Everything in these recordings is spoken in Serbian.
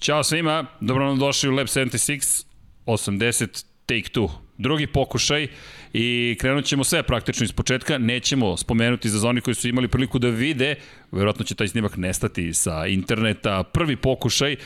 Ćao svima, dobro nam došli u Lab 76, 80 Take 2. Drugi pokušaj i krenut ćemo sve praktično iz početka, nećemo spomenuti za zoni koji su imali priliku da vide, verovatno će taj snimak nestati sa interneta, prvi pokušaj,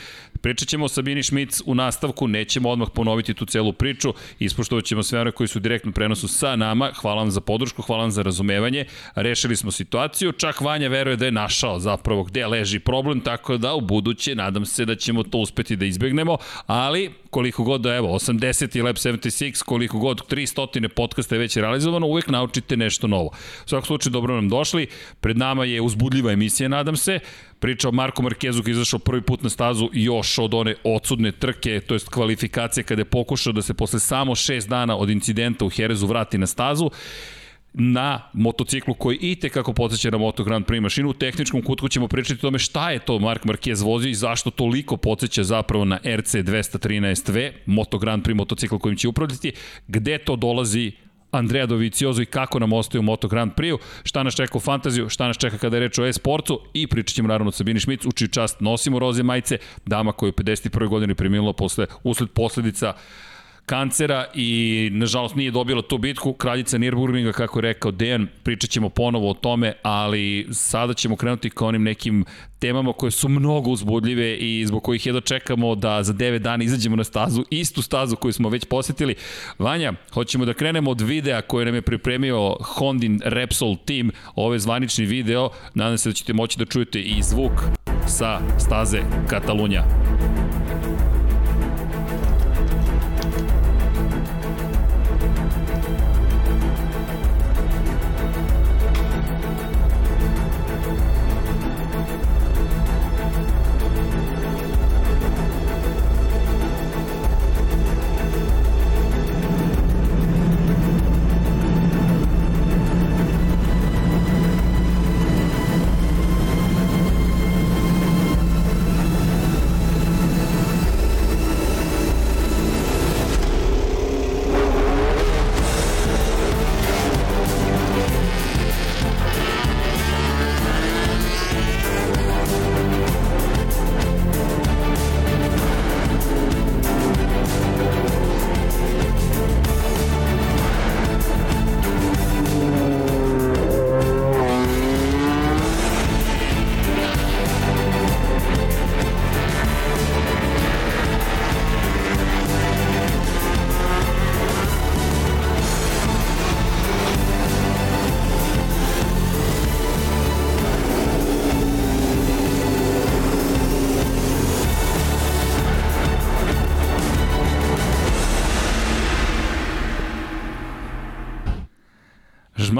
pričat ćemo o Sabini Šmic u nastavku, nećemo odmah ponoviti tu celu priču, ispoštovat ćemo sve one koji su u direktnom prenosu sa nama, hvala vam za podršku, hvala vam za razumevanje, rešili smo situaciju, čak Vanja veruje da je našao zapravo gde leži problem, tako da u buduće nadam se da ćemo to uspeti da izbegnemo, ali koliko god da evo 80 i Lab 76, koliko god 300 podcasta je već realizovano, uvek naučite nešto novo. U svakom slučaju dobro nam došli, pred nama je uzbudljiva emisija, nadam se, priča o Marku Markezu koji je izašao prvi put na stazu još od one odsudne trke, to jest kvalifikacije kada je pokušao da se posle samo šest dana od incidenta u Herezu vrati na stazu na motociklu koji i kako podsjeća na Moto Grand Prix mašinu. U tehničkom kutku ćemo pričati o tome šta je to Mark Marquez vozio i zašto toliko podsjeća zapravo na RC 213V, Moto Grand Prix motocikl kojim će upravljati, gde to dolazi Andrea Doviciozo i kako nam ostaje u Moto Grand Prix-u, šta nas čeka u fantaziju, šta nas čeka kada je reč o e-sportu i pričat ćemo naravno o Sabini Šmic, u čiju čast nosimo roze majice, dama koja je u 51. godini preminula posle, usled posledica kancera i nažalost nije dobila tu bitku. Kraljica Nürburgringa, kako je rekao Dejan, pričat ćemo ponovo o tome, ali sada ćemo krenuti ka onim nekim temama koje su mnogo uzbudljive i zbog kojih jedno čekamo da za 9 dana izađemo na stazu, istu stazu koju smo već posetili. Vanja, hoćemo da krenemo od videa koje nam je pripremio Hondin Repsol Team, ove zvanični video. Nadam se da ćete moći da čujete i zvuk sa staze Katalunja.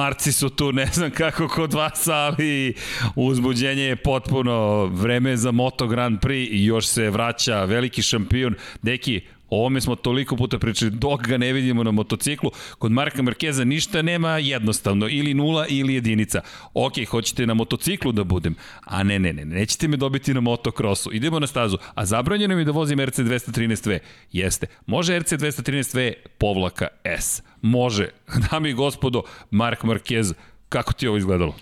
Šmarci su tu, ne znam kako kod vas, ali uzbuđenje je potpuno vreme za Moto Grand Prix i još se vraća veliki šampion. Deki, O ovome smo toliko puta pričali, dok ga ne vidimo na motociklu. Kod Marka Markeza ništa nema jednostavno, ili nula ili jedinica. Ok, hoćete na motociklu da budem, a ne, ne, ne, nećete me dobiti na motokrosu. Idemo na stazu, a zabranjeno mi da vozim RC213V. Jeste, može RC213V povlaka S. Može. Dami i gospodo, Mark Marquez, kako ti ovo izgledalo?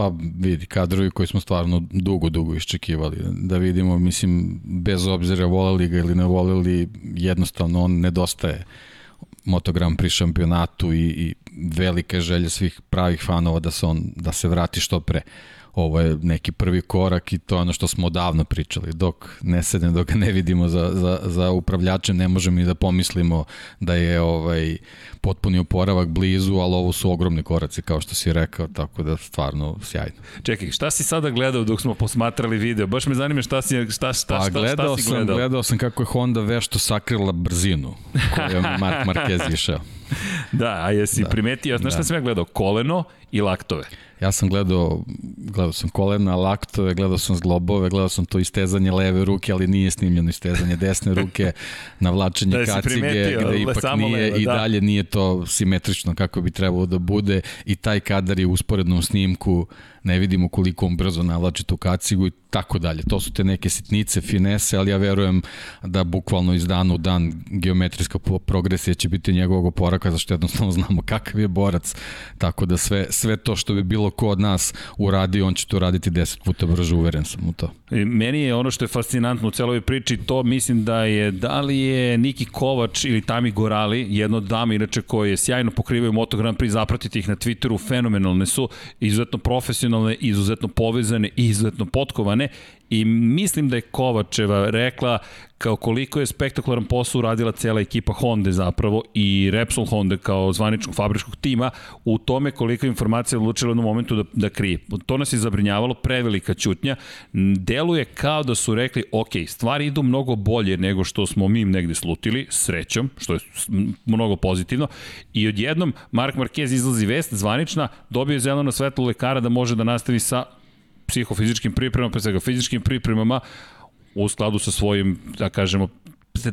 Pa vidi, kadrovi koji smo stvarno dugo, dugo iščekivali. Da vidimo, mislim, bez obzira voleli ga ili ne voleli, jednostavno on nedostaje motogram pri šampionatu i, i velike želje svih pravih fanova da se on da se vrati što pre. Uh, ovo je neki prvi korak i to je ono što smo odavno pričali. Dok ne sedem, dok ga ne vidimo za, za, za upravljačem, ne možemo ni da pomislimo da je ovaj potpuni oporavak blizu, ali ovo su ogromni koraci, kao što si rekao, tako da stvarno sjajno. Čekaj, šta si sada gledao dok smo posmatrali video? Baš me zanima šta si, šta, šta, pa, šta, gledao šta si gledao? Sam, gledao sam kako je Honda vešto sakrila brzinu koju je Mark Marquez išao. da, a jesi da. primetio, znaš da. šta sam ja gledao? Koleno i laktove. Ja sam gledao, gledao sam kolena, laktove, gledao sam zglobove, gledao sam to istezanje leve ruke, ali nije snimljeno istezanje desne ruke, navlačenje da kacige, gde ipak nije leva, i da. dalje nije to simetrično kako bi trebalo da bude i taj kadar je u usporednom snimku ne vidimo koliko on brzo navlači tu kacigu i tako dalje. To su te neke sitnice, finese, ali ja verujem da bukvalno iz dana u dan geometrijska progresija će biti njegovog oporaka, zašto jednostavno znamo kakav je borac, tako da sve, sve to što bi bilo ko od nas uradi, on će to raditi 10 puta brže, uveren sam u to. Meni je ono što je fascinantno u celoj priči, to mislim da je, da li je Niki Kovač ili Tami Gorali, jedno od dama inače koje sjajno pokrivaju Moto Grand Prix, zapratite ih na Twitteru, fenomenalne su, izuzetno profesionalne, izuzetno povezane i izuzetno potkovane i mislim da je Kovačeva rekla kao koliko je spektakularan posao uradila cela ekipa Honda zapravo i Repsol Honda kao zvaničnog fabričkog tima u tome koliko informacija odlučila na momentu da, da krije. To nas je zabrinjavalo, prevelika ćutnja. Deluje kao da su rekli, ok, stvari idu mnogo bolje nego što smo mi negde slutili, srećom, što je mnogo pozitivno. I odjednom Mark Marquez izlazi vest, zvanična, dobio je zeleno svetlo lekara da može da nastavi sa psihofizičkim pripremama, pre svega fizičkim pripremama, u skladu sa svojim, da kažemo,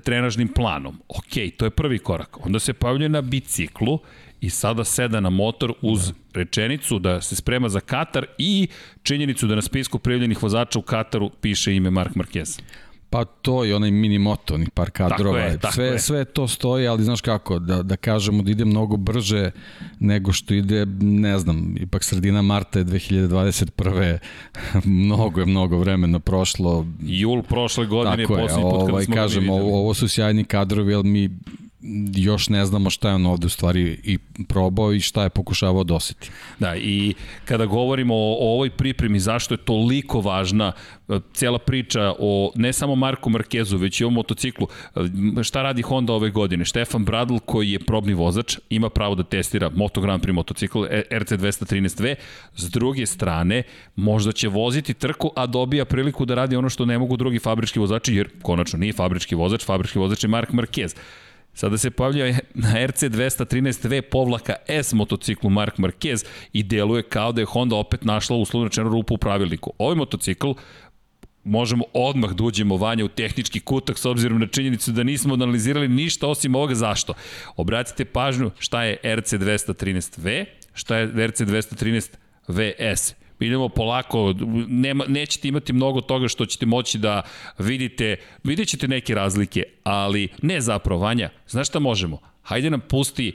trenažnim planom. Ok, to je prvi korak. Onda se pojavljuje na biciklu i sada seda na motor uz rečenicu da se sprema za Katar i činjenicu da na spisku prijavljenih vozača u Kataru piše ime Mark Marquez. Pa to i onaj mini moto, onih par kadrova. Tako je, tako sve, je. sve to stoji, ali znaš kako, da, da kažemo da ide mnogo brže nego što ide, ne znam, ipak sredina marta je 2021. mnogo je mnogo vremena prošlo. Jul prošle godine tako je poslednji put ovaj, smo kažem, ovo, ovo su sjajni kadrovi, ali mi još ne znamo šta je on ovde u stvari i probao i šta je pokušavao doseti. Da, i kada govorimo o, o ovoj pripremi, zašto je toliko važna e, cijela priča o ne samo Marku Markezu, već i o motociklu. E, šta radi Honda ove godine? Štefan Bradl, koji je probni vozač, ima pravo da testira Moto Grand Prix motocikl e, RC213V. S druge strane, možda će voziti trku, a dobija priliku da radi ono što ne mogu drugi fabrički vozači, jer konačno nije fabrički vozač, fabrički vozač je Mark Marquez. Sada se pavlja na RC 213V povlaka S motociklu Mark Marquez i deluje kao da je Honda opet našla uslovno rečeno rupu u pravilniku. Ovaj motocikl možemo odmah da uđemo vanja u tehnički kutak s obzirom na činjenicu da nismo analizirali ništa osim ovoga zašto. Obratite pažnju šta je RC 213V, šta je RC 213 VS idemo polako, nema, nećete imati mnogo toga što ćete moći da vidite, vidjet ćete neke razlike, ali ne zapravo, Vanja, znaš šta možemo? Hajde nam pusti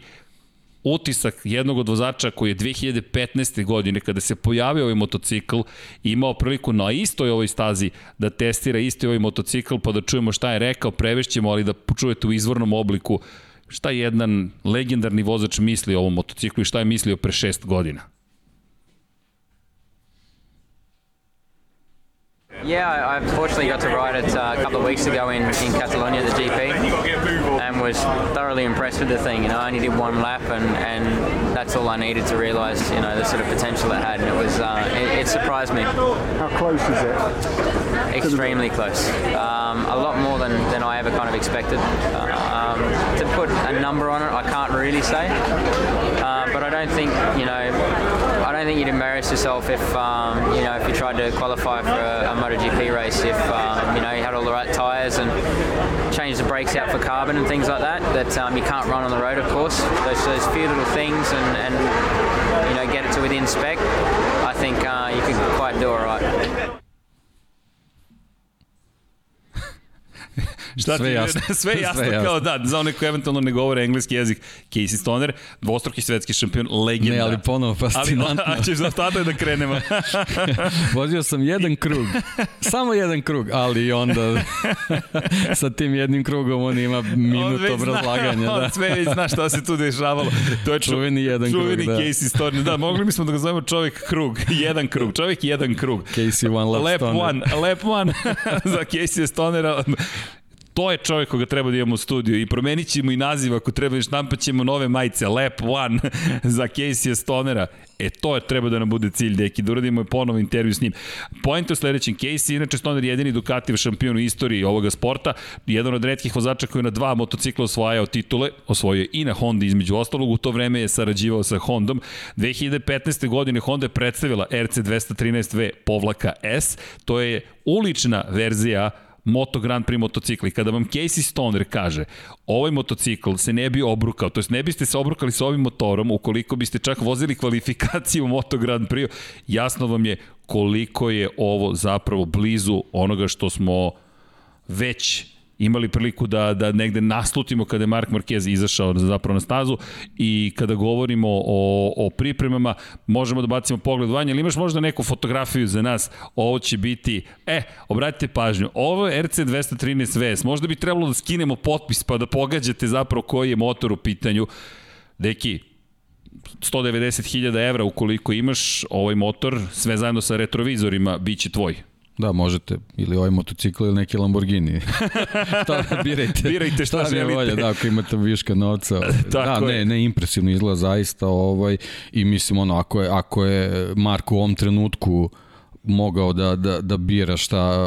utisak jednog od vozača koji je 2015. godine kada se pojavio ovaj motocikl imao priliku na istoj ovoj stazi da testira isti ovaj motocikl pa da čujemo šta je rekao, prevešćemo ali da čujete u izvornom obliku šta jedan legendarni vozač misli o ovom motociklu i šta je mislio pre šest godina. Yeah, I unfortunately got to ride it uh, a couple of weeks ago in, in Catalonia, the GP, and was thoroughly impressed with the thing. You know, I only did one lap, and, and that's all I needed to realise, you know, the sort of potential it had, and it was uh, it, it, surprised me. How close is it? Extremely close. Um, a lot more than, than I ever kind of expected. Uh, um, to put a number on it, I can't really say, uh, but I don't think, you know, don't think you'd embarrass yourself if um, you know if you tried to qualify for a, a MotoGP race if um, you know you had all the right tyres and changed the brakes out for carbon and things like that that um, you can't run on the road of course those, those few little things and, and you know get it to within spec I think uh, you can quite do all right. Šta sve ti, jasno. sve jasno, sve jasno. kao da, za one koji eventualno ne govore engleski jezik, Casey Stoner, dvostruki svetski šampion, legenda. Ne, ali ponovo fascinantno. Ali, a ćeš za tada da krenemo. Vozio sam jedan krug, samo jedan krug, ali onda sa tim jednim krugom on ima minut on obrazlaganja. Zna, da. On sve već zna šta se tu dešavalo. To je ču, čuveni jedan čuveni krug, da. Casey Stoner. Da, mogli bismo da ga zovemo čovjek krug, jedan krug, čovjek jedan krug. Casey one lap, lap Stoner. one, lap one za Casey Stonera To je čovjek koga treba da imamo u studiju i promenit ćemo i naziv ako treba i štampat ćemo nove majice, Lap One za Casey Stonera. E, to je treba da nam bude cilj, deki, da uradimo ponovo intervju s njim. Point u sledećem, Casey, inače Stoner je jedini Ducati šampion u istoriji ovoga sporta, jedan od redkih vozača koji je na dva motocikla osvajao titule, osvojio i na Honda između ostalog, u to vreme je sarađivao sa Hondom. 2015. godine Honda je predstavila RC 213V povlaka S, to je ulična verzija Moto Grand Prix motocikli. Kada vam Casey Stoner kaže ovaj motocikl se ne bi obrukao, to jest ne biste se obrukali sa ovim motorom ukoliko biste čak vozili kvalifikaciju Moto Grand Prix, jasno vam je koliko je ovo zapravo blizu onoga što smo već imali priliku da, da negde naslutimo kada je Mark Marquez izašao zapravo na stazu i kada govorimo o, o pripremama, možemo da bacimo pogled vanje, ali imaš možda neku fotografiju za nas, ovo će biti, e, obratite pažnju, ovo je RC 213 VS, možda bi trebalo da skinemo potpis pa da pogađate zapravo koji je motor u pitanju. Deki, 190.000 evra ukoliko imaš ovaj motor, sve zajedno sa retrovizorima, bit će tvoj. Da, možete. Ili ovaj motocikl ili neki Lamborghini. šta, birajte. birajte šta, šta želite. Volje, da, ako imate viška novca. da, ne, je. ne, impresivno izgleda zaista. Ovaj, I mislim, ono, ako je, ako je Marko u ovom trenutku uh, mogao da, da, da bira šta,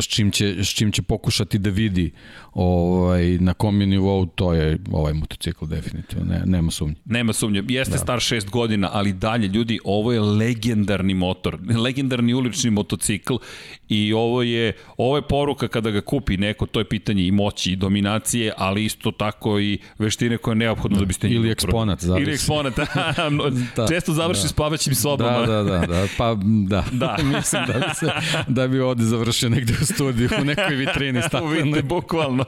s čim, će, s čim će pokušati da vidi ovaj, na kom je nivou, to je ovaj motocikl definitivno, ne, nema sumnje. Nema sumnje, jeste da. star 6 godina, ali dalje, ljudi, ovo je legendarni motor, legendarni ulični motocikl i ovo je, ovo je poruka kada ga kupi neko, to je pitanje i moći i dominacije, ali isto tako i veštine koje je neophodno da, da biste Ili eksponat, zavisi. Ili eksponat, da, često završi da. spavaćim sobama. Da, da, da, da, pa da. da. mislim da bi, se, da bi ovde završio negde u studiju, u nekoj vitrini staklenoj. Bukvalno.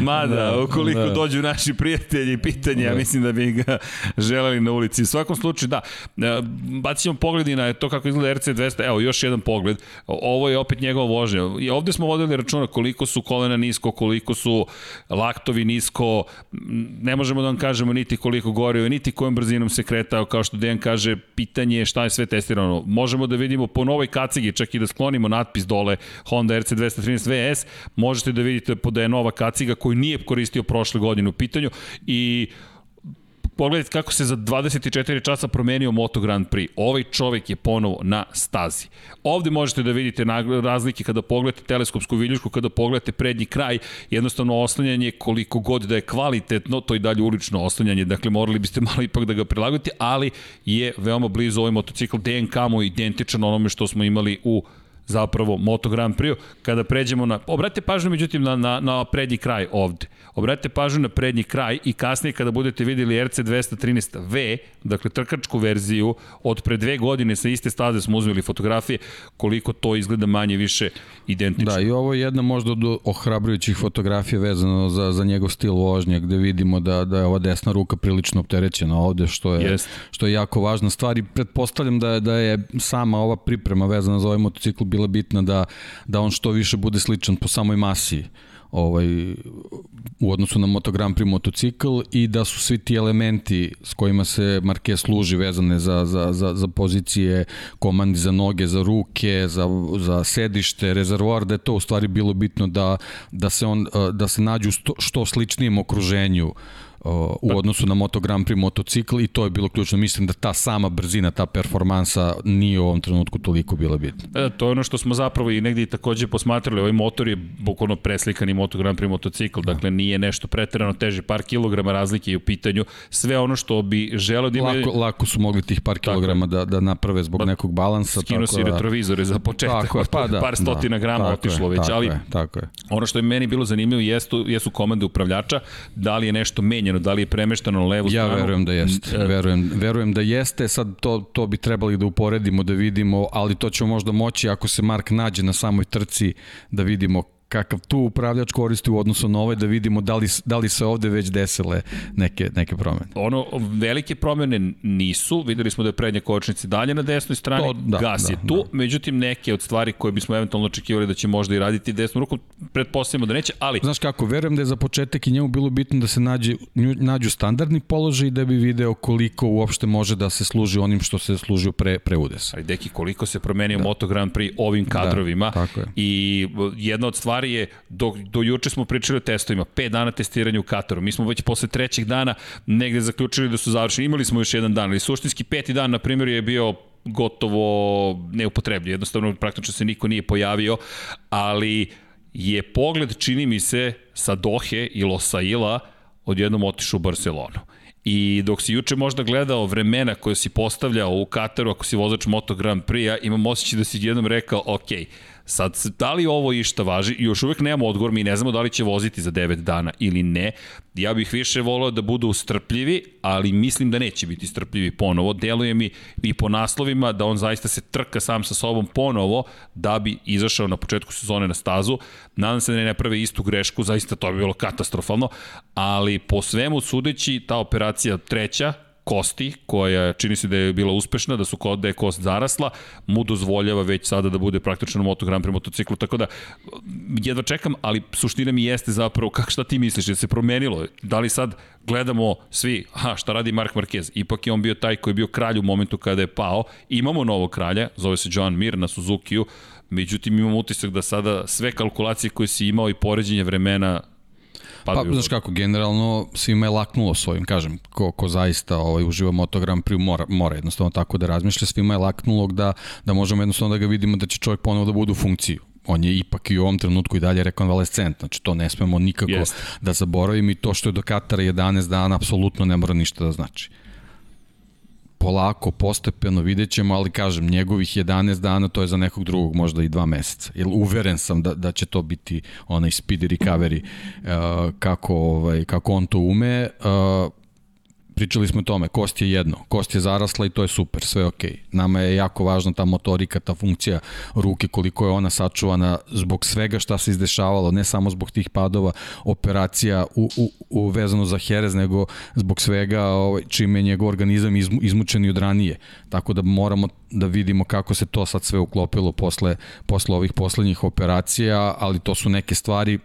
Mada, da, ukoliko da. dođu naši prijatelji i pitanje, da. ja mislim da bi ga želeli na ulici. U svakom slučaju, da, e, bacimo pogledi na to kako izgleda RC200. Evo, još jedan pogled. Ovo je opet njegova vožnja. I ovde smo vodili računa koliko su kolena nisko, koliko su laktovi nisko. Ne možemo da vam kažemo niti koliko gorio, niti kojom brzinom se kretao. Kao što Dejan kaže, pitanje je šta je sve testirano. Možemo da vidimo po novoj kacigi, čak i da sklonimo natpis dole Honda RC213 VS, možete da vidite da je nova kaciga koju nije koristio prošle godine u pitanju i pogledajte kako se za 24 časa promenio Moto Grand Prix. Ovaj čovek je ponovo na stazi. Ovde možete da vidite razlike kada pogledate teleskopsku viljušku, kada pogledate prednji kraj, jednostavno oslanjanje koliko god da je kvalitetno, to i dalje ulično oslanjanje, dakle morali biste malo ipak da ga prilagodite, ali je veoma blizu ovaj motocikl DNK mu identičan onome što smo imali u zapravo Moto Grand Prix, kada pređemo na... Obratite pažnju međutim na, na, na prednji kraj ovde. Obratite pažnju na prednji kraj i kasnije kada budete videli RC 213V, dakle trkačku verziju, od pre dve godine sa iste staze smo uzmeli fotografije, koliko to izgleda manje više identično. Da, i ovo je jedna možda od ohrabrujućih fotografija vezano za, za njegov stil vožnje, gde vidimo da, da je ova desna ruka prilično opterećena ovde, što je, yes. što je jako važna stvar i pretpostavljam da, da je sama ova priprema vezana za ovaj motocikl bila bitna da, da on što više bude sličan po samoj masi ovaj, u odnosu na Moto Grand Prix motocikl i da su svi ti elementi s kojima se Marquez služi vezane za, za, za, za pozicije komandi za noge, za ruke, za, za sedište, rezervoar, da je to u stvari bilo bitno da, da se on da se nađu što, sličnijem okruženju u pa- odnosu na Moto Grand Prix motocikl i to je bilo ključno. Mislim da ta sama brzina, ta performansa nije u ovom trenutku toliko bila bitna. E, to je ono što smo zapravo i negdje i takođe posmatrali. Ovaj motor je bukvalno preslikani Moto Grand Prix motocikl, da. dakle nije nešto preterano teže, par kilograma razlike u pitanju. Sve ono što bi želeo da imaju... Lako, lako su mogli tih par kilograma da, da naprave zbog ba, nekog balansa. Skinu si da, retrovizore za početak, tako je, pa da, par stotina da, grama otišlo već, tako ali je, tako je. ono što je meni bilo zanimljivo jesu, jesu komande upravljača, da li je nešto menjeno promenjeno, da li je premešteno na levu stranu? Ja verujem da jeste. Verujem, verujem da jeste, sad to, to bi trebali da uporedimo, da vidimo, ali to ćemo možda moći ako se Mark nađe na samoj trci, da vidimo kakav tu upravljač koristi u odnosu na ovaj da vidimo da li, da li se ovde već desile neke, neke promene. Ono, velike promene nisu, videli smo da je prednja kočnica dalje na desnoj strani, to, da, gas da, je tu, da. međutim neke od stvari koje bismo eventualno očekivali da će možda i raditi desnom rukom, pretpostavimo da neće, ali... Znaš kako, verujem da je za početak i njemu bilo bitno da se nađe, nađu standardni položaj da bi video koliko uopšte može da se služi onim što se služio pre, pre udesa. Ali deki, koliko se promenio da. Moto Grand Prix ovim da, kadrovima da, i jedna od stvari stvari je, do, do juče smo pričali o testovima, 5 dana testiranja u Kataru. Mi smo već posle trećeg dana negde zaključili da su završeni. Imali smo još jedan dan, ali suštinski peti dan, na primjer, je bio gotovo neupotrebljiv. Jednostavno, praktično se niko nije pojavio, ali je pogled, čini mi se, sa Dohe i Losaila odjednom otišao u Barcelonu. I dok si juče možda gledao vremena koje si postavljao u Kataru, ako si vozač Moto Grand Prix-a, imam osjećaj da si jednom rekao, ok, Sad, da li ovo išta važi? Još uvek nemamo odgovor, mi ne znamo da li će voziti za 9 dana ili ne. Ja bih više volao da budu strpljivi, ali mislim da neće biti strpljivi ponovo. Deluje mi i po naslovima da on zaista se trka sam sa sobom ponovo da bi izašao na početku sezone na stazu. Nadam se da ne prave istu grešku, zaista to bi bilo katastrofalno, ali po svemu sudeći ta operacija treća, kosti, koja čini se da je bila uspešna, da su da je kost zarasla, mu dozvoljava već sada da bude praktično Moto Grand Prix motociklu, tako da jedva čekam, ali suština mi jeste zapravo kako šta ti misliš, da se promenilo? Da li sad gledamo svi, aha, šta radi Mark Marquez? Ipak je on bio taj koji je bio kralj u momentu kada je pao. Imamo novog kralja, zove se Joan Mir na Suzuki-u, međutim imamo utisak da sada sve kalkulacije koje si imao i poređenje vremena Pa, znaš kako, generalno svima je laknulo svojim, kažem, ko, ko zaista ovaj, uživa Moto Grand Prix mora, mora jednostavno tako da razmišlja, svima je laknulo da, da možemo jednostavno da ga vidimo da će čovjek ponovo da bude u funkciju on je ipak i u ovom trenutku i dalje rekonvalescent, znači to ne smemo nikako yes. da zaboravimo i to što je do Katara 11 dana apsolutno ne mora ništa da znači polako, postepeno, vidjet ćemo, ali kažem, njegovih 11 dana, to je za nekog drugog možda i dva meseca. Jer uveren sam da, da će to biti onaj speed recovery uh, kako, ovaj, kako on to ume. Uh, pričali smo o tome, kost je jedno, kost je zarasla i to je super, sve je okej. Okay. Nama je jako važna ta motorika, ta funkcija ruke, koliko je ona sačuvana zbog svega šta se izdešavalo, ne samo zbog tih padova, operacija u, u, u vezano za Jerez, nego zbog svega ovaj, čime je njegov organizam izmu, izmučen i od ranije. Tako da moramo da vidimo kako se to sad sve uklopilo posle, posle ovih poslednjih operacija, ali to su neke stvari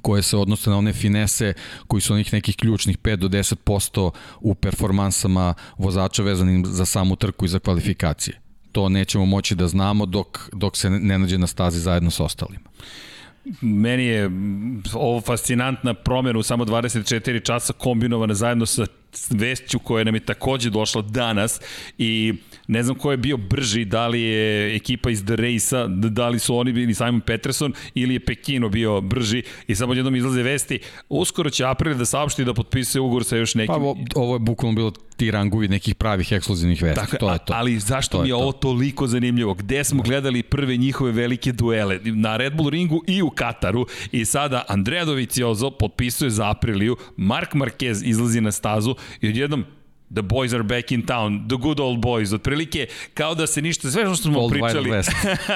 koje se odnose na one finese koji su onih nekih ključnih 5 do 10% u performansama vozača vezanim za samu trku i za kvalifikacije. To nećemo moći da znamo dok, dok se ne nađe na stazi zajedno sa ostalima. Meni je ovo fascinantna promjena u samo 24 časa kombinovana zajedno sa vešću koja nam je takođe došla danas i ne znam ko je bio brži, da li je ekipa iz The Race-a, da li su oni bili Simon Peterson ili je Pekino bio brži i samo jednom izlaze vesti. Uskoro će April da saopšti da potpisuje ugovor sa još nekim. Pa ovo je bukvalno bilo ti rangovi nekih pravih ekskluzivnih vesti. Tako, to je to. Ali zašto to mi je, je ovo toliko zanimljivo? Gde smo gledali prve njihove velike duele? Na Red Bull ringu i u Kataru. I sada Andrea Doviciozo potpisuje za Apriliju, Mark Marquez izlazi na stazu i odjednom The boys are back in town, the good old boys, otprilike kao da se ništa, sve što smo old pričali,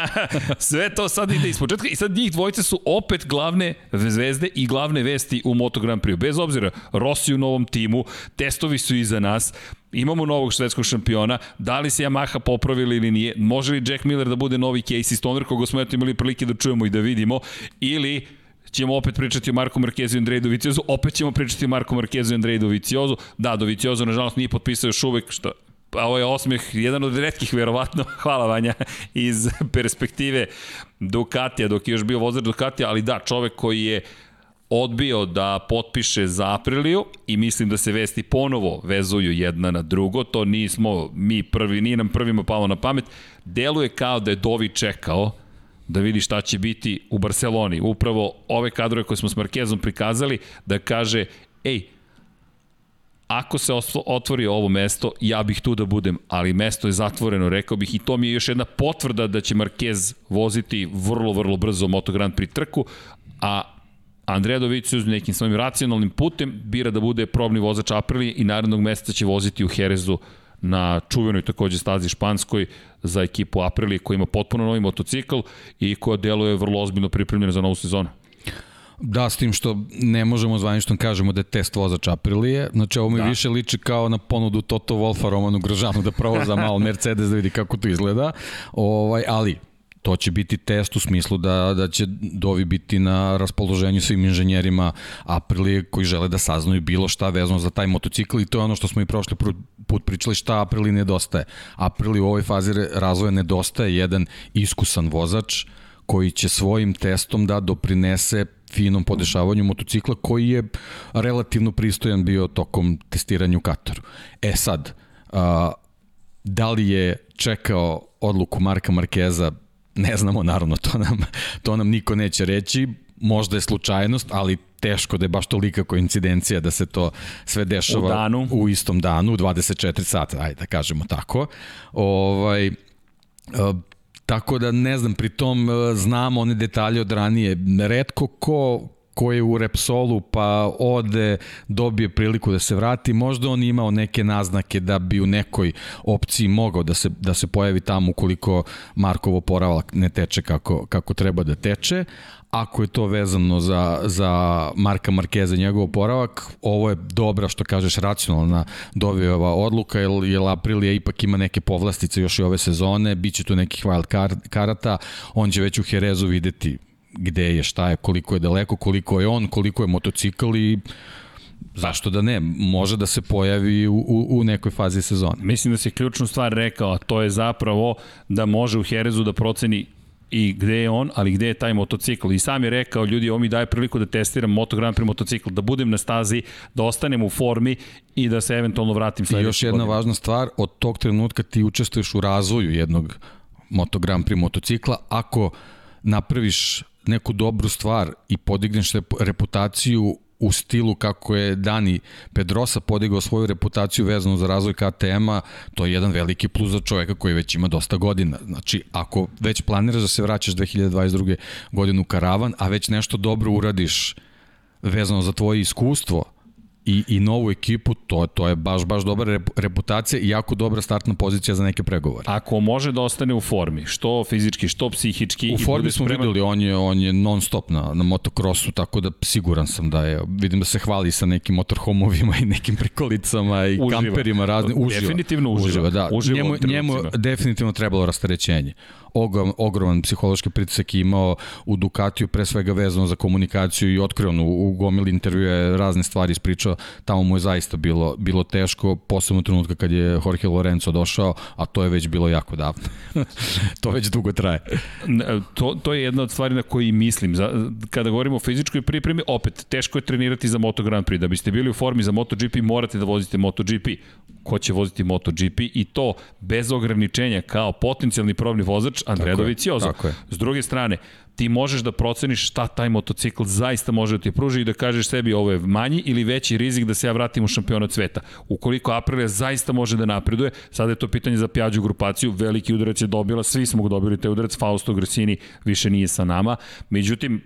sve to sad ide iz početka i sad njih dvojice su opet glavne zvezde i glavne vesti u Moto Grand Prix. Bez obzira, Rossi u novom timu, testovi su iza nas, imamo novog švedskog šampiona, da li se Yamaha popravili ili nije, može li Jack Miller da bude novi Casey Stoner, koga smo eto imali prilike da čujemo i da vidimo, ili ćemo opet pričati o Marku Markezu i Andreju Doviciozu, opet ćemo pričati o Marku Markezu i Andreju Doviciozu. Da, Doviciozu nažalost nije potpisao još uvek, što pa ovo je osmeh, jedan od redkih verovatno, hvala Vanja, iz perspektive Ducatija, dok je još bio vozač Ducatija, ali da, čovek koji je odbio da potpiše za Apriliju i mislim da se vesti ponovo vezuju jedna na drugo, to nismo mi prvi, nije nam prvima palo na pamet, deluje kao da je Dovi čekao da vidi šta će biti u Barceloni. Upravo ove kadrove koje smo s Markezom prikazali, da kaže, ej, ako se otvori ovo mesto, ja bih tu da budem, ali mesto je zatvoreno, rekao bih, i to mi je još jedna potvrda da će Marquez voziti vrlo, vrlo brzo Moto Grand Prix trku, a Andreja Dovicius nekim svojim racionalnim putem bira da bude probni vozač Aprilije i narednog meseca će voziti u Herezu na čuvenoj takođe stazi Španskoj za ekipu Aprilije koja ima potpuno novi motocikl i koja deluje vrlo ozbiljno pripremljena za novu sezonu. Da, s tim što ne možemo zvanično kažemo da je test vozač Aprilije. Znači, ovo mi da. više liči kao na ponudu Toto Wolfa Romanu Gržanu da provoza malo Mercedes da vidi kako to izgleda. Ovaj, ali, to će biti test u smislu da, da će Dovi biti na raspoloženju svim inženjerima Aprilije koji žele da saznaju bilo šta vezano za taj motocikl i to je ono što smo i prošli put pričali šta Aprili nedostaje. Aprili u ovoj fazi razvoja nedostaje jedan iskusan vozač koji će svojim testom da doprinese finom podešavanju motocikla koji je relativno pristojan bio tokom testiranja u Kataru. E sad, a, da li je čekao odluku Marka Markeza Ne znamo, naravno, to nam, to nam niko neće reći, možda je slučajnost, ali teško da je baš tolika koincidencija da se to sve dešava u, danu. u istom danu, u 24 sata, ajde da kažemo tako. Ovaj, Tako da ne znam, pritom e, znamo one detalje od ranije. Redko ko, ko je u Repsolu pa ode, dobije priliku da se vrati, možda on imao neke naznake da bi u nekoj opciji mogao da se, da se pojavi tamo ukoliko Markovo poravak ne teče kako, kako treba da teče, ako je to vezano za, za Marka Markeza njegov poravak, ovo je dobra, što kažeš, racionalna dovijeva odluka, jer, jer Aprilija ipak ima neke povlastice još i ove sezone, bit će tu nekih wild karata, on će već u Herezu videti gde je, šta je, koliko je daleko, koliko je on, koliko je motocikl i zašto da ne, može da se pojavi u, u, u nekoj fazi sezone. Mislim da si ključnu stvar rekao, to je zapravo da može u Herezu da proceni i gde je on, ali gde je taj motocikl. I sam je rekao, ljudi, ovo mi daje priliku da testiram Moto Grand Prix motocikl, da budem na stazi, da ostanem u formi i da se eventualno vratim sledeće I još jedna godine. važna stvar, od tog trenutka ti učestvuješ u razvoju jednog Moto Grand Prix motocikla. Ako napraviš neku dobru stvar i podigneš reputaciju u stilu kako je Dani Pedrosa podigao svoju reputaciju vezanu za razvoj KTM-a, to je jedan veliki plus za čoveka koji već ima dosta godina. Znači, ako već planiraš da se vraćaš 2022. godinu u karavan, a već nešto dobro uradiš vezano za tvoje iskustvo, i, i novu ekipu, to, to je baš, baš dobra reputacija i jako dobra startna pozicija za neke pregovore. Ako može da ostane u formi, što fizički, što psihički. U formi smo spreman... videli, on je, on je non stop na, na motokrosu, tako da siguran sam da je, vidim da se hvali sa nekim motorhomovima i nekim prikolicama i uživa. kamperima razne, uživa. Definitivno uživa. uživa da. Uživa njemu, njemu definitivno trebalo rastarećenje ogrom, ogroman psihološki pritisak imao u Ducatiju, pre svega vezano za komunikaciju i otkrio on u, u gomili intervjue razne stvari ispričao, tamo mu je zaista bilo, bilo teško, posebno trenutka kad je Jorge Lorenzo došao, a to je već bilo jako davno. to već dugo traje. To, to je jedna od stvari na koji mislim. Kada govorimo o fizičkoj pripremi, opet, teško je trenirati za Moto Grand Prix. Da biste bili u formi za MotoGP, morate da vozite MotoGP. Ko će voziti MotoGP i to bez ograničenja kao potencijalni probni vozač Andrea Doviciozo. S druge strane, ti možeš da proceniš šta taj motocikl zaista može da ti pruži i da kažeš sebi ovo je manji ili veći rizik da se ja vratim u šampionat sveta. Ukoliko Aprilia zaista može da napreduje, sada je to pitanje za pjađu grupaciju, veliki udarac je dobila, svi smo ga dobili te udarac, Fausto Gresini više nije sa nama, međutim,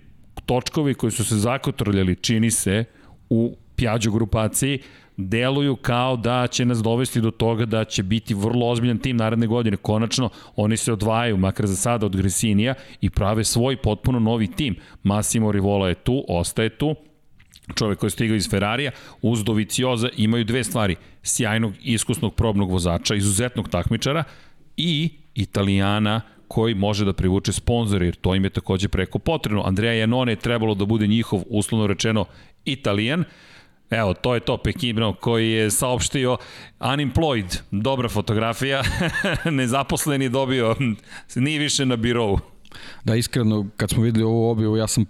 točkovi koji su se zakotrljali, čini se, u pjađu grupaciji, deluju kao da će nas dovesti do toga da će biti vrlo ozbiljan tim naredne godine. Konačno, oni se odvajaju, makar za sada, od Gresinija i prave svoj potpuno novi tim. Massimo Rivola je tu, ostaje tu, čovek koji je stigao iz Ferrarija, uz Dovicioza imaju dve stvari. Sjajnog, iskusnog probnog vozača, izuzetnog takmičara i Italijana koji može da privuče sponzore, jer to im je takođe preko potrebno. Andrea Janone je trebalo da bude njihov, uslovno rečeno, Italijan, Evo, to je to Pekibno koji je saopštio unemployed, dobra fotografija, nezaposleni dobio, nije više na birovu. Da, iskreno, kad smo videli ovu objavu, ja sam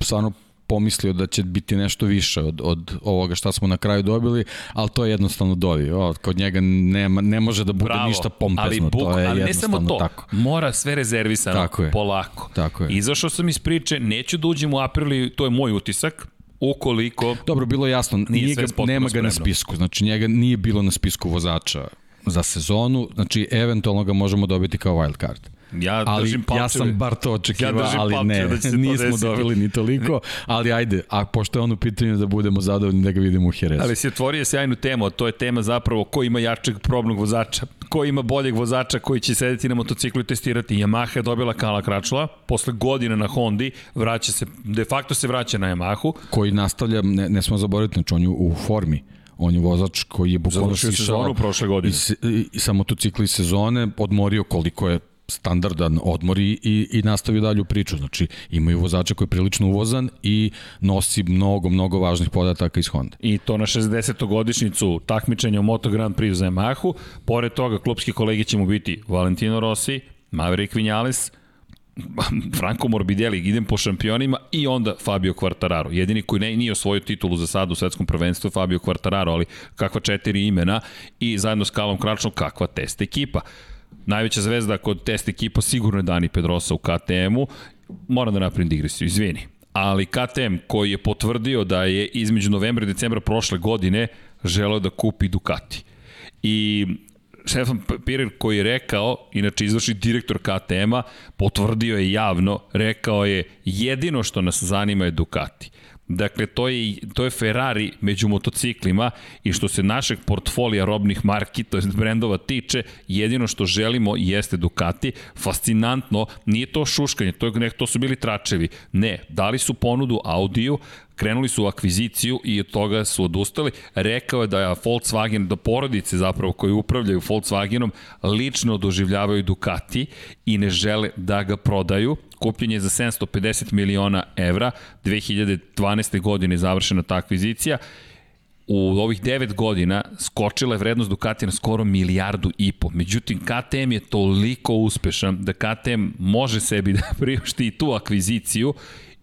stvarno pomislio da će biti nešto više od, od ovoga šta smo na kraju dobili, ali to je jednostavno dovi. O, kod njega nema, ne može da bude Bravo, ništa pompezno. Ali, buk, to je ali ne samo to, tako. mora sve rezervisano, tako je. polako. Tako je. Izašao sam iz priče, neću da uđem u aprili, to je moj utisak, ukoliko... Dobro, bilo jasno, nije, nije ga, nema ga spremno. na spisku, znači njega nije bilo na spisku vozača za sezonu, znači eventualno ga možemo dobiti kao wild card. Ja ali držim palčeve. Ja sam bar to očekivao, ja ali ne, da nismo dobili ni toliko, ali ajde, a pošto je on u pitanju da budemo zadovoljni da ga vidimo u Jerezu. Ali si otvorio sjajnu temu, a to je tema zapravo ko ima jačeg probnog vozača, ko ima boljeg vozača koji će sedeti na motociklu i testirati. Yamaha je dobila Kala Kračula, posle godine na Hondi, vraća se, de facto se vraća na Yamahu. Koji nastavlja, ne, ne smo zaboraviti, znači on je u formi on je vozač koji je bukvalno sišao prošle godine. I, i, sa motocikli sezone, odmorio koliko je standardan odmor i, i, i nastavio dalju priču. Znači, imaju vozača koji je prilično uvozan i nosi mnogo, mnogo važnih podataka iz Honda. I to na 60. godišnicu takmičenja u Moto Grand Prix za Yamahu. Pored toga, klubski kolegi će mu biti Valentino Rossi, Maverick Vinales, Franco Morbidelli, idem po šampionima i onda Fabio Quartararo. Jedini koji ne, nije osvojio titulu za sad u svetskom prvenstvu Fabio Quartararo, ali kakva četiri imena i zajedno s Kalom Kračnom kakva test ekipa. Najveća zvezda kod test ekipa sigurno je Dani Pedrosa u KTM-u. Moram da napravim digresiju, izvini. Ali KTM koji je potvrdio da je između novembra i decembra prošle godine želeo da kupi Ducati. I Stefan Pirer koji je rekao, inače izvrši direktor KTM-a, potvrdio je javno, rekao je jedino što nas zanima je Ducati. Dakle, to je, to je Ferrari među motociklima i što se našeg portfolija robnih marki, to je brendova tiče, jedino što želimo jeste Ducati. Fascinantno, nije to šuškanje, to, je, ne, to su bili tračevi. Ne, dali su ponudu Audiju, krenuli su u akviziciju i od toga su odustali. Rekao je da je Volkswagen, da porodice zapravo koji upravljaju Volkswagenom lično doživljavaju Ducati i ne žele da ga prodaju. Kupljen je za 750 miliona evra, 2012. godine je završena ta akvizicija u ovih 9 godina skočila je vrednost Ducati na skoro milijardu i po. Međutim, KTM je toliko uspešan da KTM može sebi da priušti i tu akviziciju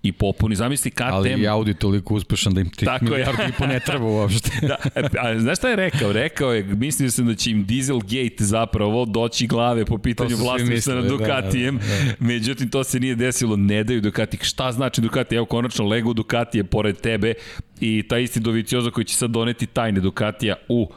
i popuni. Zamisli KTM... Ali i Audi toliko uspešan da im tih Tako milijardu i po ne treba uopšte. da, a znaš šta je rekao? Rekao je, mislio sam da će im Dieselgate zapravo doći glave po pitanju vlasništva na Ducatijem, da, da, da. međutim to se nije desilo, ne daju Ducati. Šta znači Ducati? Evo konačno Lego Ducati je pored tebe i taj isti Dovicioza koji će sad doneti tajne Ducatija u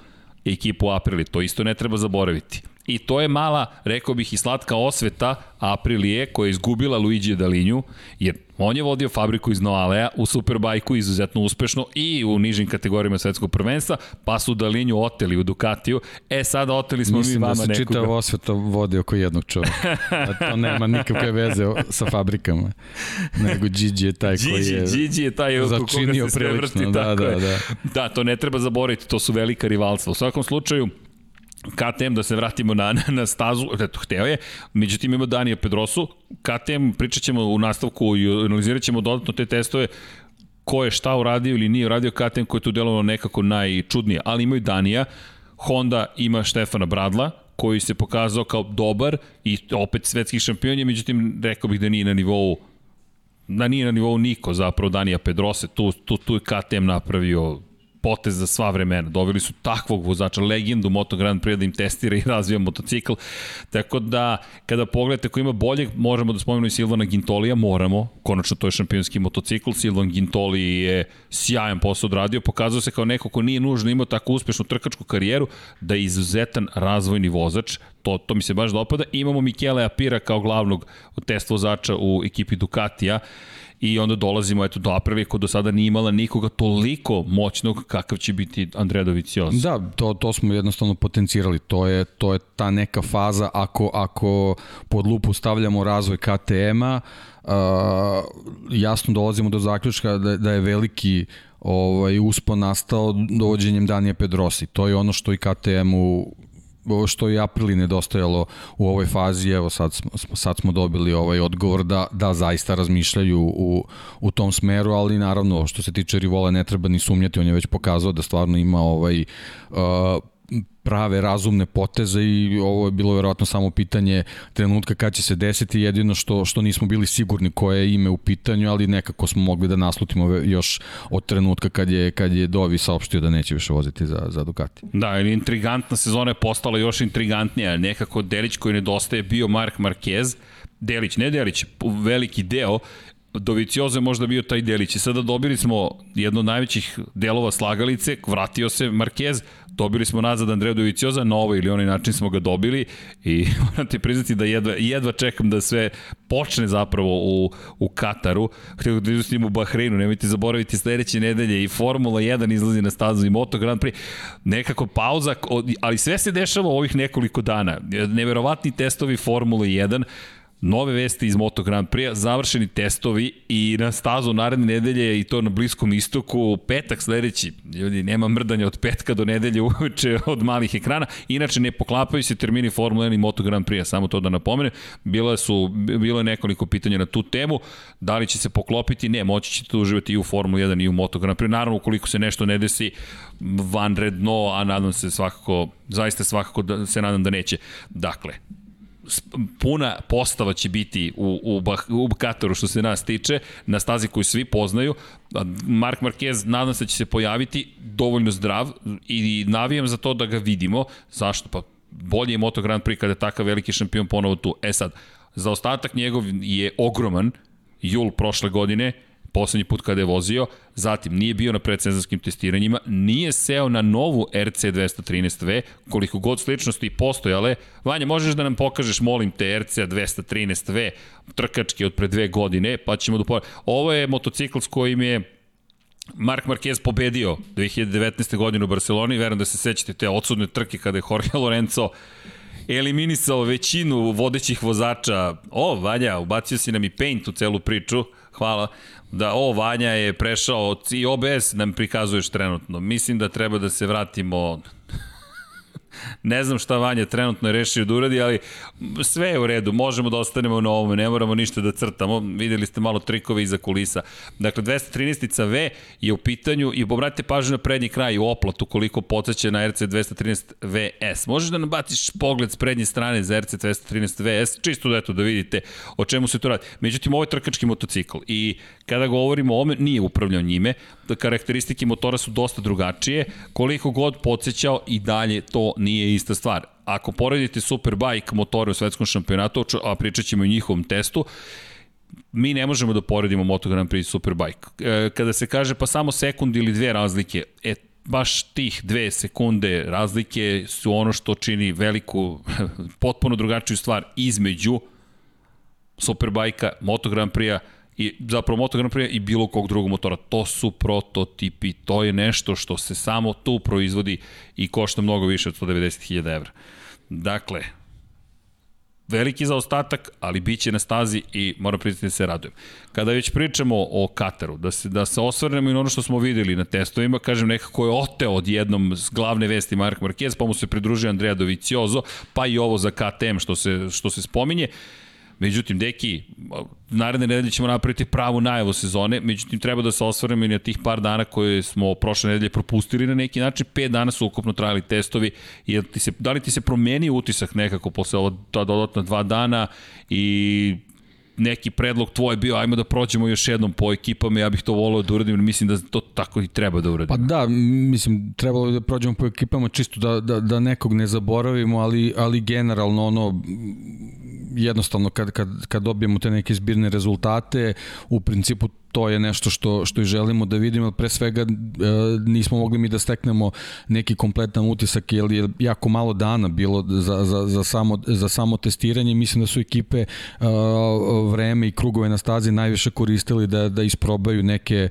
ekipu Aprili. To isto ne treba zaboraviti. I to je mala, rekao bih, i slatka osveta Aprilije koja je izgubila Luigi Dalinju, jer on je vodio fabriku iz Noalea u Superbajku izuzetno uspešno i u nižim kategorijama svetskog prvenstva, pa su Dalinju oteli u Ducatiju. E, sada oteli smo Mislim mi vama nekoga. Mislim da se čitava osveta vodi oko jednog čovjeka. A to nema nikakve veze sa fabrikama. Nego Gigi je taj Gigi, koji je Gigi je taj oko koga se sve vrti. Da, da, da. da, to ne treba zaboraviti, to su velika rivalstva. U svakom slučaju, KTM, da se vratimo na, na, stazu, eto, hteo je, međutim ima Danija Pedrosu, KTM pričat ćemo u nastavku i analizirat ćemo dodatno te testove, ko je šta uradio ili nije uradio KTM koji je tu delovalo nekako najčudnije, ali imaju Danija, Honda ima Štefana Bradla, koji se pokazao kao dobar i opet svetski šampion je, međutim rekao bih da nije na nivou da nije na nivou niko zapravo Danija Pedrose, tu, tu, tu je KTM napravio potez za sva vremena. Doveli su takvog vozača, legendu Moto Grand Prix da im testira i razvija motocikl. Tako da, kada pogledate ko ima boljeg, možemo da spomenemo i Silvana Gintolija, moramo. Konačno, to je šampionski motocikl. Silvan Gintoli je sjajan posao odradio. Pokazao se kao neko ko nije nužno imao tako uspešnu trkačku karijeru, da je izuzetan razvojni vozač. To, to mi se baš dopada. Imamo Michele Apira kao glavnog test vozača u ekipi Ducatija i onda dolazimo eto do Aprilia koja do sada nije imala nikoga toliko moćnog kakav će biti Andrea Dovizioso. Da, to, to smo jednostavno potencirali. To je, to je ta neka faza ako, ako pod lupu stavljamo razvoj KTM-a, uh, jasno dolazimo do zaključka da, da je veliki ovaj uspon nastao dovođenjem Danija Pedrosi. To je ono što i KTM-u što je Aprili nedostajalo u ovoj fazi, evo sad smo, sad smo dobili ovaj odgovor da, da zaista razmišljaju u, u tom smeru, ali naravno što se tiče Rivola ne treba ni sumnjati, on je već pokazao da stvarno ima ovaj uh, prave razumne poteze i ovo je bilo verovatno samo pitanje trenutka kad će se desiti, jedino što, što nismo bili sigurni koje je ime u pitanju, ali nekako smo mogli da naslutimo još od trenutka kad je, kad je Dovi saopštio da neće više voziti za, za Ducati. Da, ili intrigantna sezona je postala još intrigantnija, nekako Delić koji nedostaje bio Mark Marquez, Delić, ne Delić, veliki deo, Doviciozo je možda bio taj delić. I sada dobili smo jedno od najvećih delova slagalice, vratio se Marquez, dobili smo nazad Andreja Dovicioza, na ovaj ili onaj način smo ga dobili i moram ti priznati da jedva, jedva čekam da sve počne zapravo u, u Kataru. Htio da izustim u Bahreinu, nemojte zaboraviti sledeće nedelje i Formula 1 izlazi na stazu i Moto Grand Prix. Nekako pauza, ali sve se dešava ovih nekoliko dana. Neverovatni testovi Formula 1, nove vesti iz Moto Grand Prix, završeni testovi i na stazu naredne nedelje i to na Bliskom istoku, petak sledeći, ljudi, nema mrdanja od petka do nedelje uveče od malih ekrana, inače ne poklapaju se termini Formula 1 i Moto Grand Prix, samo to da napomenem, bilo, su, bilo je nekoliko pitanja na tu temu, da li će se poklopiti, ne, moći ćete uživati i u Formula 1 i u Moto Grand Prix, naravno ukoliko se nešto ne desi vanredno, a nadam se svakako, zaista svakako da se nadam da neće. Dakle, puna postava će biti u, u, u Kataru što se nas tiče, na stazi koju svi poznaju. Mark Marquez nadam se da će se pojaviti dovoljno zdrav i navijam za to da ga vidimo. Zašto? Pa bolje je Moto Grand Prix kada je takav veliki šampion ponovo tu. E sad, za ostatak njegov je ogroman, jul prošle godine, poslednji put kada je vozio, zatim nije bio na predsezanskim testiranjima, nije seo na novu RC 213V, koliko god sličnosti postojale. Vanja, možeš da nam pokažeš, molim te, RC 213V, trkački od pre dve godine, pa ćemo da po... Ovo je motocikl s kojim je Mark Marquez pobedio 2019. godine u Barceloni, verujem da se sećate te odsudne trke kada je Jorge Lorenzo eliminisao većinu vodećih vozača. O, Vanja, ubacio si nam i paint u celu priču. Hvala. Da, o, Vanja je prešao, i OBS nam prikazuješ trenutno. Mislim da treba da se vratimo Ne znam šta Vanja trenutno je rešio da uradi, ali sve je u redu, možemo da ostanemo na ovome, ne moramo ništa da crtamo, videli ste malo trikove iza kulisa. Dakle, 213 V je u pitanju i obratite pažnju na prednji kraj u oplatu koliko podsjeća na RC 213 VS. Možeš da nam baciš pogled s prednje strane za RC 213 VS, čisto da eto da vidite o čemu se to radi. Međutim, ovo je trkački motocikl i kada govorimo o ome, nije upravljao njime, karakteristike motora su dosta drugačije, koliko god podsjećao i dalje to nije ista stvar. Ako poredite Superbike motore u svetskom šampionatu, a pričat ćemo i njihovom testu, mi ne možemo da poredimo Moto Grand Prix Superbike. E, kada se kaže pa samo sekund ili dve razlike, e, baš tih dve sekunde razlike su ono što čini veliku, potpuno drugačiju stvar između Superbajka, Moto Grand Prix-a i zapravo Moto Grand Prix i bilo kog drugog motora. To su prototipi, to je nešto što se samo tu proizvodi i košta mnogo više od 190.000 evra. Dakle, veliki zaostatak, ali bit će na stazi i moram priznati da se radujem. Kada već pričamo o Kataru, da se, da se osvrnemo i na ono što smo videli na testovima, kažem nekako je oteo od jednom s glavne vesti Mark Marquez, pa mu se pridružio Andrea Doviciozo, pa i ovo za KTM što se, što se spominje. Međutim, deki, naredne nedelje ćemo napraviti pravu najavu sezone, međutim treba da se osvrnemo i na tih par dana koje smo prošle nedelje propustili na neki način, pet dana su ukupno trajali testovi, i ti se, da li ti se promenio utisak nekako posle ova ta dodatna dva dana i neki predlog tvoj bio, ajmo da prođemo još jednom po ekipama, ja bih to volio da uradim, mislim da to tako i treba da uradim. Pa da, mislim, trebalo da prođemo po ekipama čisto da, da, da nekog ne zaboravimo, ali, ali generalno ono, jednostavno kad, kad, kad dobijemo te neke zbirne rezultate, u principu to je nešto što, što i želimo da vidimo, pre svega e, nismo mogli mi da steknemo neki kompletan utisak, jer je jako malo dana bilo za, za, za, samo, za samo testiranje, mislim da su ekipe e, vreme i krugove na stazi najviše koristili da, da isprobaju neke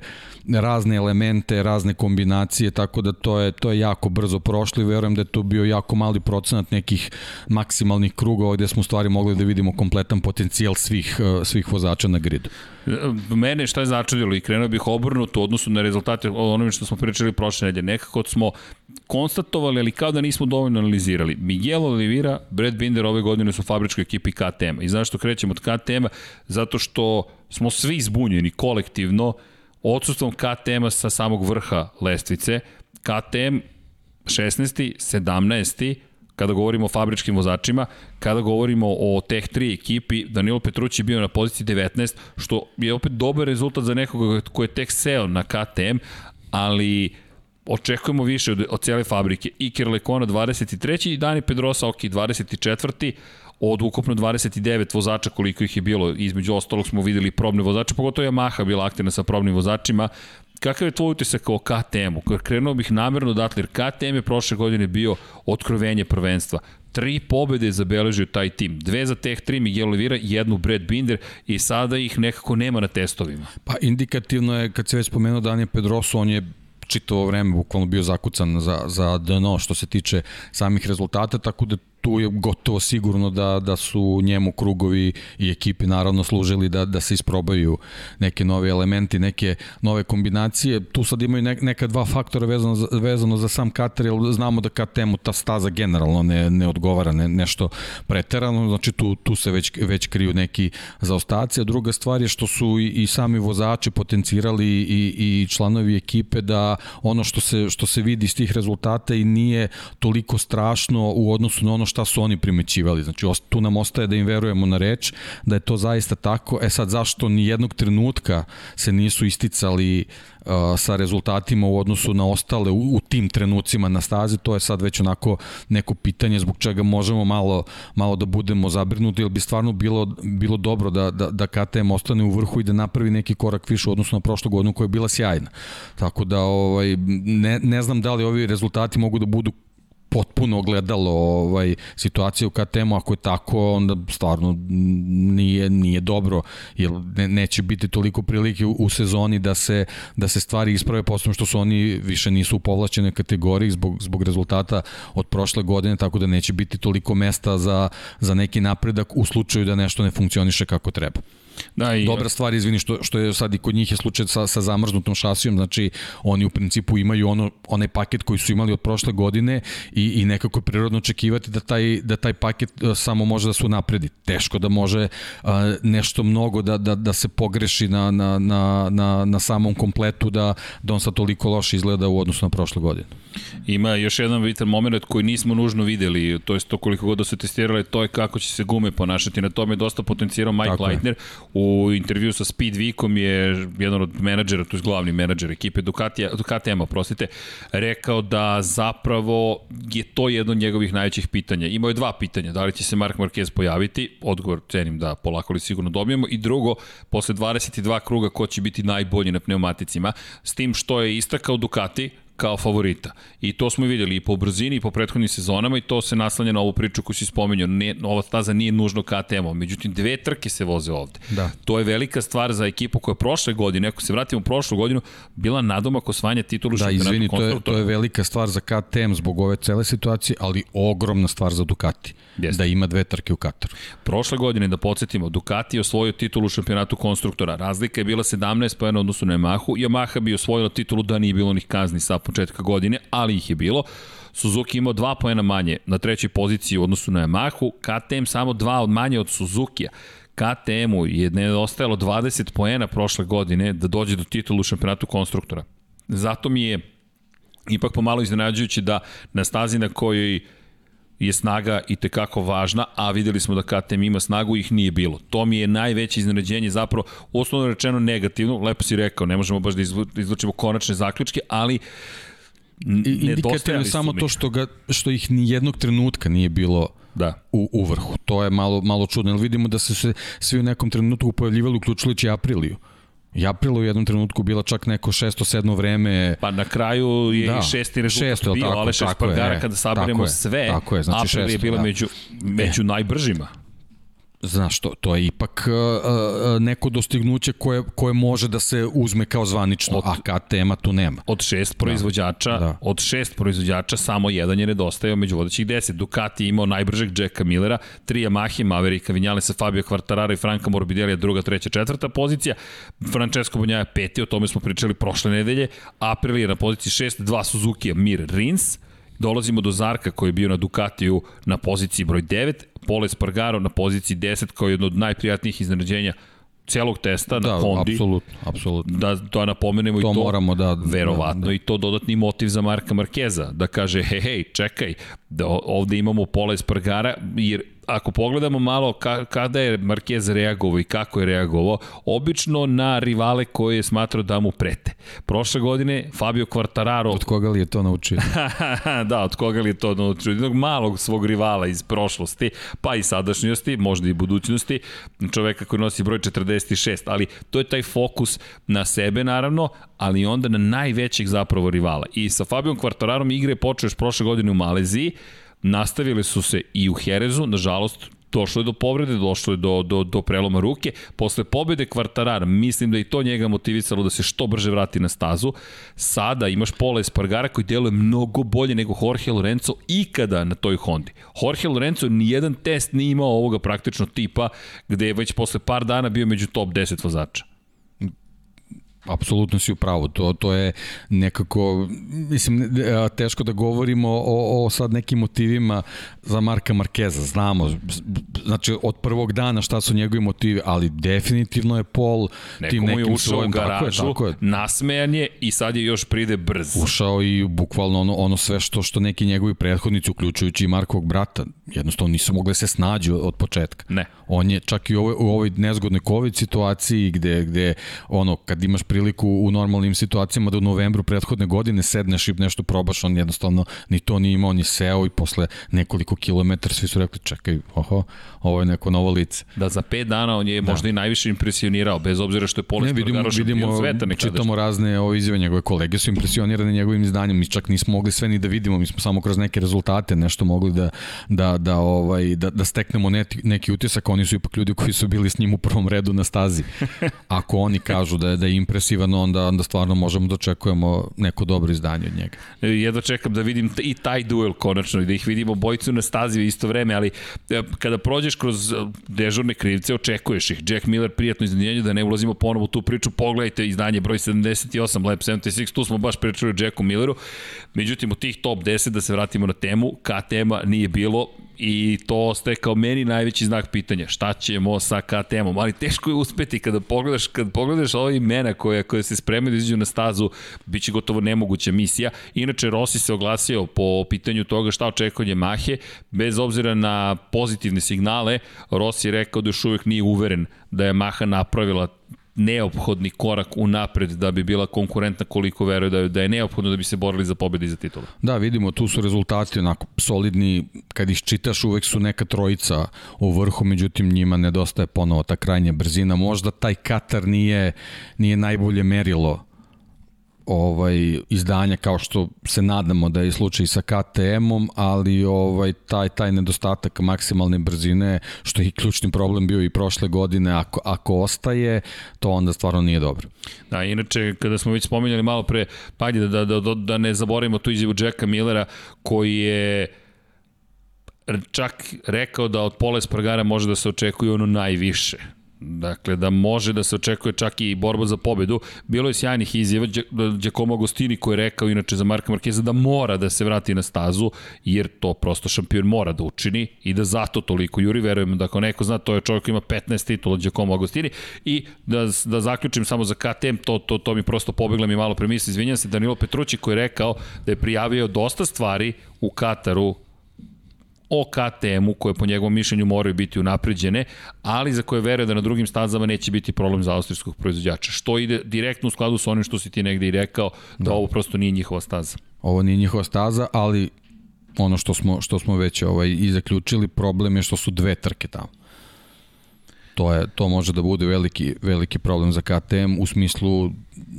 razne elemente, razne kombinacije, tako da to je, to je jako brzo prošlo i verujem da je to bio jako mali procenat nekih maksimalnih krugova gde smo stvari mogli da vidimo kompletan potencijal svih, e, svih vozača na gridu. Mene šta je začudilo i krenuo bih obrnuto u odnosu na rezultate onome što smo pričali prošle nedelje. Nekako smo konstatovali, ali kao da nismo dovoljno analizirali. Miguel Oliveira, Brad Binder ove godine su u fabričkoj ekipi KTM-a. I zašto krećemo od KTM-a? Zato što smo svi izbunjeni kolektivno odsustvom KTM-a sa samog vrha lestvice. KTM 16. 17 kada govorimo o fabričkim vozačima, kada govorimo o Tech 3 ekipi, Danilo Petrući bio na poziciji 19, što je opet dobar rezultat za nekoga ko je tek seo na KTM, ali očekujemo više od, od cijele fabrike. Iker Lekona 23. i Dani Pedrosa ok 24 od ukupno 29 vozača koliko ih je bilo, između ostalog smo videli probne vozače, pogotovo Yamaha bila aktivna sa probnim vozačima, Kakav je tvoj utisak o KTM-u? Krenuo bih namerno odatle, jer KTM je prošle godine bio otkrovenje prvenstva. Tri pobede je zabeležio taj tim. Dve za Teh 3 Miguel Oliveira, jednu Brad Binder i sada ih nekako nema na testovima. Pa indikativno je, kad se već spomenuo Daniel Pedroso, on je čitavo vreme bukvalno bio zakucan za, za dno što se tiče samih rezultata, tako da tu je gotovo sigurno da, da su njemu krugovi i ekipi naravno služili da, da se isprobaju neke nove elementi, neke nove kombinacije. Tu sad imaju ne, neka dva faktora vezano za, vezano za sam Katar, jer znamo da KTM-u ta staza generalno ne, ne odgovara ne, nešto preterano, znači tu, tu se već, već kriju neki zaostaci, a druga stvar je što su i, i sami vozači potencirali i, i članovi ekipe da ono što se, što se vidi iz tih rezultata i nije toliko strašno u odnosu na ono šta su oni primećivali. Znači, tu nam ostaje da im verujemo na reč, da je to zaista tako. E sad, zašto ni jednog trenutka se nisu isticali sa rezultatima u odnosu na ostale u, u tim trenucima na stazi, to je sad već onako neko pitanje zbog čega možemo malo, malo da budemo zabrinuti, jer bi stvarno bilo, bilo dobro da, da, da KTM ostane u vrhu i da napravi neki korak više u odnosu na prošlu godinu koja je bila sjajna. Tako da ovaj, ne, ne znam da li ovi rezultati mogu da budu potpuno ogledalo ovaj situacije u KTM-u, ako je tako onda stvarno nije nije dobro jer ne, neće biti toliko prilike u, u sezoni da se da se stvari isprave posebno što su oni više nisu u povlašćenoj kategoriji zbog zbog rezultata od prošle godine tako da neće biti toliko mesta za za neki napredak u slučaju da nešto ne funkcioniše kako treba. Da, i... Dobra stvar, izvini, što, što je sad i kod njih je slučaj sa, sa zamrznutom šasijom, znači oni u principu imaju ono, onaj paket koji su imali od prošle godine i, i nekako je prirodno očekivati da taj, da taj paket uh, samo može da se unapredi. Teško da može uh, nešto mnogo da, da, da se pogreši na, na, na, na, na samom kompletu da, da on sad toliko loše izgleda u odnosu na prošle godine. Ima još jedan bitan moment koji nismo nužno videli, to je to koliko god da su testirali, to je kako će se gume ponašati. Na tome je dosta potencijirao Mike Tako Leitner. Je. U intervju sa Speed Weekom je jedan od menadžera, to je glavni menadžer ekipe Ducatija, Ducatijama, prostite, rekao da zapravo je to jedno od njegovih najvećih pitanja. Imao je dva pitanja, da li će se Mark Marquez pojaviti, odgovor cenim da polako li sigurno dobijemo, i drugo, posle 22 kruga ko će biti najbolji na pneumaticima, s tim što je istakao Ducati, kao favorita. I to smo videli i po brzini i po prethodnim sezonama i to se naslanja na ovu priču koju si spomenuo. Ne, ova staza nije nužno KTM-om, međutim dve trke se voze ovde. Da. To je velika stvar za ekipu koja prošle godine, ako se vratimo u prošlu godinu, bila nadomak osvanja titulu da, izvini, to je, to je velika stvar za KTM zbog ove cele situacije, ali ogromna stvar za Ducati. Jeste. Da ima dve trke u Kataru. Prošle godine, da podsjetimo, Ducati je osvojio titulu u šampionatu konstruktora. Razlika je bila 17 pojena odnosu na Yamahu. Yamaha bi osvojila titulu da nije bilo onih kazni sa početka godine, ali ih je bilo. Suzuki imao dva poena manje na trećoj poziciji u odnosu na Yamahu, KTM samo dva od manje od Suzuki-a. KTM-u je nedostajalo 20 poena prošle godine da dođe do titulu u šampionatu konstruktora. Zato mi je ipak pomalo iznenađujući da na stazi na kojoj je snaga i tekako važna, a videli smo da KTM ima snagu, ih nije bilo. To mi je najveće iznenađenje, zapravo, osnovno rečeno negativno, lepo si rekao, ne možemo baš da izlučimo konačne zaključke, ali indikativno je samo to što, ga, što ih ni jednog trenutka nije bilo da. u, u vrhu. To je malo, malo čudno, jer vidimo da se, se svi u nekom trenutku pojavljivali, uključujući Apriliju. I April u jednom trenutku bila čak neko šesto, sedmo vreme. Pa na kraju je da, i šesti rezultat šesto, bio, tako, ali šest Pargara, kada saberemo sve, tako je, znači April šesto, je bila da. među, među e. najbržima. Znaš, to, to je ipak uh, neko dostignuće koje, koje može da se uzme kao zvanično, od, a KTM-a tu nema. Od šest proizvođača, da, da. od šest proizvođača samo jedan je nedostajao među vodećih deset. Ducati imao najbržeg Jacka Millera, tri Yamaha, Mavericka, Vinjale Fabio Quartarara i Franka Morbidelli, druga, treća, četvrta pozicija. Francesco Bonjaja peti, o tome smo pričali prošle nedelje. April je na poziciji šest, dva Suzuki, Mir Rins, dolazimo do Zarka koji je bio na Ducatiju na poziciji broj 9, Pole Spargaro na poziciji 10 kao jedno od najprijatnijih iznenađenja celog testa da, na Hondi. apsolutno, apsolutno. Da to napomenemo to i to moramo da verovatno da, da. i to dodatni motiv za Marka Markeza da kaže hej hej čekaj da ovde imamo Pola Espargara jer ako pogledamo malo ka, kada je Marquez reagovao i kako je reagovao, obično na rivale koje je smatrao da mu prete. Prošle godine Fabio Quartararo... Od koga li je to naučio? da, od koga li je to naučio? Jednog malog svog rivala iz prošlosti, pa i sadašnjosti, možda i budućnosti, čoveka koji nosi broj 46, ali to je taj fokus na sebe naravno, ali onda na najvećeg zapravo rivala. I sa Fabio Quartararom igre počeo još prošle godine u Maleziji, Nastavile su se i u Herezu, nažalost, došlo je do povrede, došlo je do, do, do preloma ruke. Posle pobede Kvartarara, mislim da i to njega motivisalo da se što brže vrati na stazu. Sada imaš Pola Espargara koji deluje mnogo bolje nego Jorge Lorenzo ikada na toj Hondi. Jorge Lorenzo nijedan test nije imao ovoga praktično tipa gde je već posle par dana bio među top 10 vozača apsolutno si u pravu. To, to je nekako, mislim, teško da govorimo o, o sad nekim motivima za Marka Markeza. Znamo, znači od prvog dana šta su njegovi motivi, ali definitivno je Pol Neko tim nekim je ušao svojim, u garažu, tako je, tako je. nasmejan je i sad je još pride brz. Ušao i bukvalno ono, ono sve što, što neki njegovi prethodnici, uključujući i Markovog brata, jednostavno nisu mogli se snađu od početka. Ne. On je čak i u ovoj, u ovoj nezgodnoj COVID situaciji gde, gde ono, kad imaš priliku u normalnim situacijama da u novembru prethodne godine sedneš i nešto probaš, on jednostavno ni to nije imao, on je seo i posle nekoliko kilometara svi su rekli čekaj, oho, ovo je neko novo lice. Da za pet dana on je da. možda i najviše impresionirao, bez obzira što je Polis vidimo, vidimo, sveta nekada. Čitamo razne ove izjave, njegove kolege su impresionirane njegovim izdanjem, mi čak nismo mogli sve ni da vidimo, mi smo samo kroz neke rezultate nešto mogli da, da, da, ovaj, da, da steknemo neki, neki utisak, oni su ipak ljudi koji su bili s njim u prvom redu na stazi. Ako oni kažu da je, da je impresivan, onda, onda stvarno možemo da očekujemo neko dobro izdanje od njega. Jedva čekam da vidim i taj duel konačno i da ih vidimo bojicu na stazi u isto vreme, ali e, kada prođeš kroz e, dežurne krivce, očekuješ ih. Jack Miller, prijatno iznenađenje, da ne ulazimo ponovo u tu priču, pogledajte izdanje broj 78, Lab 76, tu smo baš pričali o Jacku Milleru. Međutim, u tih top 10, da se vratimo na temu, KTM-a nije bilo, i to ostaje kao meni najveći znak pitanja. Šta ćemo sa KTM-om? Ali teško je uspeti kada pogledaš, kad pogledaš ove imena koje, koje se spremaju da izađu na stazu, bit će gotovo nemoguća misija. Inače, Rossi se oglasio po pitanju toga šta očekuje Mahe, bez obzira na pozitivne signale, Rossi je rekao da još uvek nije uveren da je Maha napravila neophodni korak u napred da bi bila konkurentna koliko veruje da je, da je neophodno da bi se borili za pobjede i za titulu. Da, vidimo, tu su rezultati onako solidni, kad ih čitaš uvek su neka trojica u vrhu, međutim njima nedostaje ponovo ta krajnja brzina. Možda taj Katar nije, nije najbolje merilo ovaj izdanja kao što se nadamo da je slučaj sa KTM-om, ali ovaj taj taj nedostatak maksimalne brzine što je i ključni problem bio i prošle godine ako ako ostaje, to onda stvarno nije dobro. Da, inače kada smo već spominjali malo pre, pa da da da, da ne zaboravimo tu izjavu Jacka Millera koji je čak rekao da od Pola Espargara može da se očekuje ono najviše Dakle, da može da se očekuje čak i borba za pobedu. Bilo je sjajnih izjava Giacomo Agostini koji je rekao inače za Marka Markeza da mora da se vrati na stazu, jer to prosto šampion mora da učini i da zato toliko juri. Verujem da ako neko zna, to je čovjek koji ima 15 titula Giacomo Agostini. I da, da zaključim samo za KTM, to, to, to mi prosto pobegla mi malo premisli. Izvinjam se, Danilo Petrući koji je rekao da je prijavio dosta stvari u Kataru o KTM-u koje po njegovom mišljenju moraju biti unapređene, ali za koje veruje da na drugim stazama neće biti problem za austrijskog proizvođača. Što ide direktno u skladu sa onim što si ti negde i rekao, da, da ovo prosto nije njihova staza. Ovo nije njihova staza, ali ono što smo, što smo već ovaj, i zaključili, problem je što su dve trke tamo to je to može da bude veliki veliki problem za KTM u smislu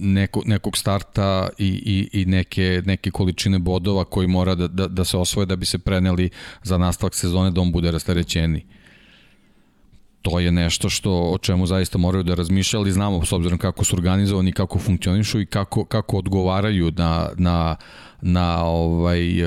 neko, nekog starta i, i, i neke, neke količine bodova koji mora da, da, da se osvoje da bi se preneli za nastavak sezone da on bude rasterećeni to je nešto što o čemu zaista moraju da razmišljaju, ali znamo s obzirom kako su organizovani, kako funkcionišu i kako, kako odgovaraju na, na, na ovaj,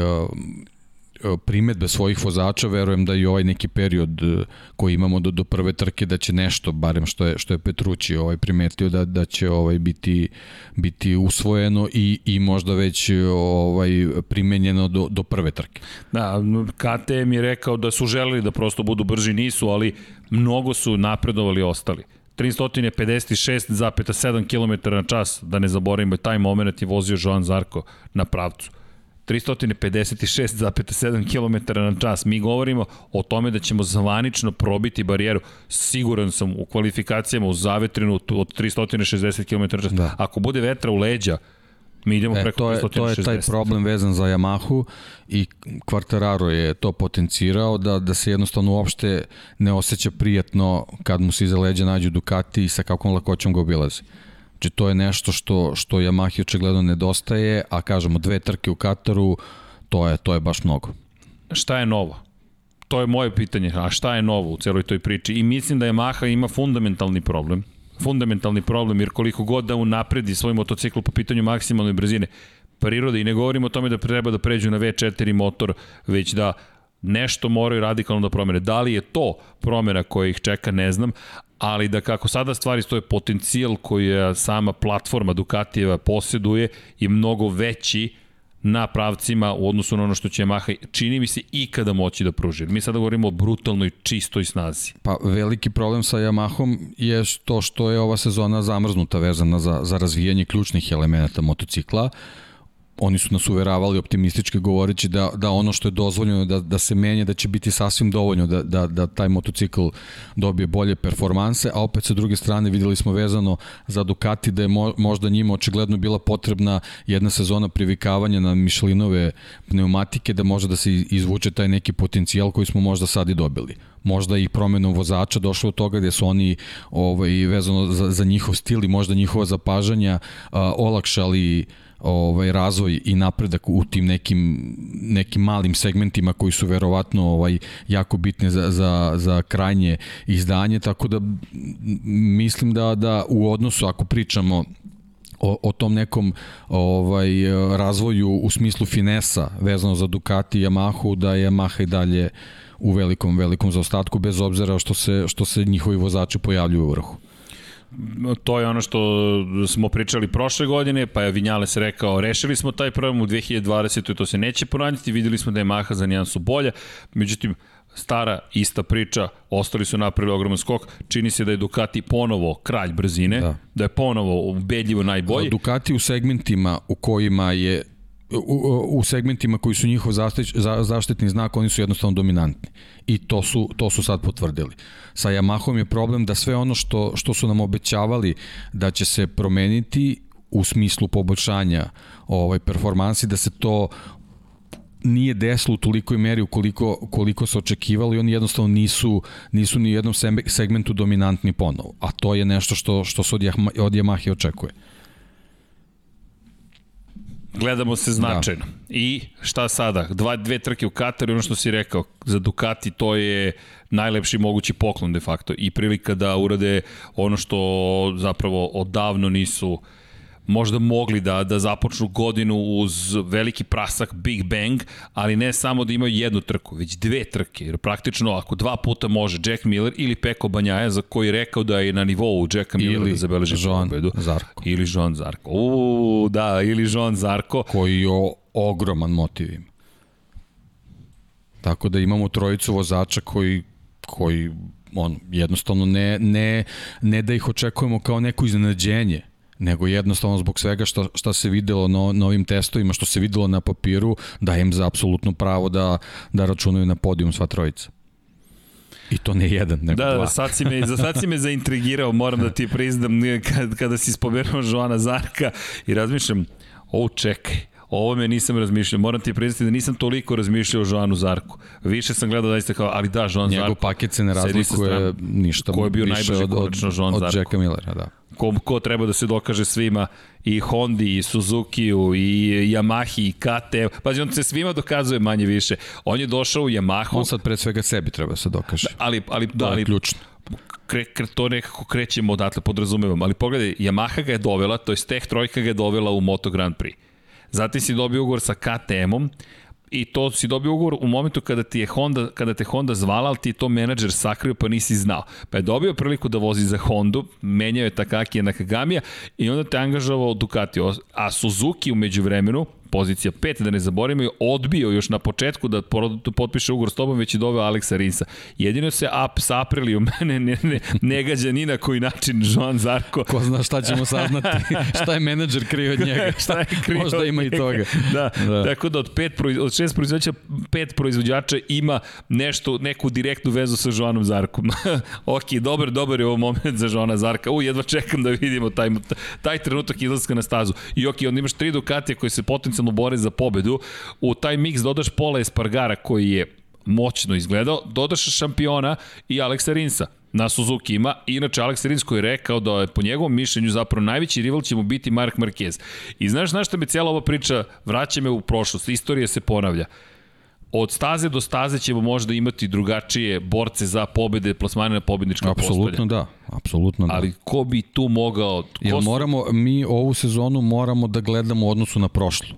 primetbe svojih vozača, verujem da i ovaj neki period e, koji imamo do, do prve trke da će nešto, barem što je, što je Petrući ovaj primetio da, da će ovaj biti, biti usvojeno i, i možda već ovaj primenjeno do, do prve trke. Da, KTM je rekao da su želeli da prosto budu brži, nisu, ali mnogo su napredovali ostali. 356,7 km na čas, da ne zaboravimo, taj moment je vozio Joan Zarko na pravcu. 356,7 km na čas. Mi govorimo o tome da ćemo zvanično probiti barijeru. Siguran sam u kvalifikacijama u zavetrinu od 360 km na čas. Da. Ako bude vetra u leđa, mi idemo e, preko to je, 360. To je taj problem vezan za Yamahu i Quartararo je to potencirao da, da se jednostavno uopšte ne osjeća prijatno kad mu se iza leđa nađu Ducati i sa kakvom lakoćom ga obilazi. Znači to je nešto što, što Yamahi očigledno nedostaje, a kažemo dve trke u Kataru, to je, to je baš mnogo. Šta je novo? To je moje pitanje, a šta je novo u celoj toj priči? I mislim da Yamaha ima fundamentalni problem, fundamentalni problem, jer koliko god da unapredi svoj motocikl po pitanju maksimalne brzine, prirode, i ne govorimo o tome da treba da pređu na V4 motor, već da nešto moraju radikalno da promene. Da li je to promena koja ih čeka, ne znam, ali da kako sada stvari stoje, potencijal koji sama platforma Ducatijeva posjeduje je mnogo veći na pravcima u odnosu na ono što će Yamaha čini mi se ikada moći da pruži. Mi sada govorimo o brutalnoj čistoj snazi. Pa veliki problem sa Yamahom je to što je ova sezona zamrznuta vezana za, za razvijanje ključnih elemenata motocikla. Uh, oni su nas uveravali optimistički govoreći da, da ono što je dozvoljeno da, da se menja, da će biti sasvim dovoljno da, da, da taj motocikl dobije bolje performanse, a opet sa druge strane videli smo vezano za Ducati da je mo, možda njima očigledno bila potrebna jedna sezona privikavanja na Michelinove pneumatike da može da se izvuče taj neki potencijal koji smo možda sad i dobili. Možda i promenom vozača došlo od toga gde su oni ovaj, vezano za, za njihov stil i možda njihova zapažanja a, olakšali ovaj razvoj i napredak u tim nekim nekim malim segmentima koji su verovatno ovaj jako bitni za, za, za krajnje izdanje tako da mislim da da u odnosu ako pričamo o, o tom nekom ovaj razvoju u smislu finesa vezano za Ducati i Yamahu da je Yamaha i dalje u velikom velikom zaostatku bez obzira što se što se njihovi vozači pojavljuju u vrhu to je ono što smo pričali prošle godine, pa je Vinjales rekao, rešili smo taj problem u 2020. i to se neće poraditi, videli smo da je Maha za nijansu bolja, međutim, stara, ista priča, ostali su napravili ogroman skok, čini se da je Ducati ponovo kralj brzine, da, da je ponovo ubedljivo najbolji. Ducati u segmentima u kojima je u, u segmentima koji su njihov zaštitni znak, oni su jednostavno dominantni. I to su, to su sad potvrdili. Sa Yamahom je problem da sve ono što, što su nam obećavali da će se promeniti u smislu poboljšanja ovaj performansi da se to nije desilo u tolikoj meri koliko, koliko se očekivalo i oni jednostavno nisu, nisu ni u jednom segmentu dominantni ponovo. A to je nešto što, što se od Yamahe očekuje gledamo se značajno. Da. I šta sada? Dva, dve trke u Kataru, ono što si rekao, za Ducati to je najlepši mogući poklon de facto i prilika da urade ono što zapravo odavno nisu uh, možda mogli da, da započnu godinu uz veliki prasak Big Bang, ali ne samo da imaju jednu trku, već dve trke, jer praktično ako dva puta može Jack Miller ili Peko Banjaja, za koji rekao da je na nivou Jacka Millera da zabeleži Jean pobedu. Zarko. Ili Jean Zarko. Uuu, da, ili Jean Zarko. Koji je ogroman motiv ima. Tako da imamo trojicu vozača koji, koji on, jednostavno ne, ne, ne da ih očekujemo kao neko iznenađenje, nego jednostavno zbog svega što, što se videlo na novim testovima, što se videlo na papiru, da im za apsolutno pravo da, da računaju na podijum sva trojica. I to ne jedan, nego da, da dva. Da, sad si me, za sad si me zaintrigirao, moram da ti priznam, kad, kada si spomenuo Joana Zarka i razmišljam, o čekaj, O ovome nisam razmišljao. Moram ti priznati da nisam toliko razmišljao o Joanu Zarku. Više sam gledao da isto kao, ali da, Joan Zarko. Njegov paket se ne razlikuje ništa. Ko je bio najbrži od, od, od, od Jacka Millera, da ko, ko treba da se dokaže svima i Hondi, i Suzuki-u, i Yamahi, i KT. Pazi, on se svima dokazuje manje više. On je došao u Yamahu. On sad pre svega sebi treba da se dokaže. Da, ali, ali, da, ali, ključno kre, kre, to nekako krećemo odatle, podrazumevam. Ali pogledaj, Yamaha ga je dovela, to je Tech Trojka ga je dovela u Moto Grand Prix. Zatim si dobio ugovor sa KTM-om, i to si dobio ugovor u momentu kada ti je Honda, kada te Honda zvala, ali ti je to menadžer sakrio pa nisi znao. Pa je dobio priliku da vozi za Hondu, menjao je Takaki na Kagamija i onda te angažovao Ducati. A Suzuki umeđu vremenu, pozicija 5, da ne zaboravimo, je odbio još na početku da potpiše ugovor s tobom, već je doveo Aleksa Rinsa. Jedino se ap, sa Apriliju mene ne, ne, ne gađa ni na koji način Joan Zarko. Ko zna šta ćemo saznati, šta je menadžer krio od njega, šta je krio Možda ima i toga. Da, da. tako da od, pet, od šest proizvođača, pet proizvođača ima nešto, neku direktnu vezu sa Joanom Zarkom. ok, dobar, dobar je ovo moment za Joana Zarka. U, jedva čekam da vidimo taj, taj trenutak izlaska na stazu. I ok, onda imaš tri Ducatije koje se potencijalno potencijalno bore za pobedu, u taj miks dodaš Pola Espargara koji je moćno izgledao, dodaš šampiona i Aleksa Rinsa na Suzuki ima. Inače, Alex Rins koji je rekao da je po njegovom mišljenju zapravo najveći rival će mu biti Mark Marquez. I znaš, znaš šta me cijela ova priča vraća me u prošlost, istorija se ponavlja od staze do staze ćemo možda imati drugačije borce za pobede, plasmane na pobednička apsolutno postolja. da, apsolutno da. Ali ko bi tu mogao... Ko moramo, mi ovu sezonu moramo da gledamo u odnosu na prošlu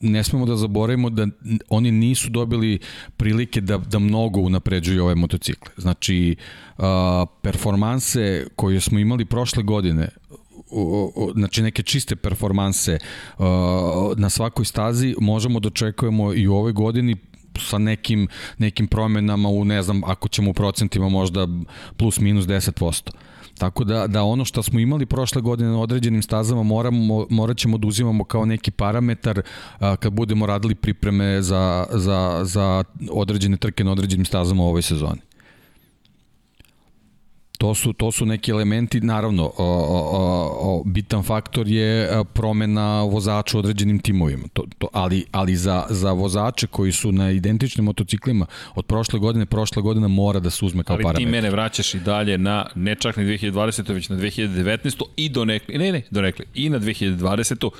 ne smemo da zaboravimo da oni nisu dobili prilike da, da mnogo unapređuju ove motocikle. Znači, uh, performanse koje smo imali prošle godine, znači neke čiste performanse na svakoj stazi možemo da očekujemo i u ovoj godini sa nekim, nekim promenama u, ne znam, ako ćemo u procentima možda plus minus 10%. Tako da, da ono što smo imali prošle godine na određenim stazama moramo, morat ćemo da uzimamo kao neki parametar a, kad budemo radili pripreme za, za, za određene trke na određenim stazama u ovoj sezoni to su, to su neki elementi, naravno, o, o, o, bitan faktor je promena vozača u određenim timovima, to, to, ali, ali za, za vozače koji su na identičnim motociklima od prošle godine, prošla godina mora da se uzme kao ali parametar. Ali ti mene vraćaš i dalje na, ne čak na 2020. već na 2019. i do nekli, ne, ne, do nekli, i na 2020.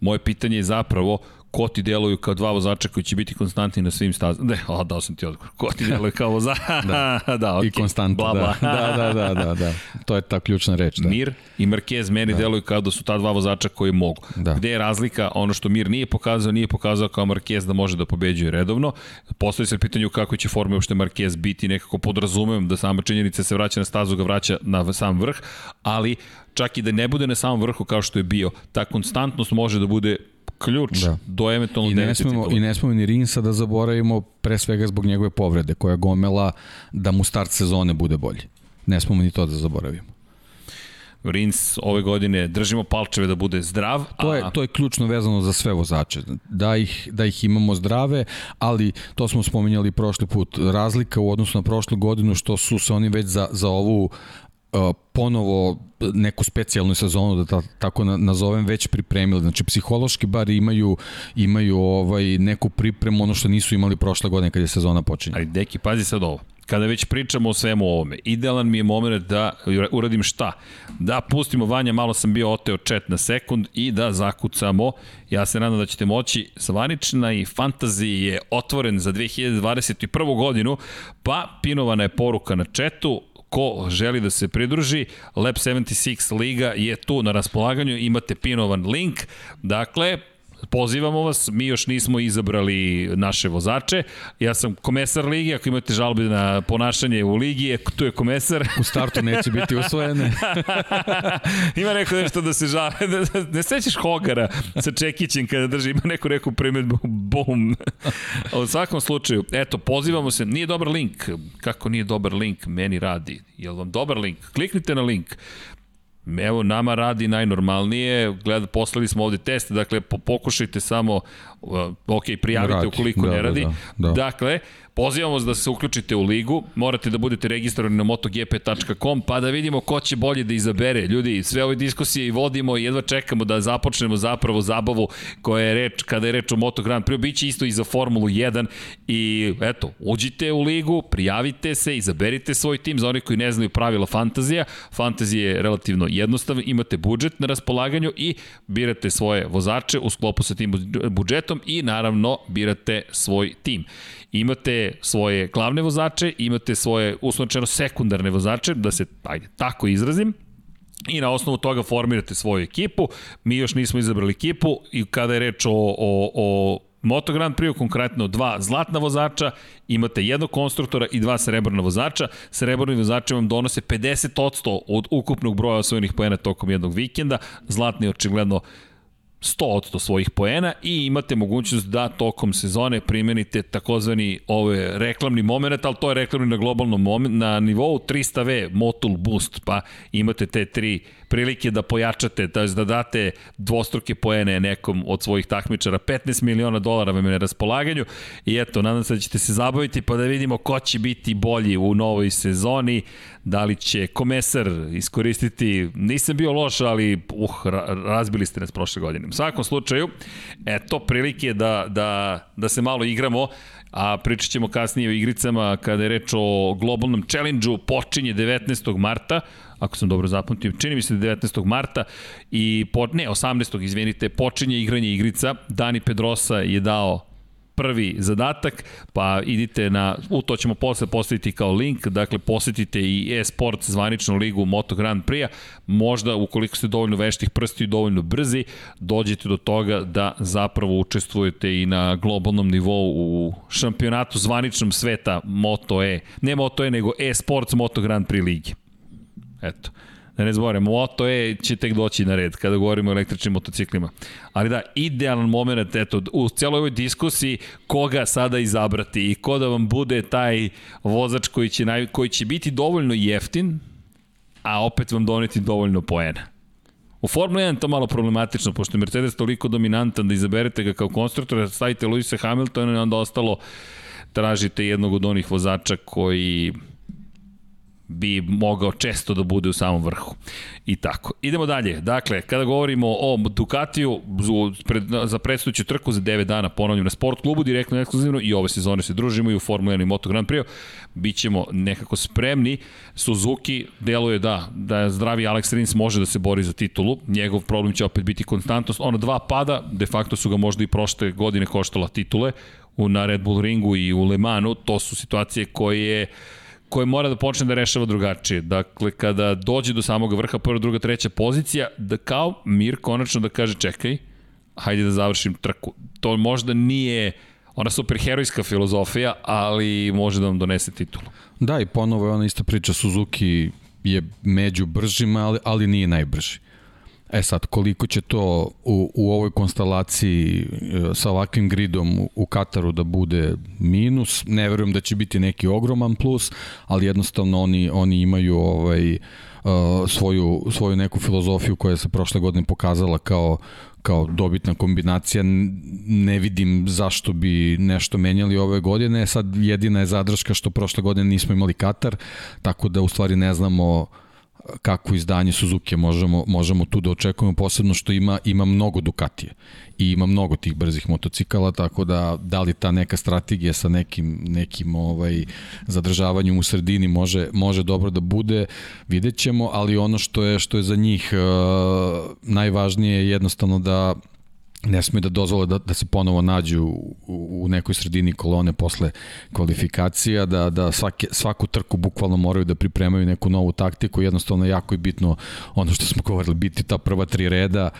Moje pitanje je zapravo ko ti deluju kao dva vozača koji će biti konstantni na svim stazama. Ne, a, dao sam ti odgovor. Ko ti deluju kao vozač? da, da okay. I konstantno, bla, bla. Da. da, da, da, da, da. To je ta ključna reč. Da. Mir i Marquez meni da. deluju kao da su ta dva vozača koji mogu. Da. Gde je razlika? Ono što Mir nije pokazao, nije pokazao kao Marquez da može da pobeđuje redovno. Postoji se pitanje kako će forme uopšte Marquez biti, nekako podrazumem da sama činjenica se vraća na stazu, ga vraća na sam vrh, ali čak i da ne bude na samom vrhu kao što je bio, ta konstantnost može da bude ključ da. do eventualno I ne smemo, I ne smemo ni Rinsa da zaboravimo pre svega zbog njegove povrede koja gomela da mu start sezone bude bolji. Ne smemo ni to da zaboravimo. Rins ove godine držimo palčeve da bude zdrav. To je, a... to je ključno vezano za sve vozače. Da ih, da ih imamo zdrave, ali to smo spominjali prošli put. Razlika u odnosu na prošlu godinu što su se oni već za, za ovu ponovo neku specijalnu sezonu da ta, tako nazovem već pripremili znači psihološki bar imaju imaju ovaj neku pripremu ono što nisu imali prošle godine kad je sezona počinje ali deki pazi sad ovo kada već pričamo o svemu ovome, idealan mi je moment da uradim šta? Da pustimo Vanja, malo sam bio oteo čet na sekund i da zakucamo. Ja se nadam da ćete moći. Svanična i fantaziji je otvoren za 2021. godinu, pa pinovana je poruka na četu, ko želi da se pridruži, Lab 76 Liga je tu na raspolaganju, imate pinovan link, dakle, pozivamo vas, mi još nismo izabrali naše vozače. Ja sam komesar ligi, ako imate žalbe na ponašanje u ligi, tu je komesar. U startu neće biti usvojene. ima neko nešto da se žale. Ne sećaš Hogara sa Čekićem kada drži, ima neko neku primedbu, bum. U svakom slučaju, eto, pozivamo se, nije dobar link. Kako nije dobar link? Meni radi. Jel vam dobar link? Kliknite na link evo nama radi najnormalnije, gleda, poslali smo ovde test, dakle po, pokušajte samo, ok, prijavite radi. ukoliko da, ne radi. Da, da, da. Dakle, Pozivamo vas da se uključite u ligu, morate da budete registrovani na motogp.com pa da vidimo ko će bolje da izabere. Ljudi, sve ove diskusije i vodimo i jedva čekamo da započnemo zapravo zabavu koja je reč, kada je reč o Moto Grand Prix, biće isto i za Formulu 1 i eto, uđite u ligu, prijavite se, izaberite svoj tim za onih koji ne znaju pravila fantazija. Fantazija je relativno jednostavna, imate budžet na raspolaganju i birate svoje vozače u sklopu sa tim budžetom i naravno birate svoj tim imate svoje glavne vozače, imate svoje uslovno sekundarne vozače, da se, ajde, tako izrazim, i na osnovu toga formirate svoju ekipu. Mi još nismo izabrali ekipu i kada je reč o, o, o Moto Grand Prix, konkretno dva zlatna vozača, imate jednog konstruktora i dva srebrna vozača. Srebrni vozači vam donose 50% od ukupnog broja osvojenih pojena tokom jednog vikenda. Zlatni očigledno 100% svojih poena i imate mogućnost da tokom sezone primenite takozvani ove reklamni moment, ali to je reklamni na globalnom moment, na nivou 300V Motul Boost, pa imate te tri prilike da pojačate, da, da date dvostruke poene nekom od svojih takmičara. 15 miliona dolara vam je na raspolaganju i eto, nadam se da ćete se zabaviti pa da vidimo ko će biti bolji u novoj sezoni, da li će komesar iskoristiti, nisam bio loš, ali uh, razbili ste nas prošle godine. U svakom slučaju, eto, prilike da, da, da se malo igramo, a pričat ćemo kasnije o igricama kada je reč o globalnom challenge-u, počinje 19. marta, ako sam dobro zapamtio, čini mi se 19. marta i po, ne, 18. izvinite, počinje igranje igrica. Dani Pedrosa je dao prvi zadatak, pa idite na, u to ćemo posle postaviti kao link, dakle posetite i e-sport zvaničnu ligu Moto Grand Prix-a, možda ukoliko ste dovoljno veštih prsti i dovoljno brzi, dođete do toga da zapravo učestvujete i na globalnom nivou u šampionatu zvaničnom sveta Moto E, ne Moto E, nego e-sports Moto Grand Prix ligi. Eto. Da ne zaboravim, Moto E će tek doći na red kada govorimo o električnim motociklima. Ali da, idealan moment, eto, u celoj ovoj diskusiji koga sada izabrati i ko da vam bude taj vozač koji će, naj, koji će biti dovoljno jeftin, a opet vam doneti dovoljno poena. U Formula 1 to malo problematično, pošto je Mercedes toliko dominantan da izaberete ga kao konstruktora, stavite Luisa Hamiltona i onda ostalo tražite jednog od onih vozača koji bi mogao često da bude u samom vrhu. I tako. Idemo dalje. Dakle, kada govorimo o Ducatiju za predstavljuću trku za 9 dana ponavljam na sport klubu, direktno ekskluzivno i ove sezone se družimo i u Formula 1 i Moto Grand Prix. Bićemo nekako spremni. Suzuki deluje da, da zdravi Alex Rins može da se bori za titulu. Njegov problem će opet biti konstantnost. Ona dva pada, de facto su ga možda i prošle godine koštala titule u, na Red Bull ringu i u Le Manu. To su situacije koje koje mora da počne da rešava drugačije. Dakle, kada dođe do samog vrha, prva, druga, treća pozicija, da kao Mir konačno da kaže čekaj, hajde da završim trku. To možda nije ona superherojska filozofija, ali može da vam donese titulu. Da, i ponovo je ona ista priča, Suzuki je među bržima, ali, ali nije najbrži. E sad, koliko će to u, u ovoj konstelaciji e, sa ovakvim gridom u, Kataru da bude minus, ne verujem da će biti neki ogroman plus, ali jednostavno oni, oni imaju ovaj, uh, svoju, svoju neku filozofiju koja se prošle godine pokazala kao kao dobitna kombinacija, ne vidim zašto bi nešto menjali ove godine, sad jedina je zadrška što prošle godine nismo imali Katar, tako da u stvari ne znamo uh, kakvo izdanje Suzuki možemo, možemo tu da očekujemo, posebno što ima, ima mnogo Ducatije i ima mnogo tih brzih motocikala, tako da da li ta neka strategija sa nekim, nekim ovaj, zadržavanjem u sredini može, može dobro da bude, vidjet ćemo, ali ono što je, što je za njih uh, najvažnije je jednostavno da ne sme da dozvole da, da se ponovo nađu u, u nekoj sredini kolone posle kvalifikacija, da, da svake, svaku trku bukvalno moraju da pripremaju neku novu taktiku, jednostavno jako je bitno ono što smo govorili, biti ta prva tri reda,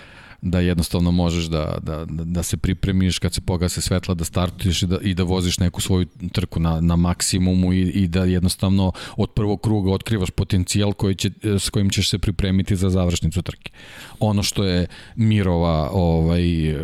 da jednostavno možeš da, da, da se pripremiš kad se pogase svetla, da startuješ i da, i da voziš neku svoju trku na, na maksimumu i, i da jednostavno od prvog kruga otkrivaš potencijal koji će, s kojim ćeš se pripremiti za završnicu trke. Ono što je Mirova ovaj,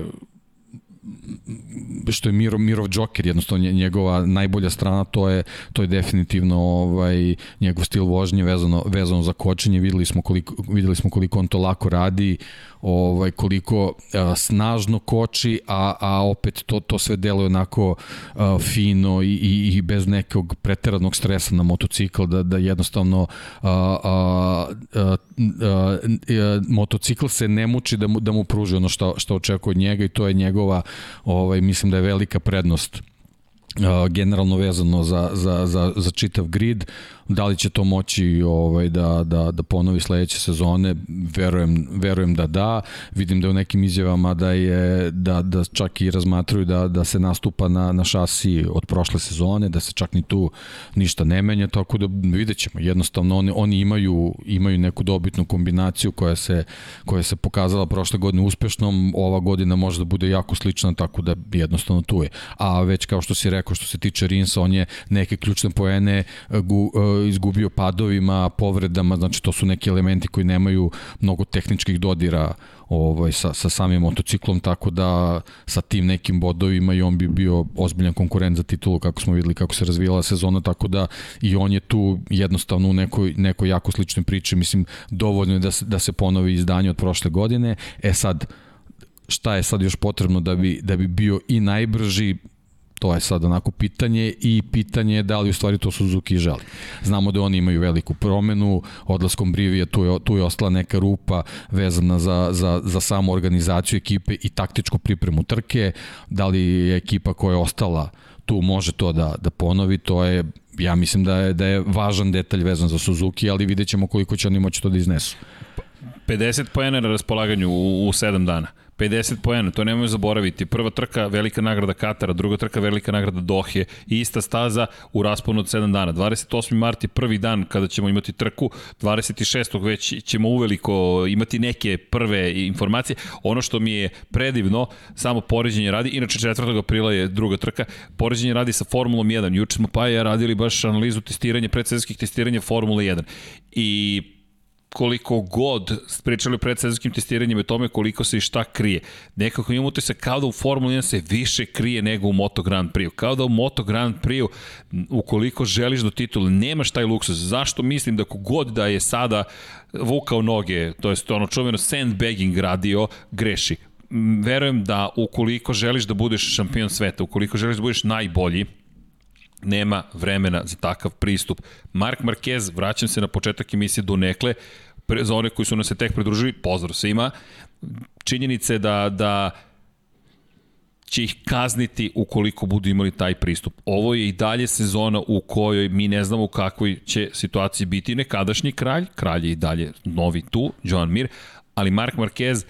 što je Miro, Mirov Joker, jednostavno njegova najbolja strana, to je, to je definitivno ovaj, njegov stil vožnje vezano, vezano za kočenje, videli smo koliko, videli smo koliko on to lako radi, ovaj koliko a, snažno koči, a, a opet to to sve deluje onako a, fino i, i, i bez nekog preteranog stresa na motocikl da da jednostavno a, a, a, a, a, motocikl se ne muči da mu da mu pruži ono što što očekuje od njega i to je njegova ovaj mislim da je velika prednost generalno vezano za, za, za, za čitav grid. Da li će to moći ovaj, da, da, da ponovi sledeće sezone? Verujem, verujem da da. Vidim da u nekim izjavama da je da, da čak i razmatruju da, da se nastupa na, na šasi od prošle sezone, da se čak ni tu ništa ne menja, tako da vidjet ćemo. Jednostavno oni, oni imaju, imaju neku dobitnu kombinaciju koja se, koja se pokazala prošle godine uspešnom, ova godina može da bude jako slična, tako da jednostavno tu je. A već kao što si rekao, što se tiče Rinsa, on je neke ključne poene eh, gu, uh, izgubio padovima, povredama, znači to su neki elementi koji nemaju mnogo tehničkih dodira ovaj, sa, sa samim motociklom, tako da sa tim nekim bodovima i on bi bio ozbiljan konkurent za titulu kako smo videli kako se razvijala sezona, tako da i on je tu jednostavno u nekoj, nekoj jako sličnoj priči, mislim dovoljno je da se, da se ponovi izdanje od prošle godine, e sad šta je sad još potrebno da bi, da bi bio i najbrži, To je sad onako pitanje i pitanje je da li u stvari to Suzuki želi. Znamo da oni imaju veliku promenu, odlaskom Brivija tu je, tu je ostala neka rupa vezana za, za, za samu organizaciju ekipe i taktičku pripremu trke, da li je ekipa koja je ostala tu može to da, da ponovi, to je ja mislim da je, da je važan detalj vezan za Suzuki, ali vidjet ćemo koliko će oni moći to da iznesu. 50 poena na raspolaganju u, u 7 dana. 50 poena, to nemojmo zaboraviti. Prva trka velika nagrada Katara, druga trka velika nagrada Dohe i ista staza u rasponu od 7 dana. 28. mart je prvi dan kada ćemo imati trku, 26. već ćemo uveliko imati neke prve informacije. Ono što mi je predivno, samo poređenje radi, inače 4. aprila je druga trka, poređenje radi sa Formulom 1. Juče smo pa ja radili baš analizu testiranja, predsezonskih testiranja Formule 1. I koliko god pričali o predsezonskim testiranjima o tome koliko se i šta krije. Nekako imamo se kao da u Formuli 1 se više krije nego u Moto Grand Prix. Kao da u Moto Grand Prix ukoliko želiš do titula nemaš taj luksus. Zašto mislim da kogod da je sada vukao noge, to je ono čuveno sandbagging radio, greši. Verujem da ukoliko želiš da budeš šampion sveta, ukoliko želiš da budeš najbolji, nema vremena za takav pristup. Mark Marquez, vraćam se na početak emisije do nekle, pre, za one koji su nas se tek pridružili, pozdrav svima, činjenice da, da će ih kazniti ukoliko budu imali taj pristup. Ovo je i dalje sezona u kojoj mi ne znamo u kakvoj će situaciji biti nekadašnji kralj, kralj je i dalje novi tu, Joan Mir, ali Mark Marquez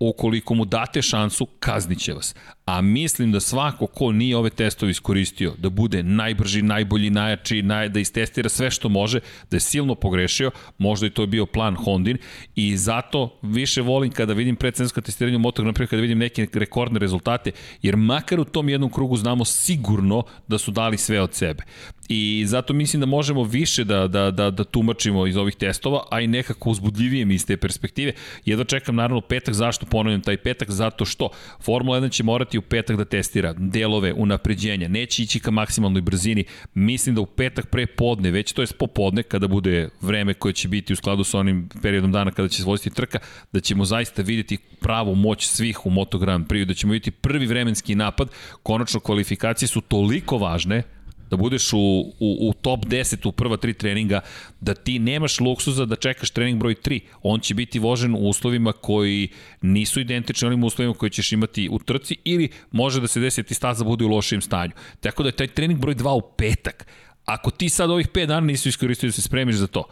ukoliko mu date šansu, kazniće vas. A mislim da svako ko nije ove testove iskoristio, da bude najbrži, najbolji, najjači, naj, da istestira sve što može, da je silno pogrešio, možda i to je bio plan Hondin i zato više volim kada vidim predsedničko testiranje u Moto Grand Prix, kada vidim neke rekordne rezultate, jer makar u tom jednom krugu znamo sigurno da su dali sve od sebe. I zato mislim da možemo više da, da, da, da tumačimo iz ovih testova, a i nekako uzbudljivije mi iz te perspektive. Jedva čekam naravno petak, zašto ponavljam taj petak? Zato što Formula 1 će morati u petak da testira delove unapređenja, neće ići ka maksimalnoj brzini. Mislim da u petak pre podne, već to je popodne, kada bude vreme koje će biti u skladu sa onim periodom dana kada će se trka, da ćemo zaista videti pravu moć svih u Moto Grand Prix, da ćemo videti prvi vremenski napad, konačno kvalifikacije su toliko važne, da budeš u, u, u top 10 u prva tri treninga, da ti nemaš luksuza da čekaš trening broj 3. On će biti vožen u uslovima koji nisu identični onim uslovima koje ćeš imati u trci ili može da se desi da ti staza bude u lošijem stanju. Tako da je taj trening broj 2 u petak. Ako ti sad ovih 5 dana nisi iskoristio da se spremiš za to,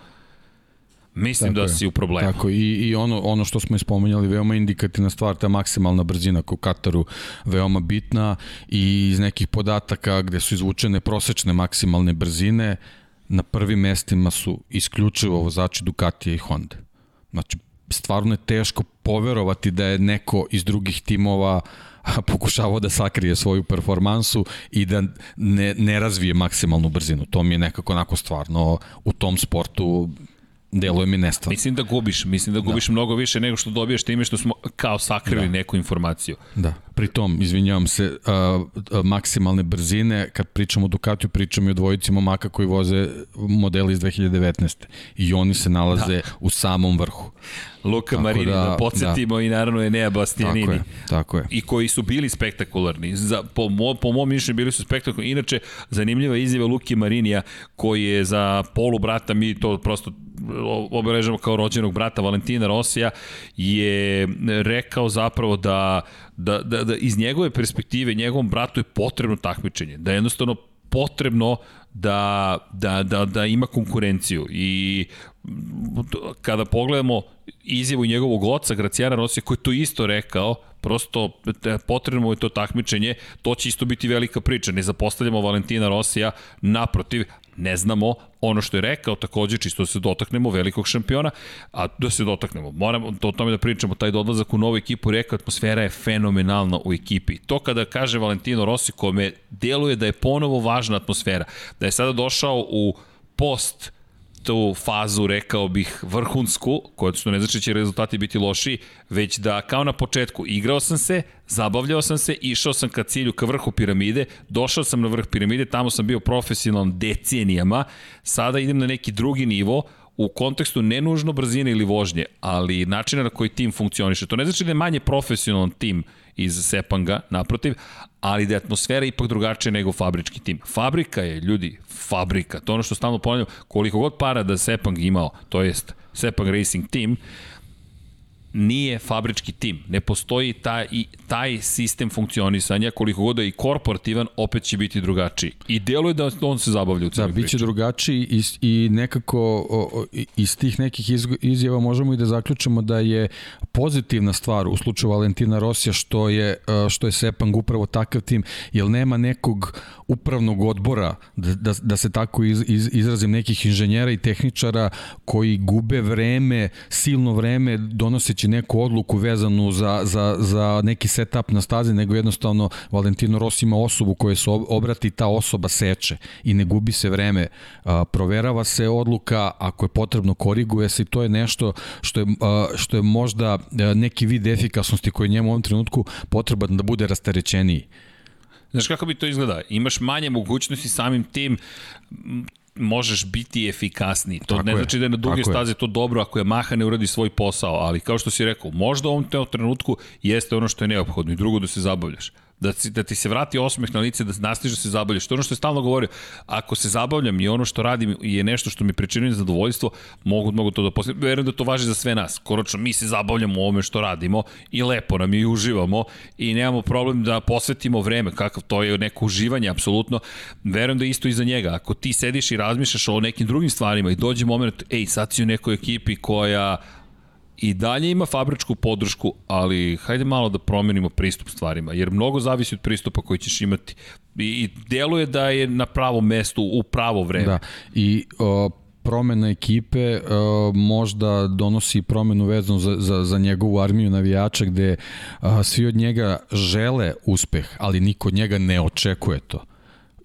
Mislim tako da je, si u problemu. Tako, i, i ono, ono što smo ispomenjali, veoma indikativna stvar, ta maksimalna brzina u Kataru, veoma bitna i iz nekih podataka gde su izvučene prosečne maksimalne brzine, na prvim mestima su isključivo vozači Ducatija i Honda. Znači, stvarno je teško poverovati da je neko iz drugih timova pokušavao da sakrije svoju performansu i da ne, ne razvije maksimalnu brzinu. To mi je nekako onako stvarno u tom sportu deluje mi nestvarno. Mislim da gubiš, mislim da gubiš da. mnogo više nego što dobiješ time što smo kao sakrili da. neku informaciju. Da, pri tom, izvinjavam se, a, a, maksimalne brzine, kad pričamo o Ducatiju, pričamo i o dvojici momaka koji voze modeli iz 2019. I oni se nalaze da. u samom vrhu. Luka tako Marini, da, da podsjetimo da. i naravno Enea Bastianini. Tako je, tako je. I koji su bili spektakularni. Za, po, mo, po mom mišljenju bili su spektakularni. Inače, zanimljiva izjava Luki Marinija, koji je za polu brata, mi to prosto obeležamo kao rođenog brata Valentina Rosija, je rekao zapravo da, da, da, da iz njegove perspektive, njegovom bratu je potrebno takmičenje, da je jednostavno potrebno da, da, da, da ima konkurenciju i kada pogledamo izjavu njegovog oca Gracijana Rosija koji to isto rekao, prosto potrebno je to takmičenje, to će isto biti velika priča. Ne zapostavljamo Valentina Rosija, naprotiv, ne znamo ono što je rekao takođe čisto da se dotaknemo velikog šampiona, a da se dotaknemo, moramo to o tome da pričamo, taj odlazak u novu ekipu, rekao atmosfera je fenomenalna u ekipi. To kada kaže Valentino Rossi kome deluje da je ponovo važna atmosfera, da je sada došao u post tu fazu, rekao bih, vrhunsku, koja što ne znači će rezultati biti loši, već da kao na početku igrao sam se, zabavljao sam se, išao sam ka cilju, ka vrhu piramide, došao sam na vrh piramide, tamo sam bio profesionalan decenijama, sada idem na neki drugi nivo, u kontekstu ne nužno brzine ili vožnje, ali načina na koji tim funkcioniše. To ne znači da je manje profesionalan tim iz Sepanga, naprotiv, ali da je atmosfera ipak drugačija nego fabrički tim. Fabrika je, ljudi, fabrika. To je ono što stalno ponavljam, koliko god para da Sepang imao, to jest Sepang Racing Team, nije fabrički tim. Ne postoji taj, i, taj sistem funkcionisanja, koliko god da je i korporativan, opet će biti drugačiji. I deluje da on se zabavlja u celoj da, priči. Da, biće drugačiji i, i nekako o, o, iz tih nekih izjava možemo i da zaključimo da je pozitivna stvar u slučaju Valentina Rosija što je, e, što je Sepang upravo takav tim, jer nema nekog upravnog odbora, da, da, da se tako iz, iz, izrazim, nekih inženjera i tehničara koji gube vreme, silno vreme donoseći neku odluku vezanu za, za, za neki setup na stazi, nego jednostavno Valentino Rossi ima osobu koja se obrati, ta osoba seče i ne gubi se vreme. Proverava se odluka, ako je potrebno koriguje se i to je nešto što je, što je možda neki vid efikasnosti koji njemu u ovom trenutku potreban da bude rasterećeniji. Znaš kako bi to izgleda? Imaš manje mogućnosti samim tim možeš biti efikasniji. To tako ne je, znači da je na duge staze to dobro ako je Maha ne uradi svoj posao, ali kao što si rekao, možda u ovom trenutku jeste ono što je neophodno i drugo da se zabavljaš da, ti, da ti se vrati osmeh na lice, da nastiže da se zabavljaš. To je ono što je stalno govorio. Ako se zabavljam i ono što radim je nešto što mi pričinuje zadovoljstvo, mogu, mogu to da posle... Verujem da to važi za sve nas. Koročno, mi se zabavljamo u ovome što radimo i lepo nam i uživamo i nemamo problem da posvetimo vreme, kakav to je neko uživanje, apsolutno. Verujem da je isto i za njega. Ako ti sediš i razmišljaš o nekim drugim stvarima i dođe moment, ej, sad si u nekoj ekipi koja i dalje ima fabričku podršku, ali hajde malo da promenimo pristup stvarima, jer mnogo zavisi od pristupa koji ćeš imati. I, i deluje da je na pravom mestu u pravo vreme. Da, i o, promena ekipe o, možda donosi promenu vezanu za, za, za njegovu armiju navijača gde a, svi od njega žele uspeh, ali niko od njega ne očekuje to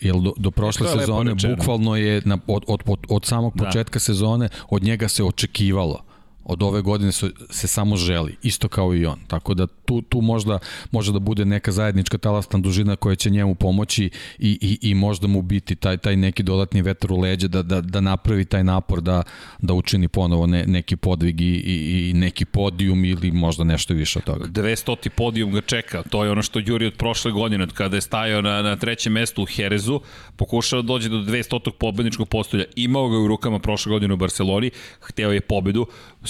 jer do, do prošle sezone bukvalno je na, od, od, od, od samog da. početka sezone od njega se očekivalo od ove godine se, se samo želi, isto kao i on. Tako da tu, tu možda može da bude neka zajednička talasna dužina koja će njemu pomoći i, i, i možda mu biti taj, taj neki dodatni vetar u leđe da, da, da napravi taj napor da, da učini ponovo ne, neki podvig i, i, i neki podijum ili možda nešto više od toga. 200. podijum ga čeka, to je ono što Juri od prošle godine, kada je stajao na, na trećem mestu u Herezu, pokušao da dođe do 200. pobedničkog postolja, imao ga u rukama prošle godine u Barceloni, hteo je pobedu,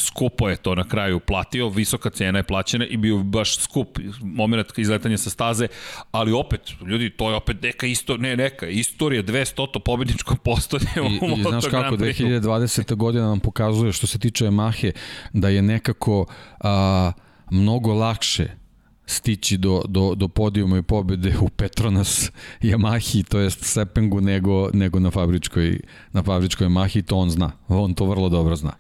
skupo je to na kraju platio, visoka cena je plaćena i bio baš skup moment izletanja sa staze, ali opet, ljudi, to je opet neka isto, ne neka, istorija 200 pobedničko postolje u I, i znaš kako, 2020. godina nam pokazuje što se tiče Mahe, da je nekako a, mnogo lakše stići do, do, do podijuma i pobede u Petronas Yamahi, to jest Sepengu, nego, nego na fabričkoj, na fabričkoj Yamahi, to on zna. On to vrlo dobro zna.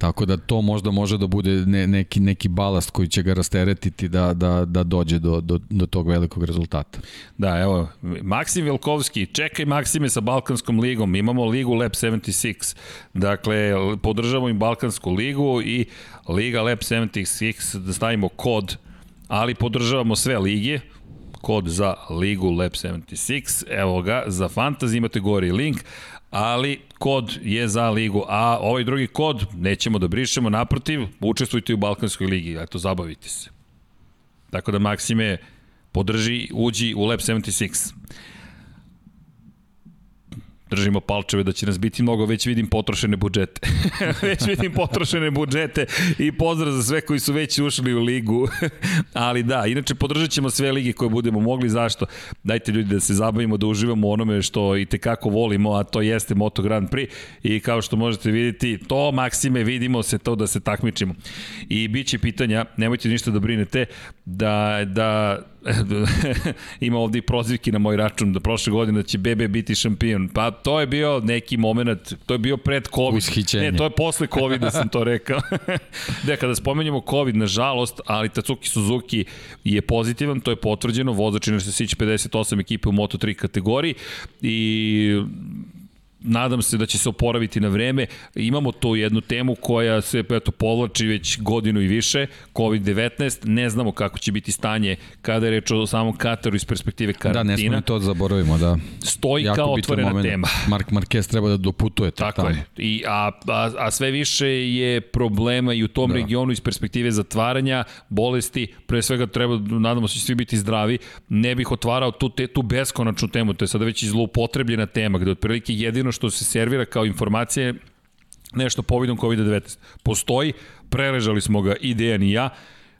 Tako da to možda može da bude ne, neki, neki balast koji će ga rasteretiti da, da, da dođe do, do, do tog velikog rezultata. Da, evo, Maksim Velkovski, čekaj Maksime sa Balkanskom ligom, imamo ligu Lab 76, dakle, podržavamo i Balkansku ligu i Liga Lab 76, da stavimo kod, ali podržavamo sve lige, kod za ligu Lab 76, evo ga, za fantasy imate gori link, ali kod je za ligu, a ovaj drugi kod nećemo da brišemo, naprotiv, učestvujte u Balkanskoj ligi, eto, zabavite se. Tako da Maksime podrži, uđi u Lab 76 držimo palčeve da će nas biti mnogo, već vidim potrošene budžete. već vidim potrošene budžete i pozdrav za sve koji su već ušli u ligu. Ali da, inače podržat ćemo sve lige koje budemo mogli. Zašto? Dajte ljudi da se zabavimo, da uživamo u onome što i tekako volimo, a to jeste Moto Grand Prix. I kao što možete vidjeti, to Maksime, vidimo se to da se takmičimo. I bit će pitanja, nemojte ništa da brinete, da, da ima ovde i prozivki na moj račun da prošle godine da će BB biti šampion. Pa to je bio neki moment, to je bio pred COVID. Ushićenje. Ne, to je posle COVID da sam to rekao. da, kada spomenjamo COVID, nažalost, ali Tatsuki Suzuki je pozitivan, to je potvrđeno, vozač je se sići 58 ekipe u Moto3 kategoriji i nadam se da će se oporaviti na vreme. Imamo tu jednu temu koja se eto, povlači već godinu i više, COVID-19, ne znamo kako će biti stanje kada je reč o samom Kataru iz perspektive karantina. Da, ne smo to da zaboravimo, da. Stoji jako kao otvorena moment. tema. Mark Marquez treba da doputuje Tako tamo. je. I, a, a, a sve više je problema i u tom da. regionu iz perspektive zatvaranja, bolesti, pre svega treba, nadamo se, će svi biti zdravi. Ne bih otvarao tu, te, tu beskonačnu temu, to je sada već i zloupotrebljena tema, gde otprilike jedino jedino što se servira kao informacije nešto povidom COVID-19. Postoji, preležali smo ga i Dejan i ja,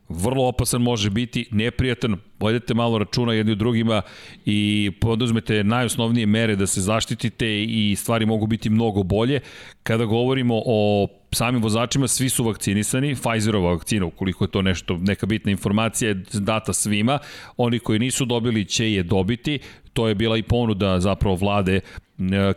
vrlo opasan može biti, neprijatan, povedete malo računa jedni u drugima i poduzmete najosnovnije mere da se zaštitite i stvari mogu biti mnogo bolje. Kada govorimo o samim vozačima, svi su vakcinisani, Pfizerova vakcina, ukoliko je to nešto, neka bitna informacija, je data svima, oni koji nisu dobili će je dobiti, to je bila i ponuda zapravo vlade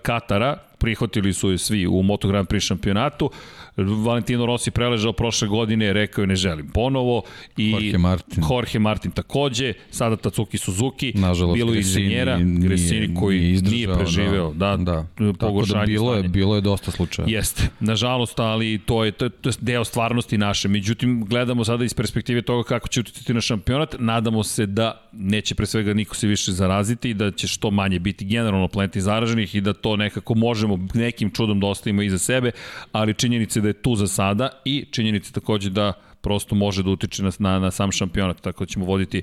Katara, prihvatili su je svi u Moto Grand Prix šampionatu. Valentino Rossi preležao prošle godine, rekao je ne želim ponovo i Jorge Martin, Jorge Martin takođe, sada Tatsuki Suzuki, Nažalost, bilo inženjera, Gresini koji nije, izdržao, nije preživeo, da, da, da. pogoršanje da bilo stanje. je, bilo je dosta slučaja. Jeste, nažalost, ali to je, to, je, to je deo stvarnosti naše. Međutim, gledamo sada iz perspektive toga kako će uticati na šampionat. Nadamo se da neće pre svega niko se više zaraziti i da će što manje biti generalno planeti zaraženih i da to nekako možemo nekim čudom da ostavimo iza sebe, ali činjenica je da je tu za sada i činjenica takođe da prosto može da utiče na, na, na sam šampionat, tako da ćemo voditi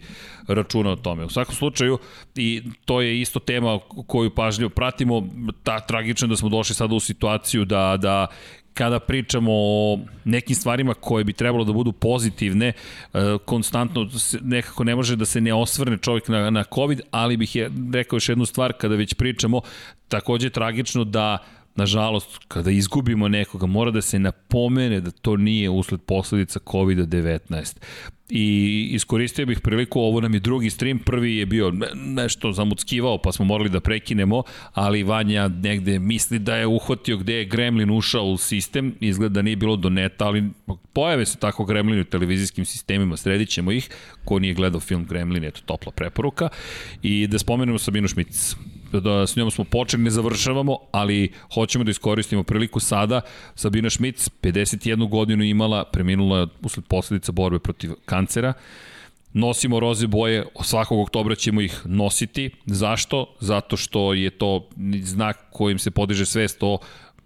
računa o tome. U svakom slučaju, i to je isto tema koju pažljivo pratimo, ta tragično da smo došli sada u situaciju da, da kada pričamo o nekim stvarima koje bi trebalo da budu pozitivne, e, konstantno nekako ne može da se ne osvrne čovjek na, na COVID, ali bih je rekao još jednu stvar kada već pričamo, takođe je tragično da nažalost, kada izgubimo nekoga, mora da se napomene da to nije usled posledica COVID-19. I iskoristio bih priliku, ovo nam je drugi stream, prvi je bio nešto zamuckivao pa smo morali da prekinemo, ali Vanja negde misli da je uhvatio gde je Gremlin ušao u sistem, izgleda da nije bilo do neta, ali pojave se tako Gremlin u televizijskim sistemima, sredit ćemo ih, ko nije gledao film Gremlin, eto topla preporuka, i da spomenemo Sabinu Šmic, da s njom smo počeli, ne završavamo, ali hoćemo da iskoristimo priliku sada. Sabina Šmic, 51 godinu imala, preminula usled posledica borbe protiv kancera. Nosimo roze boje, svakog oktobra ćemo ih nositi. Zašto? Zato što je to znak kojim se podiže svest o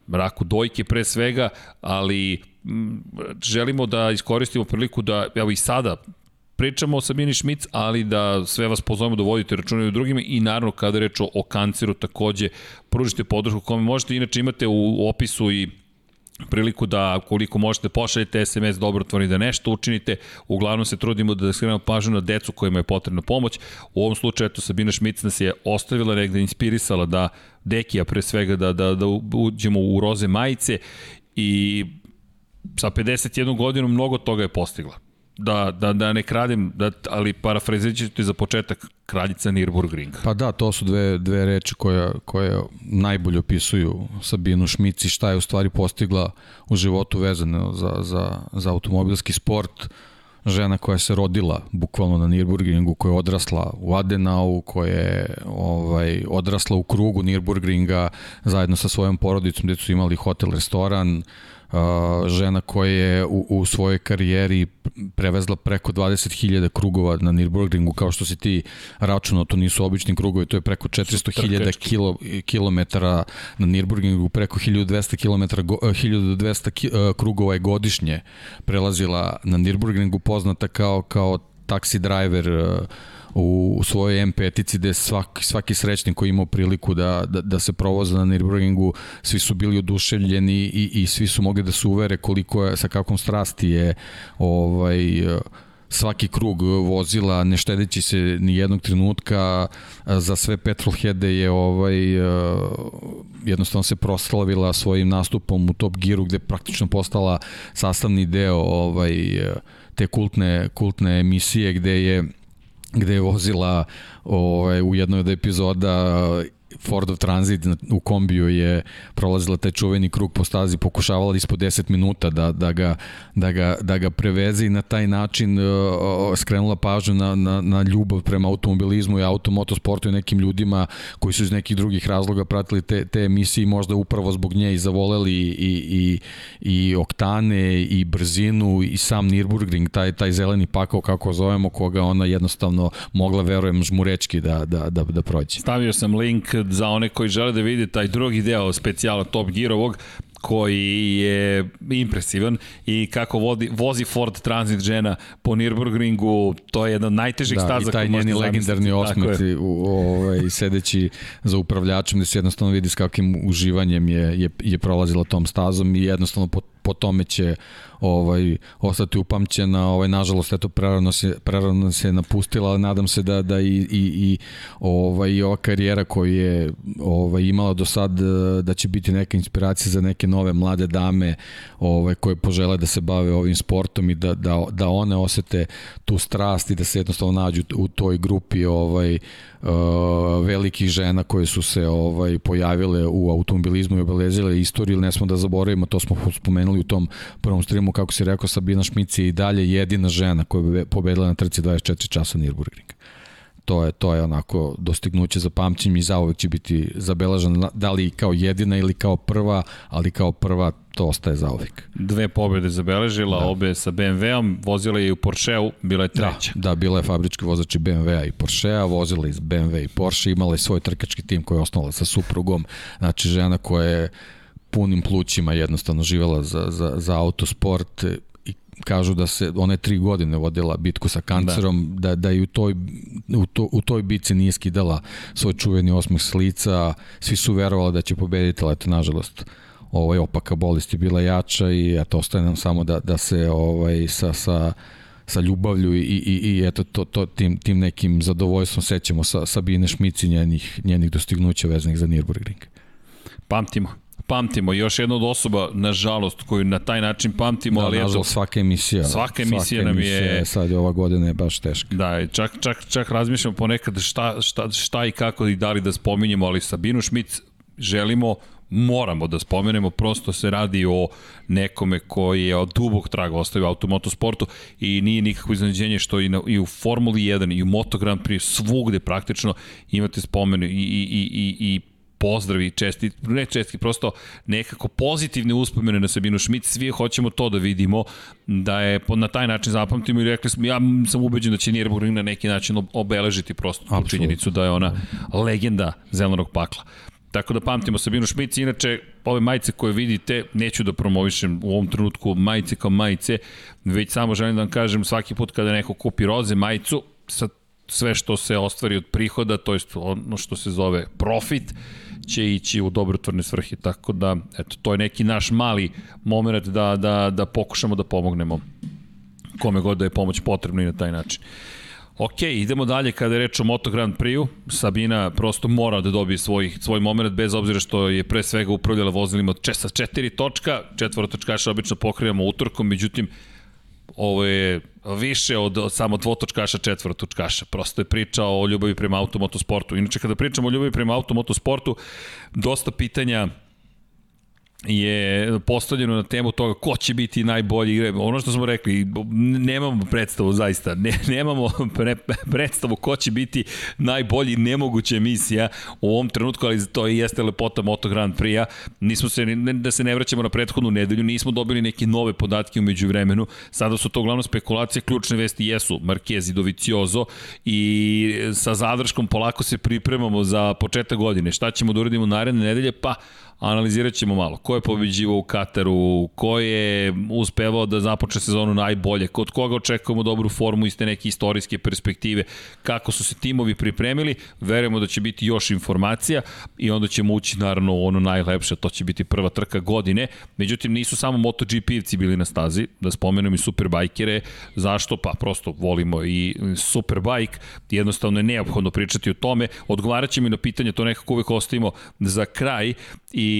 raku dojke pre svega, ali želimo da iskoristimo priliku da, evo i sada, pričamo o Sabini Šmic, ali da sve vas pozovemo da vodite račune u drugima i naravno kada reč o, o kanceru takođe pružite podršku kome možete. Inače imate u opisu i priliku da koliko možete pošaljete SMS dobrotvori da nešto učinite. Uglavnom se trudimo da skrenemo pažnju na decu kojima je potrebna pomoć. U ovom slučaju eto Sabina Šmic nas je ostavila negde inspirisala da Dekija pre svega da da da uđemo u roze majice i sa 51 godinom mnogo toga je postigla da, da, da ne kradim, da, ali parafrazirat ću ti za početak kraljica Nürburgringa. Pa da, to su dve, dve reči koje, koje najbolje opisuju Sabinu Šmici, šta je u stvari postigla u životu vezano za, za, za automobilski sport, žena koja se rodila bukvalno na Nürburgringu, koja je odrasla u Adenau, koja je ovaj, odrasla u krugu Nürburgringa zajedno sa svojom porodicom, gde su imali hotel, restoran, žena koja je u, u svojoj karijeri prevezla preko 20.000 krugova na Nürburgringu, kao što si ti računao, to nisu obični krugovi, to je preko 400.000 kilo, kilometara na Nürburgringu, preko 1200 km, 1200 krugova je godišnje prelazila na Nürburgringu, poznata kao, kao taksi driver uh, u svojoj M5-ici gde svaki, svaki srećnik koji imao priliku da, da, da se provoza na Nürburgringu, svi su bili oduševljeni i, i svi su mogli da se uvere koliko je, sa kakvom strasti je ovaj, svaki krug vozila, ne štedeći se ni jednog trenutka, za sve petrolheade je ovaj, jednostavno se proslavila svojim nastupom u Top Gearu gde praktično postala sastavni deo ovaj, te kultne, kultne emisije gde je gde je vozila ovaj, u jednoj od epizoda Fordov Transit u kombiju je prolazila taj čuveni krug po stazi, pokušavala ispod 10 minuta da, da, ga, da, ga, da ga preveze i na taj način uh, skrenula pažnju na, na, na ljubav prema automobilizmu i automotosportu i nekim ljudima koji su iz nekih drugih razloga pratili te, te emisije možda upravo zbog nje i zavoleli i, i, i oktane i brzinu i sam Nürburgring, taj, taj zeleni pakao kako zovemo, koga ona jednostavno mogla, verujem, žmurečki da, da, da, da prođe. Stavio sam link za one koji žele da vidi taj drugi deo specijala Top Gearovog, koji je impresivan i kako vodi, vozi Ford Transit žena po Nürburgringu, to je jedna od najtežih da, staza. Da, i taj njeni legendarni osmet ovaj, sedeći za upravljačem gde se jednostavno vidi s kakvim uživanjem je, je, je prolazila tom stazom i jednostavno po, po tome će ovaj ostati upamćena, ovaj nažalost eto prerano se prerano se napustila, ali nadam se da da i i i ovaj i ova karijera koju je ovaj imala do sad da će biti neka inspiracija za neke nove mlade dame ovaj koje požele da se bave ovim sportom i da da da one osete tu strast i da se jednostavno nađu u toj grupi ovaj uh, velikih žena koje su se ovaj pojavile u automobilizmu i obelezile istoriju, ne smo da zaboravimo, to smo spomenuli u tom prvom streamu, kako si rekao, Sabina Šmici je i dalje jedina žena koja je pobedila na trci 24 časa Nürburgring. To je, to je onako dostignuće za pamćenje i zauvek će biti zabeleženo da li kao jedina ili kao prva, ali kao prva to ostaje zauvek. Dve pobjede zabeležila, da. obe sa BMW-om, vozila je i u Porscheu, bila je da, treća. Da, da bila je fabrički vozač i BMW-a i Porschea, vozila iz BMW i Porsche, imala je svoj trkački tim koji je osnovala sa suprugom, znači žena koja je punim plućima jednostavno živela za, za, za autosport i kažu da se one tri godine vodila bitku sa kancerom, da, da, da i u toj, u, to, u toj bitci nije skidala svoj čuveni osmeh s lica, svi su verovali da će pobediti, ali eto, nažalost, ovaj, opaka bolest je bila jača i eto, ostaje nam samo da, da se ovaj, sa, sa, sa ljubavlju i, i, i eto to, to, tim, tim nekim zadovoljstvom sećamo sa Sabine Šmici njenih, njenih dostignuća vezanih za Nürburgring. Pamtimo pamtimo. Još jedna od osoba, nažalost, koju na taj način pamtimo, da, ali nažalost, svaka emisija. Svaka emisija svaka nam je... Emisija, sad je ova godina je baš teška. Da, čak, čak, čak razmišljamo ponekad šta, šta, šta i kako i da li da spominjemo, ali Sabinu Šmic želimo moramo da spomenemo, prosto se radi o nekome koji je od dubog traga ostavio automotosportu i nije nikakvo iznenađenje što i, na, i u Formuli 1 i u Moto Grand Prix svugde praktično imate spomenu i, i, i, i, i pozdravi, česti, ne česti, prosto nekako pozitivne uspomene na Sabinu Šmit, svi hoćemo to da vidimo, da je na taj način zapamtimo i rekli smo, ja sam ubeđen da će Nürburgring na neki način obeležiti prosto tu činjenicu da je ona legenda zelenog pakla. Tako da pamtimo Sabinu Šmic, inače ove majice koje vidite, neću da promovišem u ovom trenutku majice kao majice, već samo želim da vam kažem svaki put kada neko kupi roze majicu, sa sve što se ostvari od prihoda, to je ono što se zove profit, će ići u dobrotvorne svrhe, tako da, eto, to je neki naš mali moment da, da, da pokušamo da pomognemo kome god da je pomoć potrebna i na taj način. Ok, idemo dalje kada je reč o Moto Grand Prix-u. Sabina prosto mora da dobije svoj, svoj moment, bez obzira što je pre svega upravljala vozilima česa četiri točka, četvorotočkaša obično pokrijamo utorkom, međutim, ovo je više od, od samo dvotočkaša, četvorotočkaša. Prosto je priča o ljubavi prema automotosportu. Inače, kada pričamo o ljubavi prema automotosportu, dosta pitanja je postavljeno na temu toga ko će biti najbolji igrač. Ono što smo rekli, nemamo predstavu zaista, ne, nemamo pre, predstavu ko će biti najbolji nemoguća emisija u ovom trenutku, ali to i jeste lepota Moto Grand Prix-a. Nismo se, ne, da se ne vraćamo na prethodnu nedelju, nismo dobili neke nove podatke umeđu vremenu. Sada su to uglavnom spekulacije, ključne vesti jesu Marquez i Doviciozo i sa zadrškom polako se pripremamo za početak godine. Šta ćemo da uradimo naredne nedelje? Pa analizirat ćemo malo. Ko je pobeđivao u Kataru, ko je uspevao da započne sezonu najbolje, kod koga očekujemo dobru formu iz te neke istorijske perspektive, kako su se timovi pripremili, verujemo da će biti još informacija i onda ćemo ući naravno u ono najlepše, to će biti prva trka godine. Međutim, nisu samo MotoGP-evci bili na stazi, da spomenem i Superbajkere. Zašto? Pa prosto volimo i Superbike, jednostavno je neophodno pričati o tome. Odgovarat ćemo i na pitanje, to nekako uvek ostavimo za kraj i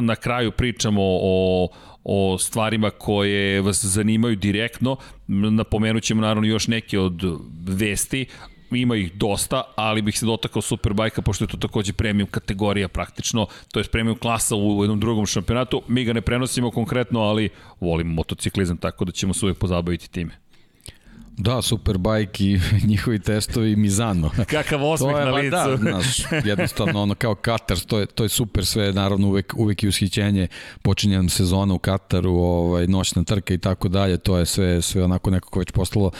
na kraju pričamo o, o stvarima koje vas zanimaju direktno. Napomenut ćemo naravno još neke od vesti, ima ih dosta, ali bih se dotakao Superbajka, pošto je to takođe premium kategorija praktično, to je premium klasa u jednom drugom šampionatu. Mi ga ne prenosimo konkretno, ali volimo motociklizam, tako da ćemo se uvek pozabaviti time. Da, Superbike i njihovi testovi Mizano. Kakav osmeh na ba, licu. Da, znaš, jednostavno ono kao Katar, to je, to je super sve, naravno uvek, uvek i ushićenje, počinjem sezona u Kataru, ovaj, noćna trka i tako dalje, to je sve, sve onako nekako već postalo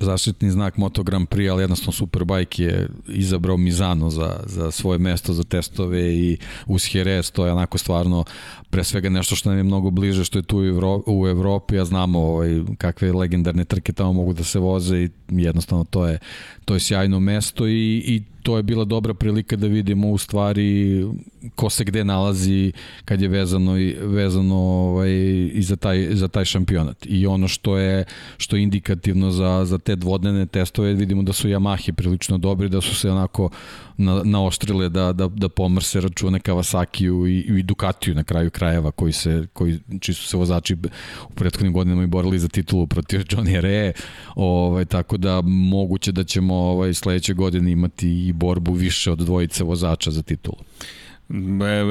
zaštitni znak Moto Grand Prix, ali jednostavno Superbike je izabrao Mizano za, za svoje mesto za testove i uz Jerez, to je onako stvarno pre svega nešto što nam je mnogo bliže, što je tu u Evropi, a znamo ovaj, kakve legendarne trke tamo mogu da se voze i jednostavno to je, to je sjajno mesto i, i to je bila dobra prilika da vidimo u stvari ko se gde nalazi kad je vezano i vezano ovaj i za taj za taj šampionat. I ono što je što je indikativno za za te dvodnevne testove vidimo da su Yamahe prilično dobri, da su se onako na, naoštrile da, da, da pomrse račune Kawasakiju i, i Ducatiju na kraju krajeva koji se koji čiji su se vozači u prethodnim godinama i borili za titulu protiv Johnny Re ovaj tako da moguće da ćemo ovaj sledeće godine imati i borbu više od dvojice vozača za titulu.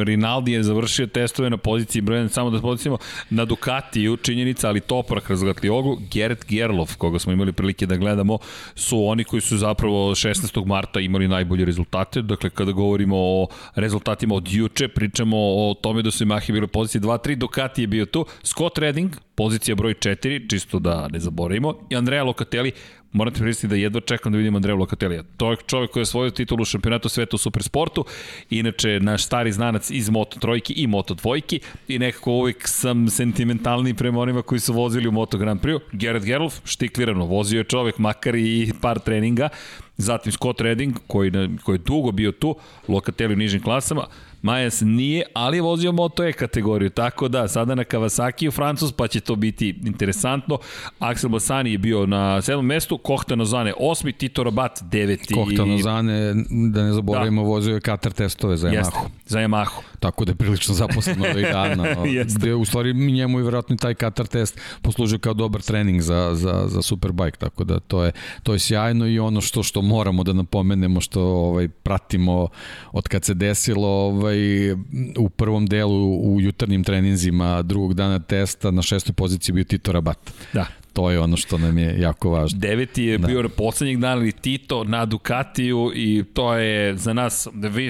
Rinaldi je završio testove na poziciji broja, samo da pozicimo na Ducatiju, činjenica, ali Toprak razgatli ogu, Gerrit Gerlof, koga smo imali prilike da gledamo, su oni koji su zapravo 16. marta imali najbolje rezultate, dakle kada govorimo o rezultatima od juče, pričamo o tome da su Yamaha bile pozicije 2-3, Ducati je bio tu, Scott Redding, pozicija broj 4, čisto da ne zaboravimo, i Andrea Locatelli, morate pristiti da jedva čekam da vidim Andreja Locatelija. To je čovjek koji je svojio titulu u šampionatu sveta u supersportu, inače naš stari znanac iz Moto trojki i Moto dvojki i nekako uvijek sam sentimentalni prema onima koji su vozili u Moto Grand Prix. Gerard Gerlof, štiklirano, vozio je čovjek makar i par treninga, zatim Scott Redding koji, koji je dugo bio tu, Locatelli u nižim klasama, Majas nije, ali je vozio Moto E kategoriju, tako da sada na Kawasaki u Francus, pa će to biti interesantno. Axel Bassani je bio na sedmom mestu, Kohta Nozane osmi, Tito Rabat deveti. Kohta Nozane, da ne zaboravimo, da. vozio je Katar testove za Yamahu. Jeste, za Yamahu. Tako da je prilično zaposlen ovih dana. gde u stvari njemu je vjerojatno taj Katar test poslužio kao dobar trening za, za, za Superbike, tako da to je, to je sjajno i ono što što moramo da napomenemo, što ovaj, pratimo od kad se desilo ovaj, ovaj, u prvom delu u jutarnjim treninzima drugog dana testa na šestoj poziciji bio Tito Rabat. Da to je ono što nam je jako važno. Deveti je da. bio na poslednjeg dana ali Tito na Ducatiju i to je za nas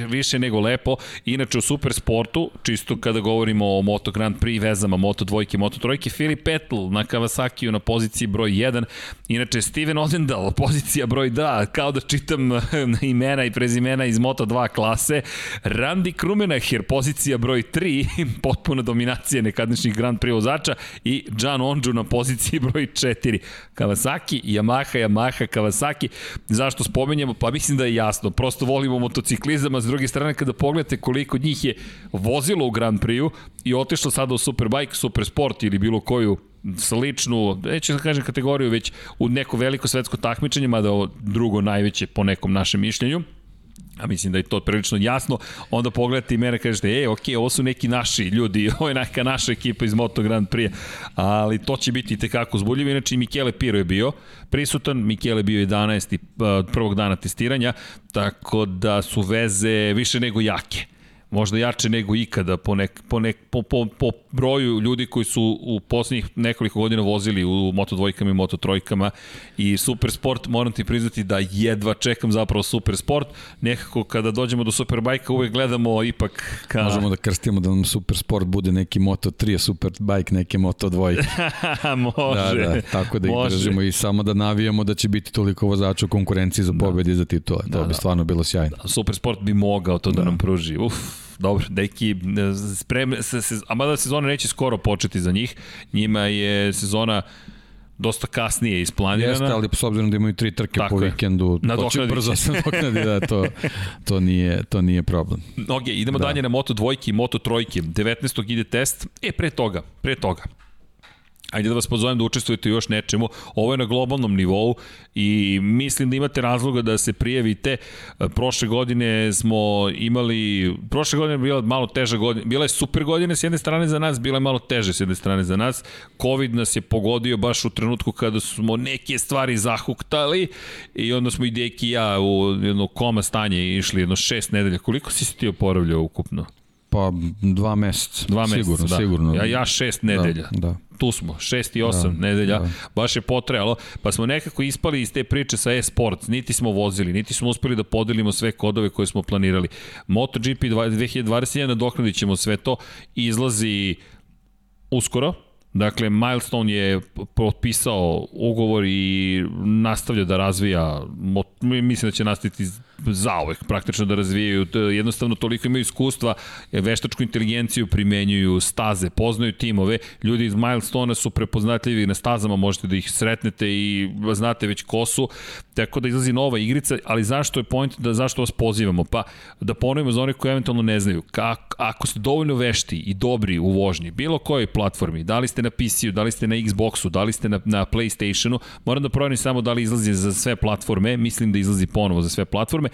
više nego lepo. Inače u Supersportu, čisto kada govorimo o Moto Grand Prix vezama Moto dvojke, Moto trojke, Filip Petl na Kawasakiju na poziciji broj 1. Inače Steven Odendal, pozicija broj 2, kao da čitam imena i prezimena iz Moto 2 klase. Randy Krumenacher, pozicija broj 3, potpuna dominacija nekadničnih Grand Prix vozača i John Onju na poziciji broj 4. Kawasaki, Yamaha, Yamaha, Kawasaki. Zašto spomenjamo? Pa mislim da je jasno. Prosto volimo motociklizam, a s druge strane kada pogledate koliko njih je vozilo u Grand Prix-u i otišlo sada u Superbike, Supersport ili bilo koju sličnu, neću da kažem kategoriju, već u neko veliko svetsko takmičenje, mada drugo najveće po nekom našem mišljenju a mislim da je to prilično jasno, onda pogledate i mene kažete, e, ok, ovo su neki naši ljudi, ovo je neka naša ekipa iz Moto Grand Prix, ali to će biti tekako zbuljivo, inače i Michele Piro je bio prisutan, Michele bio 11. prvog dana testiranja, tako da su veze više nego jake. Možda jače nego ikada po, nek, po, nek, po, po, po broju ljudi koji su u poslednjih nekoliko godina vozili u Moto dvojkama i Moto trojkama i Super Sport, moram ti priznati da jedva čekam zapravo Super Sport. Nekako kada dođemo do Superbajka uvek gledamo ipak ka... Možemo da krstimo da nam Super Sport bude neki Moto 3, a Superbike neki Moto 2. može. Da, da, tako da ih može. držimo i samo da navijamo da će biti toliko vozača u konkurenciji za pobedi da. za titule. To da, bi da. stvarno bilo sjajno. Da, Super Sport bi mogao to da, da nam pruži. Uf, dobro, deki, spremne, se, se, a mada sezona neće skoro početi za njih, njima je sezona dosta kasnije isplanirana. Jeste, ali s obzirom da imaju tri trke Tako po je. vikendu, to će brzo se nadoknadi, da to, to, nije, to nije problem. Ok, idemo da. dalje na Moto dvojki i Moto trojki. 19. ide test, e, pre toga, pre toga, Ajde da vas pozovem da učestvujete još nečemu. Ovo je na globalnom nivou i mislim da imate razloga da se prijavite. Prošle godine smo imali, prošle godine je bila malo teža godina, bila je super godina s jedne strane za nas, bila je malo teže s jedne strane za nas. Covid nas je pogodio baš u trenutku kada smo neke stvari zahuktali i onda smo i Deki i ja u jedno koma stanje išli jedno šest nedelja. Koliko si se ti oporavljao ukupno? Pa dva meseca. Dva meseca, sigurno, da. Sigurno. Ja, ja šest nedelja. Da, da. Tu smo, šest i osam da, nedelja, da. baš je potrejalo, pa smo nekako ispali iz te priče sa e-sports, niti smo vozili, niti smo uspeli da podelimo sve kodove koje smo planirali. MotoGP 2021 nadoknadit ćemo sve to, izlazi uskoro, Dakle, Milestone je potpisao ugovor i nastavlja da razvija, mislim da će nastaviti zaovek praktično da razvijaju, jednostavno toliko imaju iskustva, veštačku inteligenciju primenjuju, staze, poznaju timove, ljudi iz Milestone su prepoznatljivi na stazama, možete da ih sretnete i znate već ko su, tako da izlazi nova igrica, ali zašto je point da zašto vas pozivamo? Pa da ponovimo za one koji eventualno ne znaju, kak, ako ste dovoljno vešti i dobri u vožnji, bilo kojoj platformi, da li ste na PC-u, da li ste na Xboxu, da li ste na, na PlayStationu, moram da proverim samo da li izlazi za sve platforme, mislim da izlazi ponovo za sve platforme,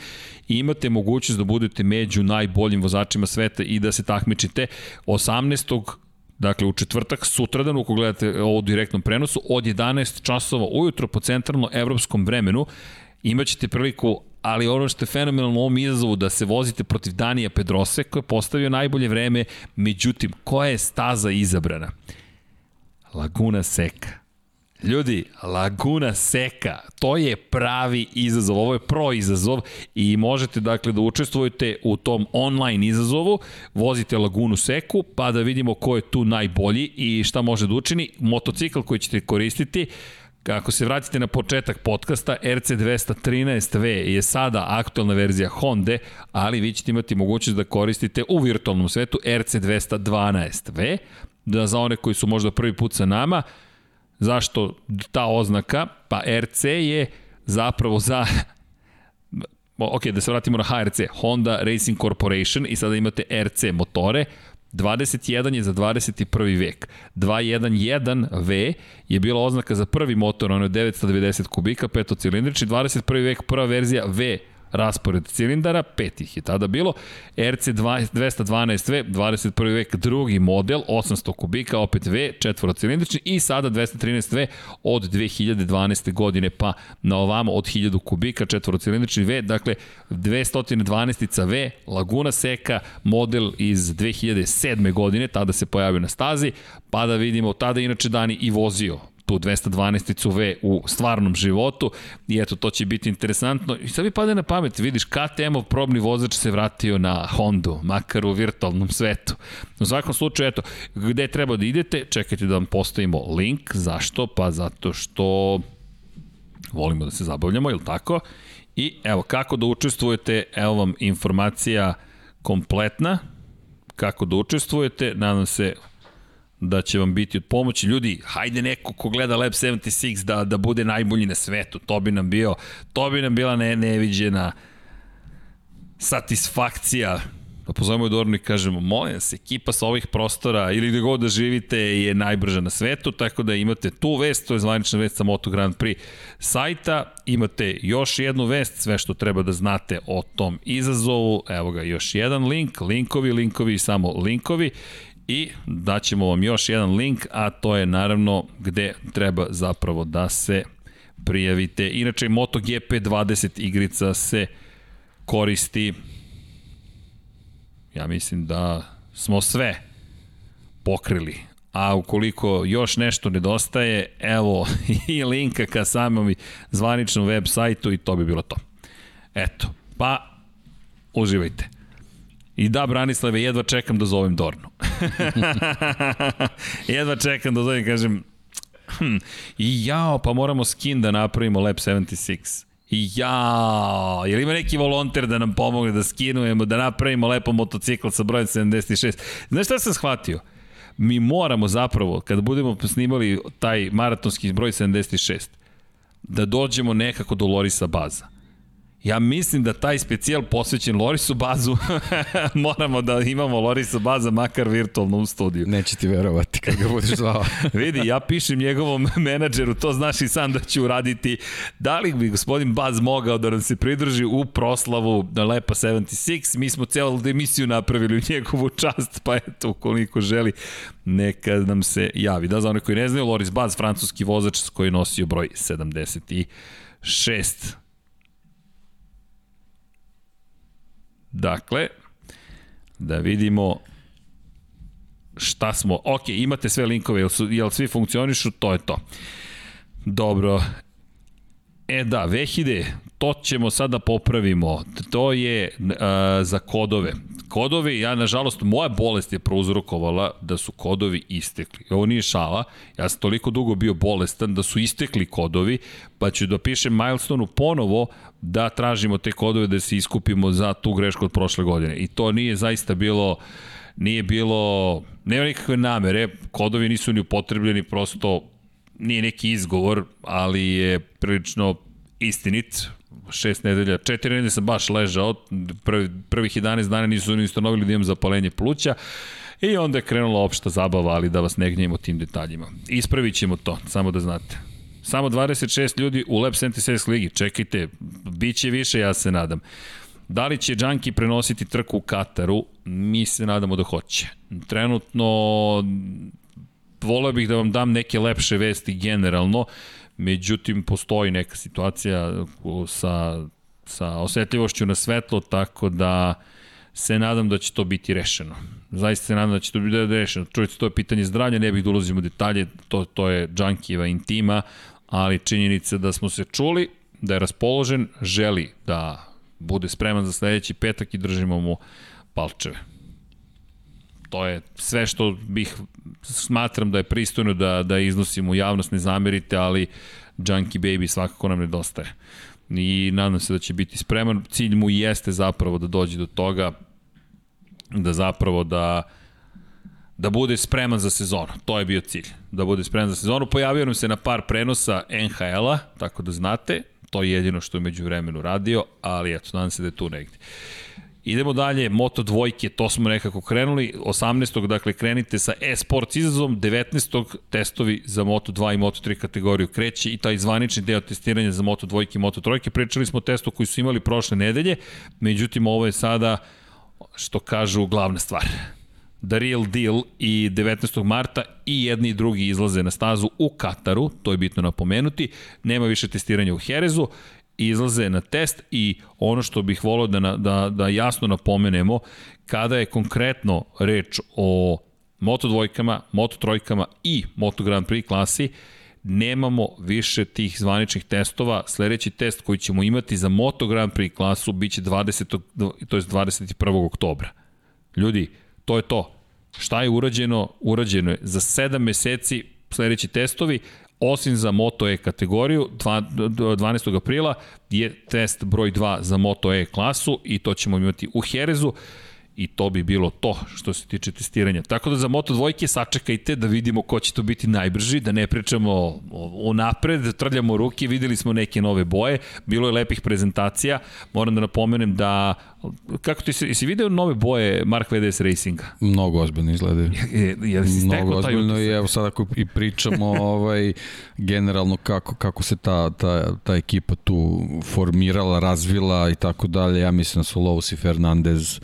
i imate mogućnost da budete među najboljim vozačima sveta i da se takmičite 18. Dakle, u četvrtak, sutradan, uko gledate ovo direktnom prenosu, od 11 časova ujutro po centralno evropskom vremenu, imaćete priliku ali ono što je fenomenalno u ovom izazovu da se vozite protiv Danija Pedrose koji je postavio najbolje vreme, međutim, koja je staza izabrana? Laguna Seca. Ljudi, Laguna Seka, to je pravi izazov, ovo je pro izazov i možete dakle da učestvujete u tom online izazovu, vozite Lagunu Seku pa da vidimo ko je tu najbolji i šta može da učini. Motocikl koji ćete koristiti, Ako se vratite na početak podcasta, RC213V je sada aktualna verzija Honda, ali vi ćete imati mogućnost da koristite u virtualnom svetu RC212V, da za one koji su možda prvi put sa nama, Zašto ta oznaka? Pa RC je zapravo za ok, da se vratimo na HRC, Honda Racing Corporation i sada imate RC motore, 21 je za 21. vek. 211V je bila oznaka za prvi motor, ono je 990 kubika, petocilindrični, 21. vek prva verzija V raspored cilindara, pet ih je tada bilo, RC 212V, 21. vek drugi model, 800 kubika, opet V, četvorocilindrični i sada 213V od 2012. godine pa na ovamo od 1000 kubika, četvorocilindrični V, dakle 212 V, Laguna Seca, model iz 2007. godine, tada se pojavio na stazi, pa da vidimo, tada inače Dani i vozio tu 212 V u stvarnom životu i eto to će biti interesantno i sad mi pade na pamet, vidiš KTM-ov probni vozač se vratio na Hondu, makar u virtualnom svetu. U svakom slučaju, eto, gde treba da idete, čekajte da vam postavimo link, zašto? Pa zato što volimo da se zabavljamo, ili tako? I evo, kako da učestvujete, evo vam informacija kompletna, kako da učestvujete, nadam se da će vam biti od pomoći. Ljudi, hajde neko ko gleda Lab 76 da, da bude najbolji na svetu. To bi nam bio, to bi nam bila ne, neviđena satisfakcija da pozovemo Dornu i kažemo, molim se, ekipa sa ovih prostora ili gde god da živite je najbrža na svetu, tako da imate tu vest, to je zvanična vest sa Moto Grand Prix sajta, imate još jednu vest, sve što treba da znate o tom izazovu, evo ga još jedan link, linkovi, linkovi i samo linkovi i daćemo vam još jedan link, a to je naravno gde treba zapravo da se prijavite. Inače, MotoGP 20 igrica se koristi ja mislim da smo sve pokrili. A ukoliko još nešto nedostaje, evo i linka ka samom zvaničnom web sajtu i to bi bilo to. Eto, pa uživajte. I da, Branislave, jedva čekam da zovem Dornu. jedva čekam da zovem, kažem, hm, i jao, pa moramo skin da napravimo Lab 76. I ja, je li ima neki volonter da nam pomogne da skinujemo, da napravimo lepo motocikl sa brojem 76? Znaš šta sam shvatio? Mi moramo zapravo, kada budemo snimali taj maratonski broj 76, da dođemo nekako do Lorisa Baza Ja mislim da taj specijal posvećen Lorisu Bazu moramo da imamo Lorisa Baza makar virtualno u studiju. Neće ti verovati kad ga budeš zvao. Vidi, ja pišem njegovom menadžeru, to znaš i sam da ću uraditi. Da li bi gospodin Baz mogao da nam se pridruži u proslavu na Lepa 76? Mi smo celu emisiju napravili u njegovu čast, pa eto, ukoliko želi, neka nam se javi. Da, za one koji ne znaju, Loris Baz, francuski vozač koji nosio broj 76. Dakle, da vidimo šta smo, ok, imate sve linkove, jel, su, jel svi funkcionišu, to je to. Dobro, E da, Vehide, to ćemo sada popravimo. To je uh, za kodove. Kodovi, ja nažalost, moja bolest je prouzrokovala da su kodovi istekli. Ovo nije šala, ja sam toliko dugo bio bolestan da su istekli kodovi, pa ću da pišem Milestoneu ponovo da tražimo te kodove da se iskupimo za tu grešku od prošle godine. I to nije zaista bilo nije bilo, nema nikakve namere, kodovi nisu ni upotrebljeni, prosto nije neki izgovor, ali je prilično istinit. Šest nedelja, četiri nedelje sam baš ležao, prvi, prvih 11 dana nisu ni ustanovili da imam zapalenje pluća. I onda je krenula opšta zabava, ali da vas ne gnjemo tim detaljima. Ispravit ćemo to, samo da znate. Samo 26 ljudi u Lab 76 ligi. Čekajte, bit će više, ja se nadam. Da li će Džanki prenositi trku u Kataru? Mi se nadamo da hoće. Trenutno voleo bih da vam dam neke lepše vesti generalno, međutim postoji neka situacija sa, sa osetljivošću na svetlo, tako da se nadam da će to biti rešeno. Zaista se nadam da će to biti rešeno. Čujete, to je pitanje zdravlja, ne bih da ulazim u detalje, to, to je Džankijeva intima, ali činjenica da smo se čuli, da je raspoložen, želi da bude spreman za sledeći petak i držimo mu palčeve. To je sve što bih smatram da je pristojno da, da iznosim u javnost, ne zamerite, ali Junkie Baby svakako nam nedostaje. I nadam se da će biti spreman. Cilj mu jeste zapravo da dođe do toga da zapravo da da bude spreman za sezonu. To je bio cilj. Da bude spreman za sezonu. Pojavio nam se na par prenosa NHL-a, tako da znate. To je jedino što je među vremenu radio, ali eto, nadam se da je tu negde. Idemo dalje, Moto dvojke, to smo nekako krenuli, 18. dakle krenite sa e-sports izazom, 19. testovi za Moto 2 i Moto 3 kategoriju kreće i taj zvanični deo testiranja za Moto dvojke i Moto trojke. Pričali smo o testu koji su imali prošle nedelje, međutim ovo je sada, što kažu, glavna stvar. The Real Deal i 19. marta i jedni i drugi izlaze na stazu u Kataru, to je bitno napomenuti, nema više testiranja u Herezu, izlaze na test i ono što bih volio da, da, da jasno napomenemo, kada je konkretno reč o Moto dvojkama, Moto trojkama i Moto Grand Prix klasi, nemamo više tih zvaničnih testova. Sledeći test koji ćemo imati za Moto Grand Prix klasu biće 20. to je 21. oktobra. Ljudi, to je to. Šta je urađeno? Urađeno je za 7 meseci sledeći testovi, osim za Moto E kategoriju, 12. aprila je test broj 2 za Moto E klasu i to ćemo imati u Herezu i to bi bilo to što se tiče testiranja. Tako da za Moto dvojke sačekajte da vidimo ko će to biti najbrži, da ne pričamo o, napred, trljamo ruke, videli smo neke nove boje, bilo je lepih prezentacija, moram da napomenem da kako ti se, jesi video nove boje Mark VDS Racinga? Mnogo ozbiljno izgledaju. Je, je, si Mnogo ozbiljno i evo sad ako i pričamo ovaj, generalno kako, kako se ta, ta, ta ekipa tu formirala, razvila i tako dalje, ja mislim da su Lous i Fernandez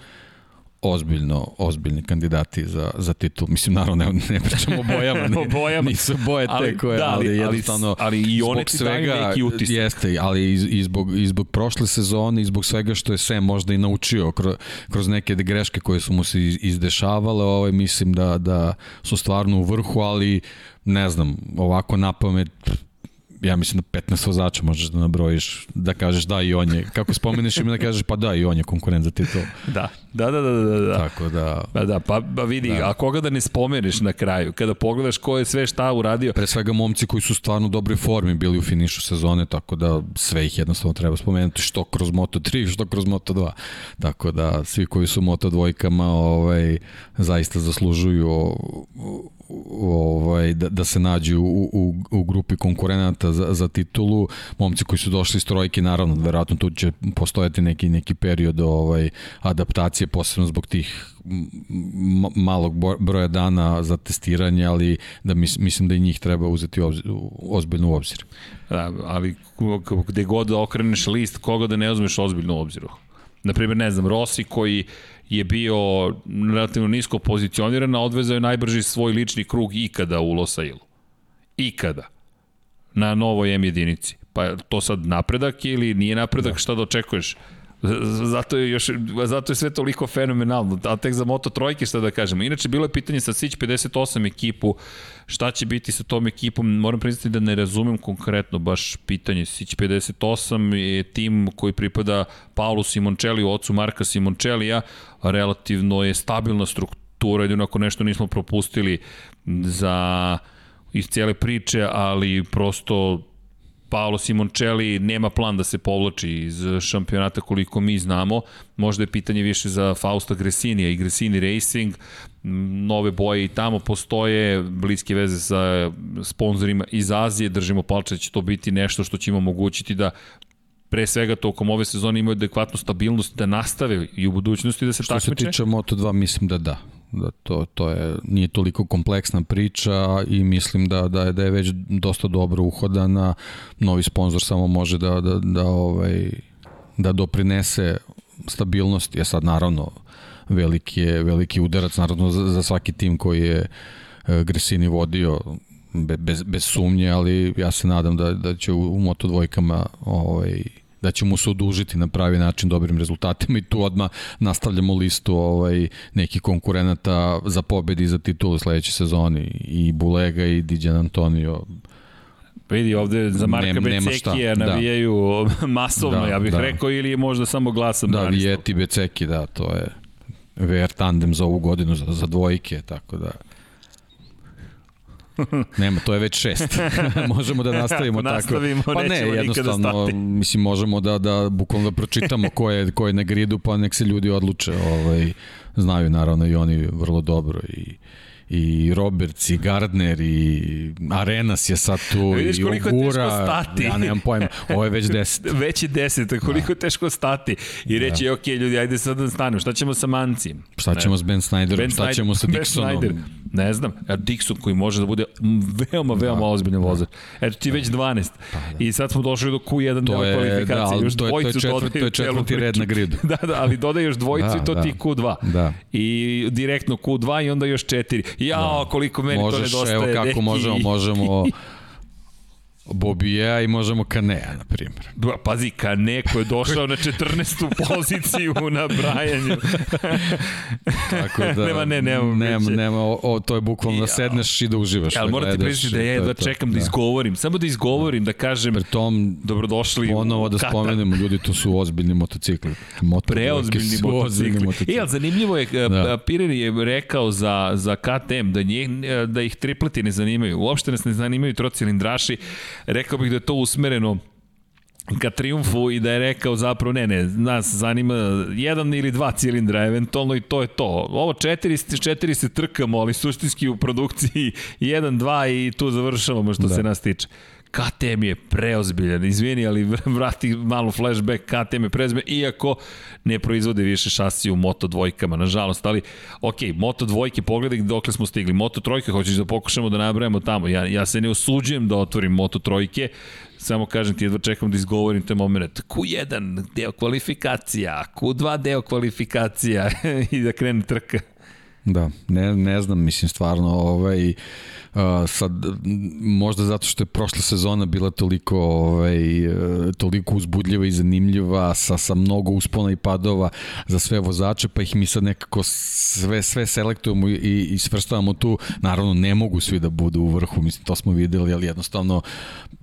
ozbiljno, ozbiljni kandidati za, za titul. Mislim, naravno, ne, ne pričamo o bojama, ne, o bojama. nisu boje ali, te koje, da, ali, ali, jednostavno, ali, i one ti svega, neki utisak. Jeste, ali i, i, zbog, i zbog prošle sezone i zbog svega što je sve možda i naučio kroz, kroz neke greške koje su mu se izdešavale, ovaj, mislim da, da su stvarno u vrhu, ali ne znam, ovako na pamet ja mislim da 15 vozača možeš da nabrojiš, da kažeš da i on je, kako spomeneš ime da kažeš pa da i on je konkurent za titul. Da, da, da, da, da. da. Tako da... Pa da, pa, pa vidi, da. a koga da ne spomeneš na kraju, kada pogledaš ko je sve šta uradio. Pre svega momci koji su stvarno u dobroj formi bili u finišu sezone, tako da sve ih jednostavno treba spomenuti, što kroz Moto3, što kroz Moto2. Tako da svi koji su Moto dvojkama ovaj, zaista zaslužuju ovaj, da, da se nađu u, u, u grupi konkurenata za, za titulu. Momci koji su došli iz trojke, naravno, verovatno tu će postojati neki, neki period ovaj, adaptacije, posebno zbog tih malog broja dana za testiranje, ali da mis, mislim da i njih treba uzeti obzir, ozbiljno u obzir. Da, ali gde god da okreneš list, koga da ne uzmeš ozbiljno u obziru? Naprimjer, ne znam, Rossi koji je bio relativno nisko pozicioniran, a odvezao je najbrži svoj lični krug ikada u Losailu. Ikada. Na novoj M jedinici. Pa to sad napredak ili nije napredak, da. šta da očekuješ? Zato je, još, zato je sve toliko fenomenalno, a tek za Moto trojke šta da kažemo. Inače, bilo je pitanje sa Sić 58 ekipu, šta će biti sa tom ekipom, moram priznati da ne razumem konkretno baš pitanje. Sić 58 je tim koji pripada Paulu Simoncelli, ocu Marka Simoncellija, relativno je stabilna struktura, jedino ako nešto nismo propustili za iz cijele priče, ali prosto Paolo Simoncelli nema plan da se povlači iz šampionata koliko mi znamo. Možda je pitanje više za Fausta Gresinija i Gresini Racing. Nove boje i tamo postoje, bliske veze sa sponsorima iz Azije. Držimo palče da će to biti nešto što će im omogućiti da pre svega tokom ove sezone imaju adekvatnu stabilnost da nastave i u budućnosti da se Što takmiče. Što se tiče Moto2, mislim da da da to, to je, nije toliko kompleksna priča i mislim da, da, je, da je već dosta dobro uhodana. Novi sponsor samo može da, da, da, ovaj, da doprinese stabilnosti. Je sad naravno veliki, je, veliki udarac naravno za, za svaki tim koji je e, Gresini vodio bez, bez sumnje, ali ja se nadam da, da će u, u Moto dvojkama ovaj, da ćemo se odužiti na pravi način dobrim rezultatima i tu odmah nastavljamo listu ovaj, nekih konkurenata za pobedi i za titulu sledeće sezoni i Bulega i Diđan Antonio Vidi ovde za Marka Becekija da. navijaju da. masovno, da, ja bih da. rekao, ili je možda samo glasom. Da, Vijeti Beceki, da, to je VR tandem za ovu godinu, za, za dvojke, tako da... Nema, to je već šest. možemo da nastavimo tako. Nastavimo, pa ne, jednostavno, mislim, možemo da, da bukvalno da pročitamo ko je, ko je na gridu, pa nek se ljudi odluče. Ovaj, znaju naravno i oni vrlo dobro i i Roberts i Gardner i Arenas je sad tu Vidiš i koliko Ugura. je teško stati. Ja nemam pojma, ovo je već deset. već je deset, koliko da. je teško stati. I reći, da. ok, ljudi, ajde sad da stanemo. Šta ćemo sa Mancijem? Šta ćemo ne. s Ben Snyderom? Ben Šta ćemo sa Dixonom? Snyder. Ne znam. A Dixon koji može da bude veoma, veoma da. ozbiljan da. vozač. Eto ti da. već 12. Pa, da. I sad smo došli do Q1 to je, kvalifikacije. Da, još to, je, to, je četvrt, to je četvrti red na gridu. da, da, ali dodaj još dvojicu da, i to da. ti Q2. Da. I direktno Q2 i onda još četiri. Jao, da. koliko meni Možeš, to nedostaje. Evo kako neki. možemo, možemo Bobija i možemo Kanea, na primjer. Pazi, Kane koji je došao na 14. poziciju na brajanju. Tako da, nema, ne, nema, nema, nema o, o, to je bukvalno da sedneš i da uživaš. Ali da morate priznati da ja da čekam da, da izgovorim, samo da izgovorim, da kažem Pri tom, dobrodošli ponovo da spomenemo, ljudi, to su ozbiljni motocikli. Moto Preozbiljni motocikli. motocikli. E, ali zanimljivo je, da. Pirelli je rekao za, za KTM da, nje, da ih tripleti ne zanimaju. Uopšte nas ne zanimaju trocilindraši rekao bih da je to usmereno ka triumfu i da je rekao zapravo ne, ne, nas zanima jedan ili dva cilindra, eventualno i to je to. Ovo četiri, četiri se trkamo, ali suštinski u produkciji jedan, dva i tu završavamo što da. se nas tiče. KTM je preozbiljan, izvini, ali vrati malo flashback, KTM je preozbiljan, iako ne proizvode više šasi u Moto dvojkama, nažalost, ali ok, Moto dvojke, pogledaj dokle smo stigli, Moto trojke, hoćeš da pokušamo da nabrajamo tamo, ja, ja se ne osuđujem da otvorim Moto trojke, samo kažem ti, jedva čekam da izgovorim te moment. Q1 deo kvalifikacija, Q2 deo kvalifikacija i da krene trka. Da, ne, ne znam, mislim stvarno ovaj, uh, sad, možda zato što je prošla sezona bila toliko, ovaj, uh, toliko uzbudljiva i zanimljiva, sa, sa mnogo uspona i padova za sve vozače, pa ih mi sad nekako sve, sve selektujemo i, i svrstavamo tu. Naravno, ne mogu svi da budu u vrhu, mislim, to smo videli, ali jednostavno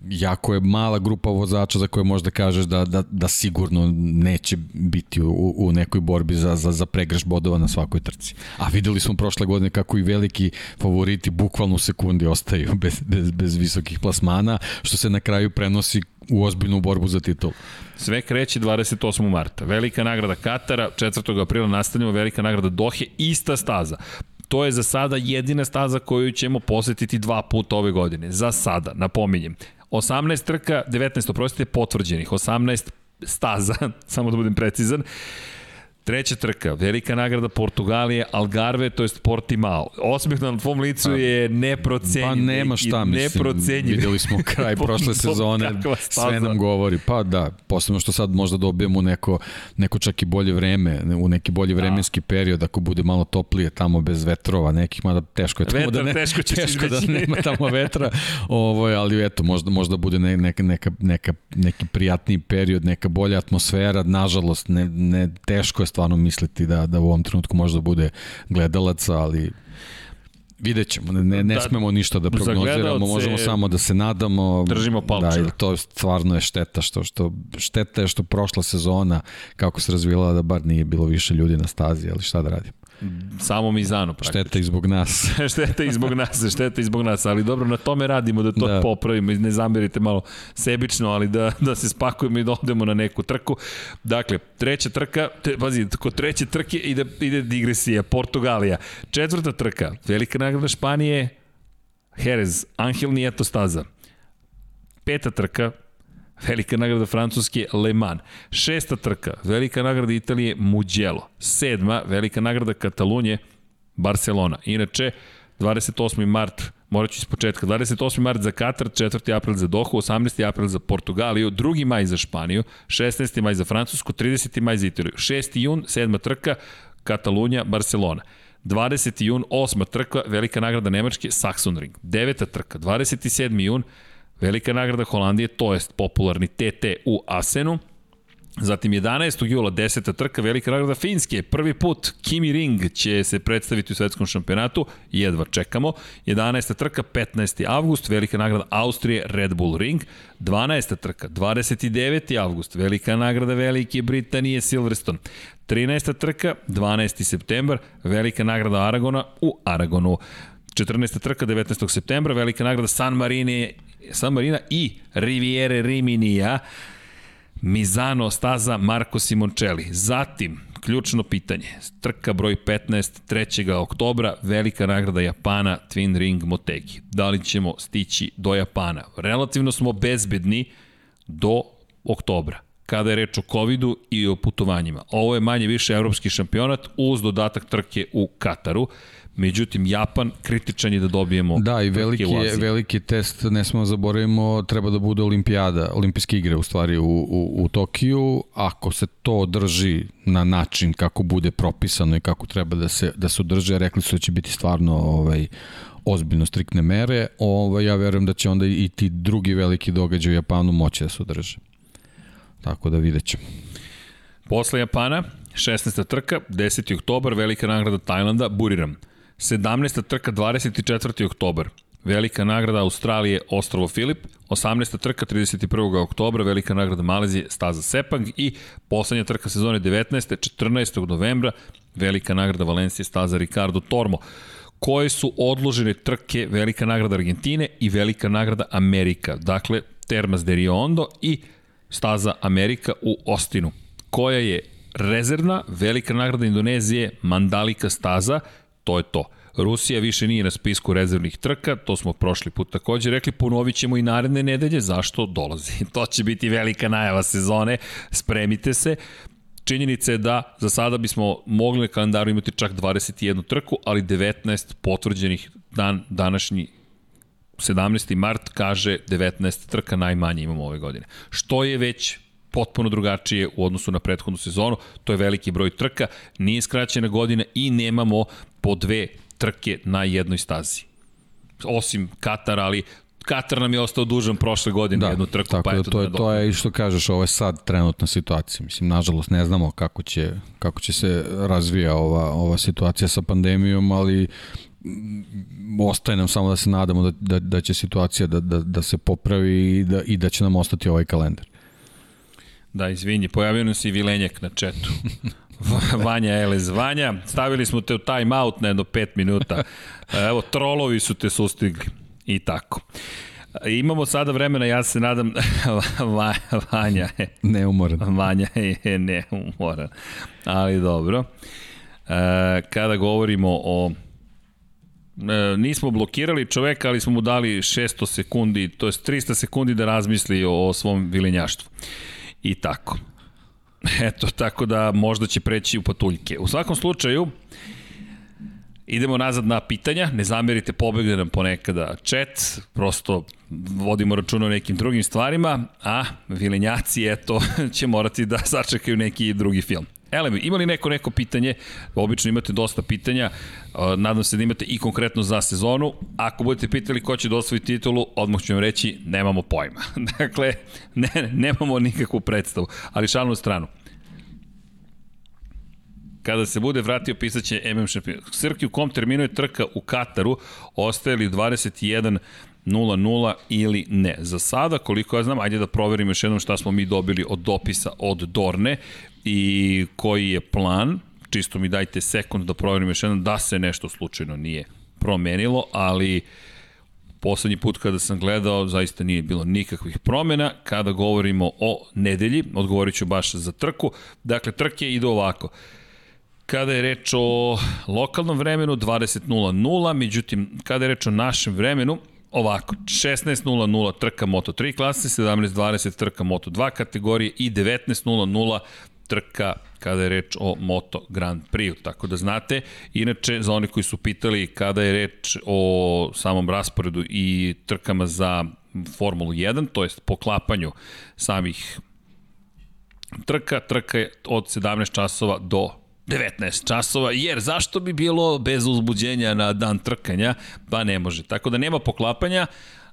jako je mala grupa vozača za koje možda kažeš da, da, da sigurno neće biti u, u nekoj borbi za, za, za pregreš bodova na svakoj trci. A videli smo prošle godine kako i veliki favoriti bukvalno u sekundi ostaju bez, bez, bez visokih plasmana, što se na kraju prenosi u ozbiljnu borbu za titul. Sve kreće 28. marta. Velika nagrada Katara, 4. aprila nastavljamo velika nagrada Dohe, ista staza to je za sada jedina staza koju ćemo posetiti dva puta ove godine. Za sada, napominjem. 18 trka, 19 oprostite, potvrđenih, 18 staza, samo da budem precizan. Treća trka, velika nagrada Portugalije, Algarve, to jest Portimao. Osmeh na tvom licu je neprocenjiv. Pa nema šta, mislim. Neprocenjiv. Videli smo kraj prošle sezone, sve nam govori. Pa da, posebno što sad možda dobijemo neko, neko čak i bolje vreme, u neki bolji da. vremenski da. period, ako bude malo toplije tamo bez vetrova nekih, mada teško je tamo Vetar, da ne, teško, teško da nema tamo vetra, ovo, ali eto, možda, možda bude ne, neka, neka, neka, neki prijatniji period, neka bolja atmosfera, nažalost, ne, ne, teško je stvarno misliti da, da u ovom trenutku možda bude gledalaca, ali Vidjet ćemo, ne, ne da, smemo ništa da prognoziramo, možemo samo da se nadamo. Držimo palče. Da, to stvarno je šteta što, što, šteta je što prošla sezona, kako se razvila, da bar nije bilo više ljudi na stazi, ali šta da radimo. Samo Mizano praktično. Šteta i zbog nas. šteta i zbog nas, šteta i zbog nas, ali dobro, na tome radimo, da to da. popravimo, ne zamerite malo sebično, ali da, da se spakujemo i da odemo na neku trku. Dakle, treća trka, te, pazi, kod treće trke ide, ide digresija, Portugalija. Četvrta trka, velika nagrada Španije, Jerez, Angel Nieto staza. Peta trka, Velika nagrada Francuske Le Mans. Šesta trka, velika nagrada Italije Mugello. Sedma, velika nagrada Katalunje Barcelona. Inače, 28. mart morat ću iz početka. 28. mart za Katar, 4. april za Dohu, 18. april za Portugaliju, 2. maj za Španiju, 16. maj za Francusku, 30. maj za Italiju, 6. jun, 7. trka, Katalunja, Barcelona. 20. jun, 8. trka, velika nagrada Nemačke, Saxonring. 9. trka, 27. jun, Velika nagrada Holandije, to jest popularni TT u Asenu. Zatim 11. jula 10. trka, velika nagrada Finske. Prvi put Kimi Ring će se predstaviti u svetskom šampionatu, jedva čekamo. 11. trka, 15. avgust, velika nagrada Austrije, Red Bull Ring. 12. trka, 29. avgust, velika nagrada Velike Britanije, Silverstone. 13. trka, 12. septembar, velika nagrada Aragona u Aragonu. 14. trka 19. septembra, velika nagrada San Marine San Marina i Riviere Riminija, Mizano staza Marko Simoncelli. Zatim, ključno pitanje, trka broj 15, 3. oktobra, velika nagrada Japana, Twin Ring Motegi. Da li ćemo stići do Japana? Relativno smo bezbedni do oktobra kada je reč o COVID-u i o putovanjima. Ovo je manje više evropski šampionat uz dodatak trke u Kataru. Međutim, Japan kritičan je da dobijemo Da, i veliki, je, veliki test, ne smo zaboravimo, treba da bude olimpijada, olimpijske igre u stvari u, u, u Tokiju. Ako se to održi na način kako bude propisano i kako treba da se, da se održe, rekli su da će biti stvarno ovaj, ozbiljno striktne mere, ovaj, ja verujem da će onda i ti drugi veliki događaj u Japanu moći da se održe. Tako da vidjet ćemo. Posle Japana, 16. trka, 10. oktobar, velika nagrada Tajlanda, Buriram. 17. trka 24. oktobar. Velika nagrada Australije Ostrovo Filip, 18. trka 31. oktobra, velika nagrada Malezije Staza Sepang i poslednja trka sezone 19. 14. novembra, velika nagrada Valencije Staza Ricardo Tormo. Koje su odložene trke velika nagrada Argentine i velika nagrada Amerika. Dakle, Termas de Riondo i Staza Amerika u Ostinu. Koja je rezervna velika nagrada Indonezije Mandalika Staza to je to. Rusija više nije na spisku rezervnih trka, to smo prošli put takođe rekli, ponovit ćemo i naredne nedelje, zašto dolazi. To će biti velika najava sezone, spremite se. Činjenica je da za sada bismo mogli na kalendaru imati čak 21 trku, ali 19 potvrđenih dan, današnji 17. mart kaže 19 trka najmanje imamo ove godine. Što je već potpuno drugačije u odnosu na prethodnu sezonu. To je veliki broj trka, nije skraćena godina i nemamo po dve trke na jednoj stazi. Osim Katar, ali Katar nam je ostao dužan prošle godine da, jednu trku, tako pa da, to je, to je i što kažeš, ovo je sad trenutna situacija. Mislim, nažalost, ne znamo kako će, kako će se razvija ova, ova situacija sa pandemijom, ali ostaje nam samo da se nadamo da, da, da će situacija da, da, da se popravi i da, i da će nam ostati ovaj kalendar. Da, izvinji, pojavio nam se i Vilenjak na četu. Vanja Elez. Vanja, stavili smo te u time out na jedno 5 minuta. Evo, trolovi su te sustigli. I tako. Imamo sada vremena, ja se nadam, Vanja je... Neumoran. Vanja je neumoran. Ali dobro. E, kada govorimo o e, nismo blokirali čoveka, ali smo mu dali 600 sekundi, to je 300 sekundi da razmisli o, o svom vilenjaštvu. I tako. Eto, tako da možda će preći u patuljke. U svakom slučaju, Idemo nazad na pitanja, ne zamerite, pobegne nam ponekada chat, prosto vodimo računa o nekim drugim stvarima, a vilenjaci, eto, će morati da sačekaju neki drugi film. Elemi, ima li neko neko pitanje? Obično imate dosta pitanja, nadam se da imate i konkretno za sezonu. Ako budete pitali ko će da titulu, odmah ću vam reći, nemamo pojma. dakle, ne, nemamo nikakvu predstavu, ali šalnu stranu. Kada se bude vratio, pisaće MM šampion. Srki, u kom terminu je trka u Kataru? Ostaje li 21 0-0 ili ne. Za sada, koliko ja znam, ajde da proverim još jednom šta smo mi dobili od dopisa od Dorne i koji je plan, čisto mi dajte sekund da proverim još jednom da se nešto slučajno nije promenilo, ali poslednji put kada sam gledao zaista nije bilo nikakvih promena. Kada govorimo o nedelji, odgovorit ću baš za trku, dakle trke idu ovako. Kada je reč o lokalnom vremenu 20.00, međutim kada je reč o našem vremenu ovako, 16.00 trka Moto3 klase, 17.20 trka Moto2 kategorije i 19.00 trka kada je reč o Moto Grand Prix, tako da znate. Inače, za oni koji su pitali kada je reč o samom rasporedu i trkama za Formulu 1, to jest poklapanju samih trka, trka je od 17 časova do 19 časova, jer zašto bi bilo bez uzbuđenja na dan trkanja? Pa ne može. Tako da nema poklapanja,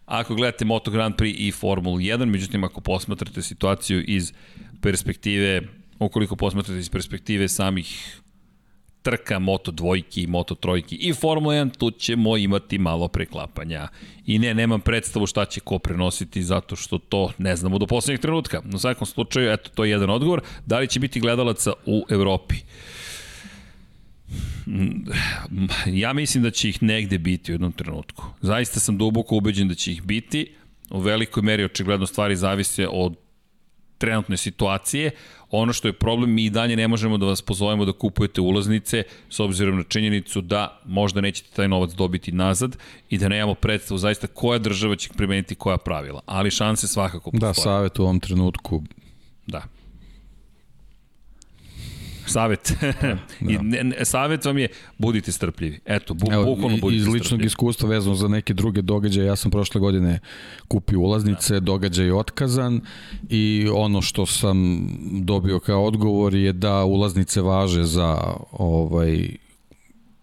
ako gledate Moto Grand Prix i Formulu 1, međutim ako posmatrate situaciju iz perspektive, ukoliko posmatrate iz perspektive samih trka Moto dvojki, Moto trojki i Formula 1, tu ćemo imati malo preklapanja. I ne, nemam predstavu šta će ko prenositi zato što to ne znamo do poslednjeg trenutka. U svakom slučaju, eto, to je jedan odgovor. Da li će biti gledalaca u Evropi? Ja mislim da će ih negde biti u jednom trenutku. Zaista sam duboko ubeđen da će ih biti. U velikoj meri očigledno stvari zavise od trenutne situacije. Ono što je problem, mi i dalje ne možemo da vas pozovemo da kupujete ulaznice s obzirom na činjenicu da možda nećete taj novac dobiti nazad i da nemamo predstavu zaista koja država će primeniti koja pravila. Ali šanse svakako da, postoje. Da, savjet u ovom trenutku Da savet. Da. I ne, ne, savet vam je budite strpljivi. Eto, bu, Evo, bukvalno budite Iz ličnog strpljivi. iskustva vezano za neke druge događaje, ja sam prošle godine kupio ulaznice, da. događaj je otkazan i ono što sam dobio kao odgovor je da ulaznice važe za ovaj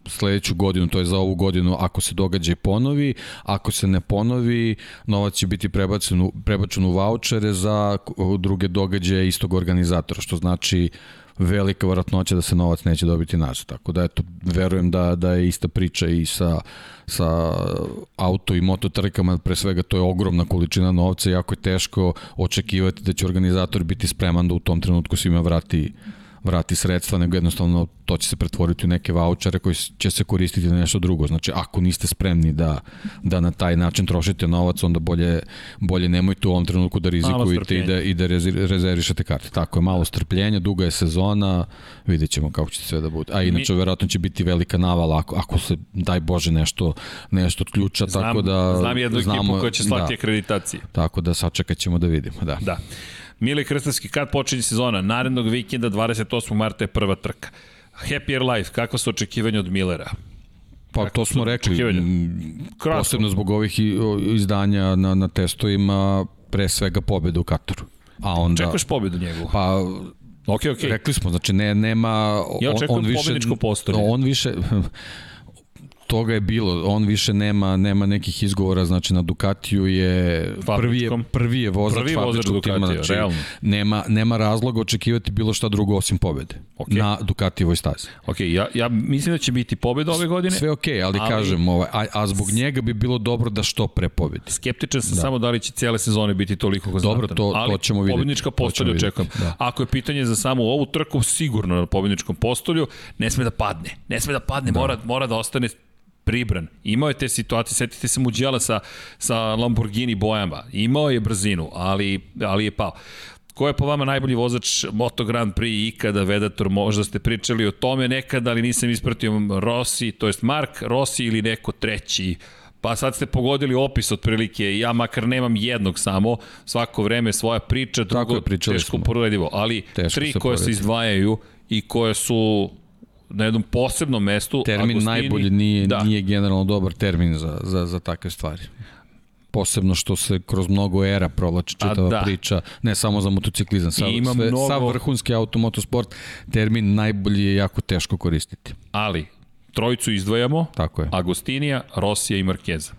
sledeću godinu, to je za ovu godinu, ako se događaj ponovi, ako se ne ponovi, novac će biti prebačen u, prebačen u vouchere za druge događaje istog organizatora, što znači velika vratnoća da se novac neće dobiti nazad. Tako da eto, verujem da, da je ista priča i sa, sa auto i moto trkama, pre svega to je ogromna količina novca i jako je teško očekivati da će organizator biti spreman da u tom trenutku svima vrati vrati sredstva, nego jednostavno to će se pretvoriti u neke vouchere koji će se koristiti na nešto drugo. Znači, ako niste spremni da, da na taj način trošite novac, onda bolje, bolje nemojte u ovom trenutku da rizikujete i da, i da rezervišete karte. Tako je, malo strpljenja, duga je sezona, vidjet ćemo kako će sve da bude. A inače, Mi... verovatno će biti velika navala ako, ako se, daj Bože, nešto, nešto odključa, znam, tako da... Znam jednu znamo, ekipu koja će slati da, akreditacije. Tako da sačekat ćemo da vidimo, da. Da. Mile Krstavski, kad počinje sezona? Narednog vikenda, 28. marta je prva trka. Happier Life, kakva su očekivanja od Millera? Pa to smo rekli, posebno zbog ovih izdanja na, na testovima, pre svega pobedu u Kataru. A onda, Čekaš pobedu njegovu? Pa Ok, ok. Rekli smo, znači ne, nema... Ja očekujem on, više, postolje. On više, toga je bilo, on više nema nema nekih izgovora, znači na Ducatiju je prvi je prvi je vozač prvi vozač Ducatija, znači realno. nema nema razloga očekivati bilo šta drugo osim pobede okay. na Ducatijevoj stazi. Ok, ja, ja mislim da će biti pobeda ove godine. Sve ok, ali, ali kažem, ovaj, a, a zbog njega bi bilo dobro da što pre pobedi. Skeptičan sam da. samo da li će cijele sezone biti toliko konstantan. Dobro, to, ali to ćemo vidjeti. Pobednička postolja očekujem. Da. Ako je pitanje za samu ovu trku, sigurno na pobedničkom postolju, ne sme da padne. Ne sme da padne, da. mora, mora da ostane pribran. Imao je te situacije, setite se Muđela sa, sa Lamborghini bojama. Imao je brzinu, ali, ali je pao. Ko je po vama najbolji vozač Moto Grand Prix ikada, Vedator, možda ste pričali o tome nekada, ali nisam ispratio Rossi, to jest Mark, Rossi ili neko treći, Pa sad ste pogodili opis otprilike, ja makar nemam jednog samo, svako vreme svoja priča, drugo je, pričali teško smo. poredivo, ali Teško tri koje se izdvajaju i koje su na jednom posebnom mestu. Termin Agostini- najbolji nije, da. nije generalno dobar termin za, za, za takve stvari. Posebno što se kroz mnogo era provlači A čitava da. priča, ne samo za motociklizam, ima sve, mnogo- sav vrhunski automotosport, termin najbolji je jako teško koristiti. Ali, trojicu izdvajamo, Tako je. Agostinija, Rosija i Markeza.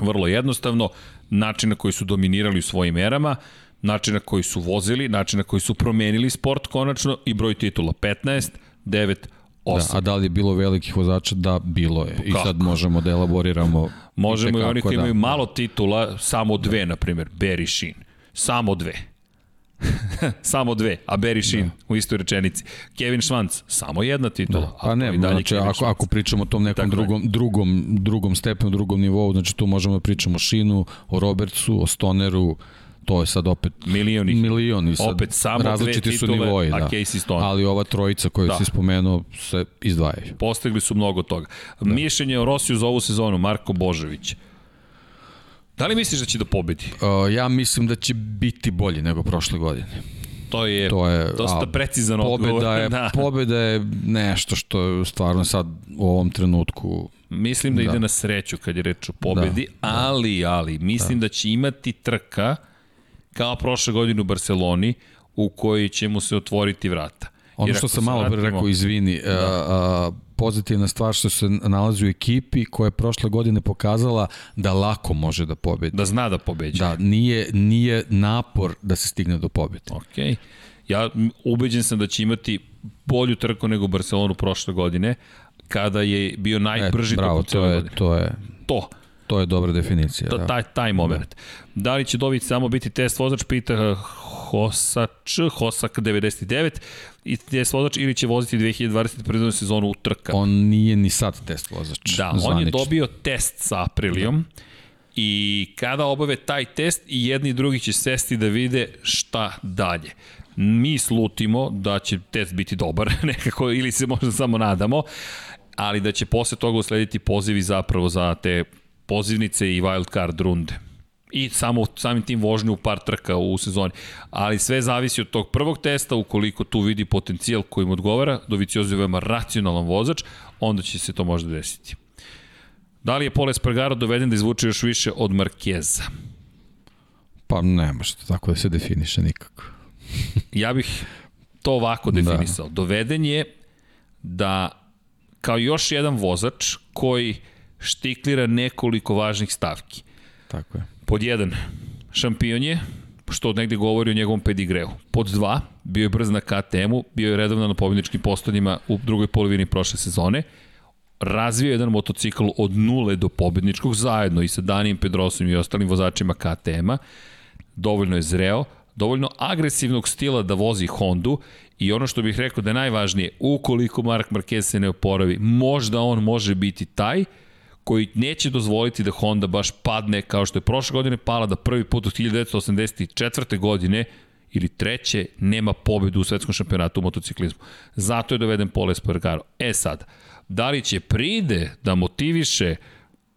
Vrlo jednostavno, način na koji su dominirali u svojim erama, način na koji su vozili, način na koji su promenili sport konačno i broj titula 15, 9, 8. Da, a da li je bilo velikih vozača? Da, bilo je. I Kako? sad možemo da elaboriramo Možemo i oni koji da. imaju malo titula, samo dve, na primjer, Sheen. Samo dve. samo dve, a Barry Sheen u istoj rečenici. Kevin Schwanz, samo jedna titula. Da, pa ne, znači, Kevin ako, ako pričamo o tom nekom Tako je. drugom, drugom, drugom stepenu, drugom nivou, znači tu možemo da pričamo o Šinu, o Robertsu, o Stoneru, to je sad opet Milion ih. milion i sad Opet samo različiti su nivoji, a da. Casey. Ali ova trojica koju Da. si spomenuo se izdvajaju. Postigli su mnogo toga. Da. Mišljenje o Rosiju za ovu sezonu, Marko Božević. Da li misliš da će da pobedi? Uh, ja mislim da će biti bolji nego prošle godine. To je, To je dosta a, precizan odgovor. Pobeda je, da. pobeda je nešto što je stvarno sad u ovom trenutku Mislim da, Da. ide na sreću kad je reč o pobedi, Da, ali, ali, mislim da. će imati trka kao prošle godine u Barceloni u kojoj će mu se otvoriti vrata. Ono što sam malo pre vratimo- rekao, izvini, da. a, a, pozitivna stvar što se nalazi u ekipi koja je prošle godine pokazala da lako može da pobedi. Da zna da pobeđa. Da, nije, nije napor da se stigne do pobede. Ok. Ja ubeđen sam da će imati bolju trku nego Barcelonu prošle godine, kada je bio najbrži E, bravo, to je, godine. to je, To. To je dobra definicija. To, da. taj, taj moment. Da li će dobiti samo biti test vozač, pita Hosač, Hosak 99, i test vozač ili će voziti 2021. sezonu u trka. On nije ni sad test vozač. da, on je zvanično. dobio test sa Aprilijom i kada obave taj test i jedni i drugi će sesti da vide šta dalje. Mi slutimo da će test biti dobar nekako ili se možda samo nadamo, ali da će posle toga uslediti pozivi zapravo za te pozivnice i wild card runde i samo samim tim vožnju u par trka u sezoni. Ali sve zavisi od tog prvog testa, ukoliko tu vidi potencijal koji mu odgovara, Doviciozo je veoma racionalan vozač, onda će se to možda desiti. Da li je Pole Spargaro doveden da izvuče još više od Markeza? Pa ne može to tako da se definiše nikako. Ja bih to ovako definisao. Da. Doveden je da kao još jedan vozač koji štiklira nekoliko važnih stavki. Tako je. Pod jedan, šampion je, što negde govori o njegovom pedigreu. Pod dva, bio je brz na KTM-u, bio je redovno na pobjedničkim postavljima u drugoj polovini prošle sezone, razvio jedan motocikl od nule do pobedničkog zajedno i sa Danijem Pedrosom i ostalim vozačima KTM-a, dovoljno je zreo, dovoljno agresivnog stila da vozi Hondu i ono što bih rekao da je najvažnije, ukoliko Mark Marquez se ne oporavi, možda on može biti taj koji neće dozvoliti da Honda baš padne kao što je prošle godine pala da prvi put od 1984. godine ili treće nema pobedu u svetskom šampionatu u motociklizmu. Zato je doveden Pole Espargaro. E sad, da li će pride da motiviše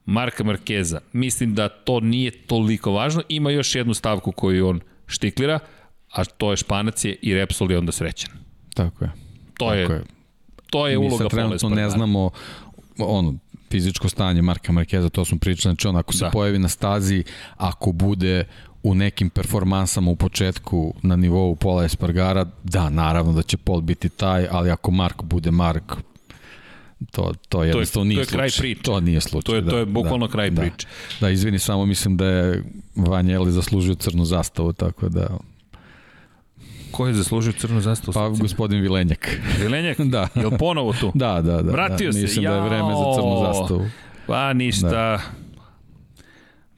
Marka Markeza? Mislim da to nije toliko važno. Ima još jednu stavku koju on štiklira, a to je Španac je i Repsol je onda srećan. Tako je. To je, Tako je. to je Mi uloga sad Pole trenutno Espargaro. ne znamo ono, fizičko stanje Marka Markeza, to smo pričali, znači on ako se Da. pojavi na stazi, ako bude u nekim performansama u početku na nivou Pola Espargara, da, naravno da će Pol biti taj, ali ako Mark bude Mark, to, to jednostavno to nije je kraj slučaj. priče. To nije slučaj. To je- to je bukvalno kraj da. priče. Da, izvini, samo mislim da je Vanjeli zaslužio crnu zastavu, tako da... Ko je zaslužio crnu zastavu? Pa, gospodin Vilenjak. Vilenjak? Da. Je li ponovo tu? Da, da, da. Vratio da. se, Mislim da je vreme za crnu jao. zastavu. Pa ništa. Da.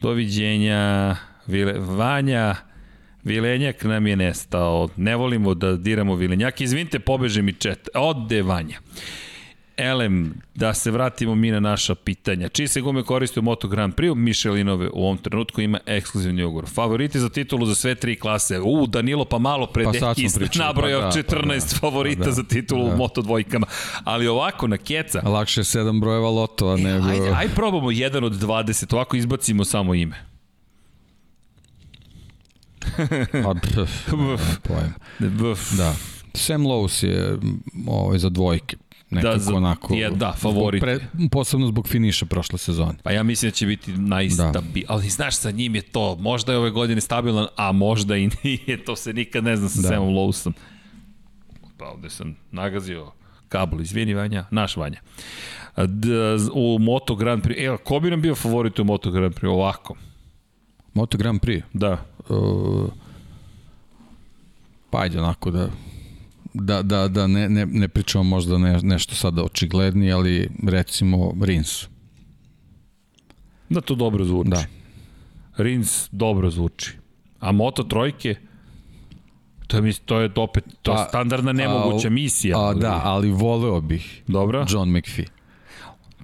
Doviđenja. Vile, Vanja, Vilenjak nam je nestao. Ne volimo da diramo Vilenjak. Izvinite, pobeže mi čet. Ode Vanja. Elem, da se vratimo mi na naša pitanja. Čiji se gume koriste u Moto Grand Prix? Michelinove u ovom trenutku ima ekskluzivni ugovor. Favoriti za titulu za sve tri klase. U, Danilo pa malo pre Pa pričali, nabrojao pa da, 14 pa da, favorita pa da, za titulu da. u Moto dvojkama. Ali ovako, na keca, Lakše je sedam brojeva lotova E, nego... Ajde, ajde probamo jedan od 20, ovako izbacimo samo ime. Pa, pf, pojma. Da. Sam Lowe's je ovaj, za dvojke. Nekako za- onako... je, da, favorit. Zbog posebno zbog finiša prošle sezone. Pa ja mislim da će biti najstabilniji, da. ali znaš sa njim je to, možda je ove godine stabilan, a možda i nije, to se nikad ne zna sa da. Da. Samom Lowsom. Pa ovde sam nagazio kabel, izvini Vanja, naš Vanja. D, u Moto Grand Prix, evo, ko bi nam bio favorit u Moto Grand Prix? Ovako, Moto Grand Prix. da. Uh, pa ajde onako da da, da, da ne, ne, ne pričamo možda ne, nešto sada očiglednije, ali recimo Rins. Da to dobro zvuči. Da. Rins dobro zvuči. A Moto trojke, to je, to je opet to je Pa, standardna nemoguća a, misija. A, da, ali voleo bih Dobro. John McPhee.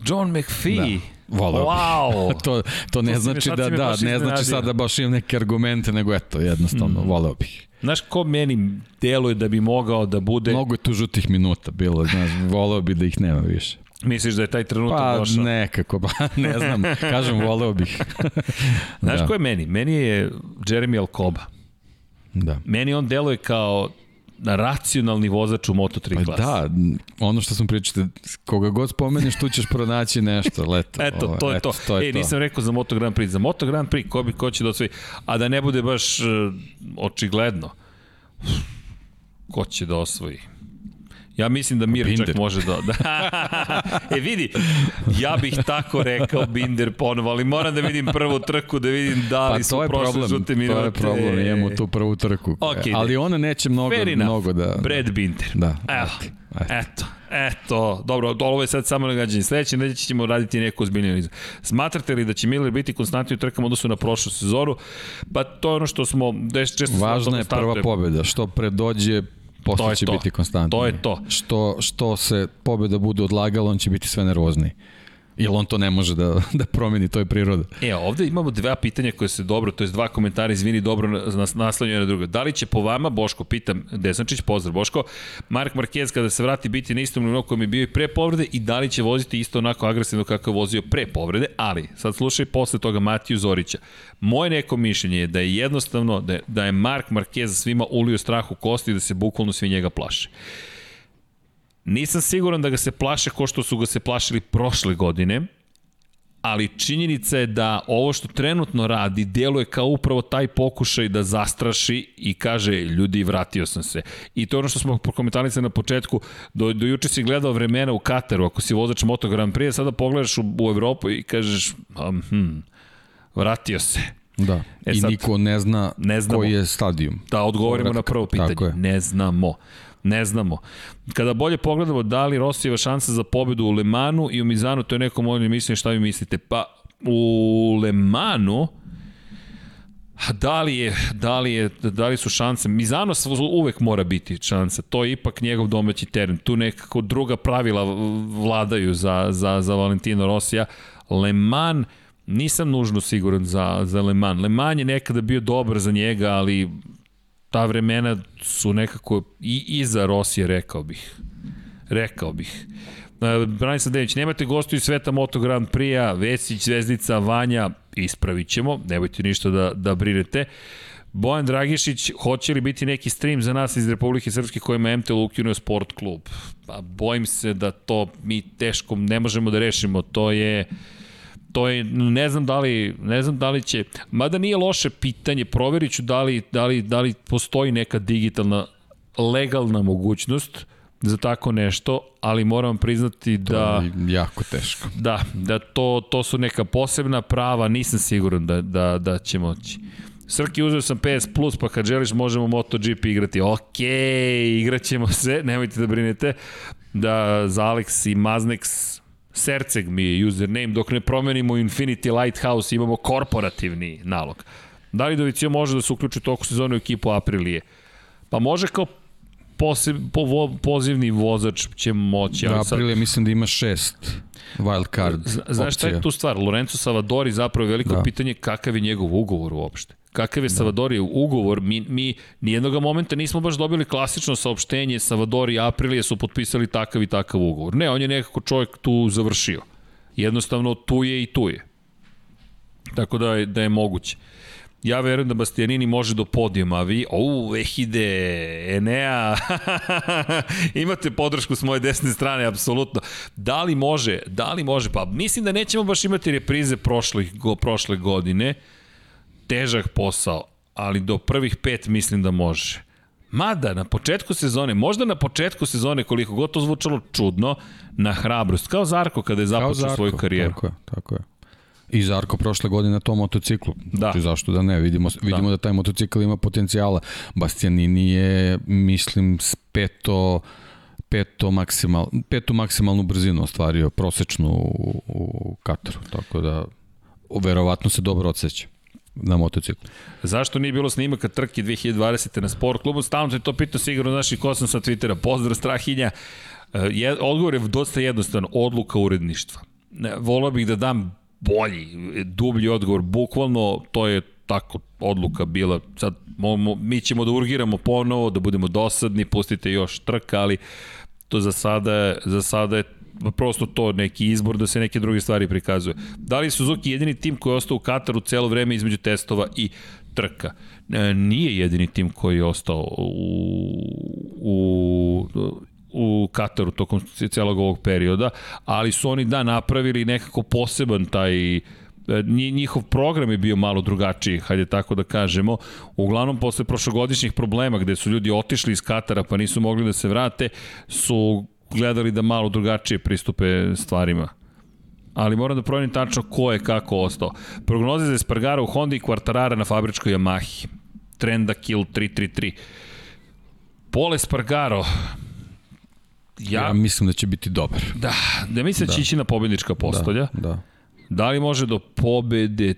John McPhee. Da. Voleo bih. Wow. to, to ne To znači da, da, ne znači sad da baš imam neke argumente, nego eto, jednostavno, mm. voleo bih. Znaš ko meni deluje da bi mogao da bude... Mnogo je tu žutih minuta bilo, znaš, voleo bih da ih nema više. Misliš da je taj trenutak Pa došao? nekako, pa ne znam, kažem, voleo bih. Znaš da. ko je meni? Meni je Jeremy Alcoba. Da. Meni on deluje kao racionalni vozač u Moto3 Pa klasi. da, ono što sam pričao, koga god spomeneš, tu ćeš pronaći nešto, leto. Eto, Ovo, to je eto, to. to je e, to. nisam rekao za Moto Grand Prix. Za Moto Grand Prix, ko bi ko će da osvoji? A da ne bude baš uh, očigledno. Ko će da osvoji? Ja mislim da Mir čak može da... da. e vidi, ja bih tako rekao Binder ponovo, ali moram da vidim prvu trku, da vidim da li Pa su prošle žute minute. to je problem, imamo tu prvu trku. Okej, ali ona neće mnogo, mnogo da... Brad Binder. Da, Evo, eto, eto. eto. Dobro, ovo je sad samo nagađanje. Sledeće nedelje ćemo raditi neku ozbiljniju analizu. Smatrate li da će Miller biti konstantni u trkama odnosu na prošlu sezonu? Pa to je ono što smo deš, često smo Važna je prva pobjeda. Što predođe, To posle će to. biti konstantno. To je to. Što, što se pobjeda bude odlagala, on će biti sve nervozniji. Jer on to ne može da, da promeni, to je priroda. E, ovde imamo dva pitanja koje se dobro, to je dva komentara, izvini, dobro nas, naslanjaju na drugo. Da li će po vama, Boško, pitam, Desančić, pozdrav Boško, Mark Marquez kada se vrati biti na istom nivou kojem je bio i pre povrede i da li će voziti isto onako agresivno kako je vozio pre povrede, ali sad slušaj posle toga Matiju Zorića. Moje neko mišljenje je da je jednostavno, da je, da je Mark Marquez svima ulio strah u kosti i da se bukvalno svi njega plaše. Nisam siguran da ga se plaše ko što su ga se plašili prošle godine, ali činjenica je da ovo što trenutno radi deluje kao upravo taj pokušaj da zastraši i kaže ljudi vratio sam se. I to je ono što smo prokomentarisali na početku, do, do juče si gledao vremena u Kataru, ako si vozač Moto Grand Prix, sada pogledaš u, u Evropu i kažeš um, hm, vratio se. Da. E I sad, niko ne zna ne znamo. koji je stadijum. Da odgovorimo na Povratka. prvo pitanje. Ne znamo. Ne znamo. Kada bolje pogledamo da li Rosijeva šansa za pobedu u Lemanu i u Mizanu, to je neko moje mišljenje, šta vi mislite? Pa u Lemanu da li je, da li je, da li su šanse, Mizano uvek mora biti šansa, to je ipak njegov domaći teren, tu nekako druga pravila vladaju za, za, za Valentino Rosija, Le Mans, nisam nužno siguran za, za Le Mans. Le Mans je nekada bio dobar za njega, ali ta vremena su nekako i iza Rosije, rekao bih. Rekao bih. Uh, Branislav Denić, nemate gostu iz sveta Moto Grand Prix-a, Vesić, Zvezdica, Vanja, ispravit ćemo, nemojte ništa da, da brinete. Bojan Dragišić, hoće li biti neki stream za nas iz Republike Srpske kojima MTL ukinuo sport klub? Pa bojim se da to mi teško ne možemo da rešimo, to je to je, ne znam da li, ne znam da li će, mada nije loše pitanje, proverit ću da li, da li, da li postoji neka digitalna legalna mogućnost za tako nešto, ali moram priznati da... To je jako teško. Da, da to, to su neka posebna prava, nisam siguran da, da, da će moći. Srki, uzeo sam PS Plus, pa kad želiš možemo MotoGP igrati. Ok, igraćemo se, nemojte da brinete. Da za Alex i Maznex Serceg mi je username, dok ne promenimo Infinity Lighthouse imamo korporativni nalog. Da li Dovicio može da se uključi u toku sezone u ekipu Aprilije? Pa može kao poseb, po, vo, pozivni vozač će moći. Da, sad- Aprilija mislim da ima šest wild card Zna- Znaš šta je tu stvar? Lorenzo Savadori zapravo je veliko. Da. pitanje kakav je njegov ugovor uopšte. Kakav je Savadori ugovor? Mi, mi nijednog momenta nismo baš dobili klasično saopštenje Savadori i Aprilije su potpisali takav i takav ugovor. Ne, on je nekako čovjek tu završio. Jednostavno tu je i tu je. Tako da je, da je moguće. Ja verujem da Bastianini može do podijuma, a vi, ou, Ehide, Enea, imate podršku s moje desne strane, apsolutno. Da li može, da li može, pa mislim da nećemo baš imati reprize prošlih, go, prošle godine, težak posao, ali do prvih pet mislim da može. Mada, na početku sezone, možda na početku sezone, koliko god to zvučalo čudno, na hrabrost, kao Zarko kada je započeo Zarko, svoju karijeru. Tako je, tako je. I Zarko prošle godine na tom motociklu. Da. Znači, zašto da ne? Vidimo, vidimo da. da taj motocikl ima potencijala. Bastianini je, mislim, peto peto maksimal, petu maksimalnu brzinu ostvario, prosečnu u, u Kataru. Tako da, verovatno se dobro odseća na motociklu. Zašto nije bilo snimaka trke 2020. na sport klubu? Stalno te to pitao sigurno naših kosam sa Twittera. Pozdrav Strahinja. E, Je, odgovor je dosta jednostavan. Odluka uredništva. Volao bih da dam bolji, dublji odgovor. Bukvalno to je tako odluka bila. Sad mo, mo, mi ćemo da urgiramo ponovo, da budemo dosadni, pustite još trka, ali to za sada, za sada je prosto to neki izbor da se neke druge stvari prikazuje. Da li Suzuki jedini tim koji je ostao u Kataru celo vreme između testova i trka? E, nije jedini tim koji je ostao u, u u Kataru tokom celog ovog perioda, ali su oni da napravili nekako poseban taj e, nji- njihov program je bio malo drugačiji, hajde tako da kažemo. Uglavnom, posle prošlogodišnjih problema gde su ljudi otišli iz Katara pa nisu mogli da se vrate, su gledali da malo drugačije pristupe stvarima. Ali moram da proverim tačno ko je kako ostao. Prognoze za Espargara u Honda i Quartarara na fabričkoj Yamahi. Trenda Kill 333. Pole Espargaro, Ja, ja mislim da će biti dobar. Da, da mislim da će ići na pobednička postolja. Da, da. Da li može do pobede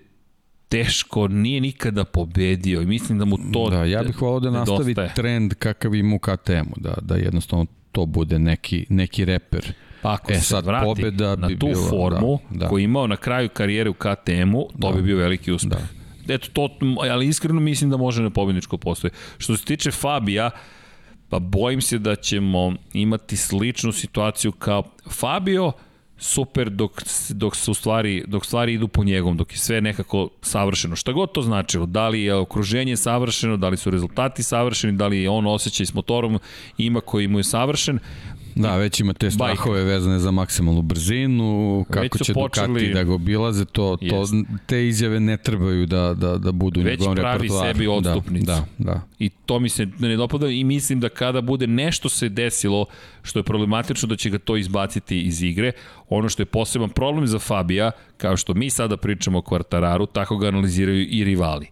teško, nije nikada pobedio i mislim da mu to Da, ja bih volao da nastavi nedostaje. trend kakav ima u KTM-u, da, da jednostavno to bude neki, neki reper. Pa ako E, se sad, vrati pobeda na bi tu bila, formu da, da. koju je imao na kraju karijere u KTM-u, to Da. bi bio veliki uspeh. Da. Eto, to, ali iskreno mislim da može na pobedničko postoje. Što se tiče Fabija, pa bojim se da ćemo imati sličnu situaciju kao Fabio, super dok, dok su stvari, dok stvari idu po njegovom, dok je sve nekako savršeno. Šta god to značilo, da li je okruženje savršeno, da li su rezultati savršeni, da li je on osjećaj s motorom ima koji mu je savršen, Da, već ima te strahove vezane za maksimalnu brzinu, kako će počeli- Ducati da ga obilaze, to, to, Jest. te izjave ne trebaju da, da, da budu u Već njegovom pravi repertoaru. sebi odstupnicu. Da, da, da. I to mi se ne dopada i mislim da kada bude nešto se desilo što je problematično da će ga to izbaciti iz igre. Ono što je poseban problem za Fabija, kao što mi sada pričamo o Kvartararu, tako ga analiziraju i rivali.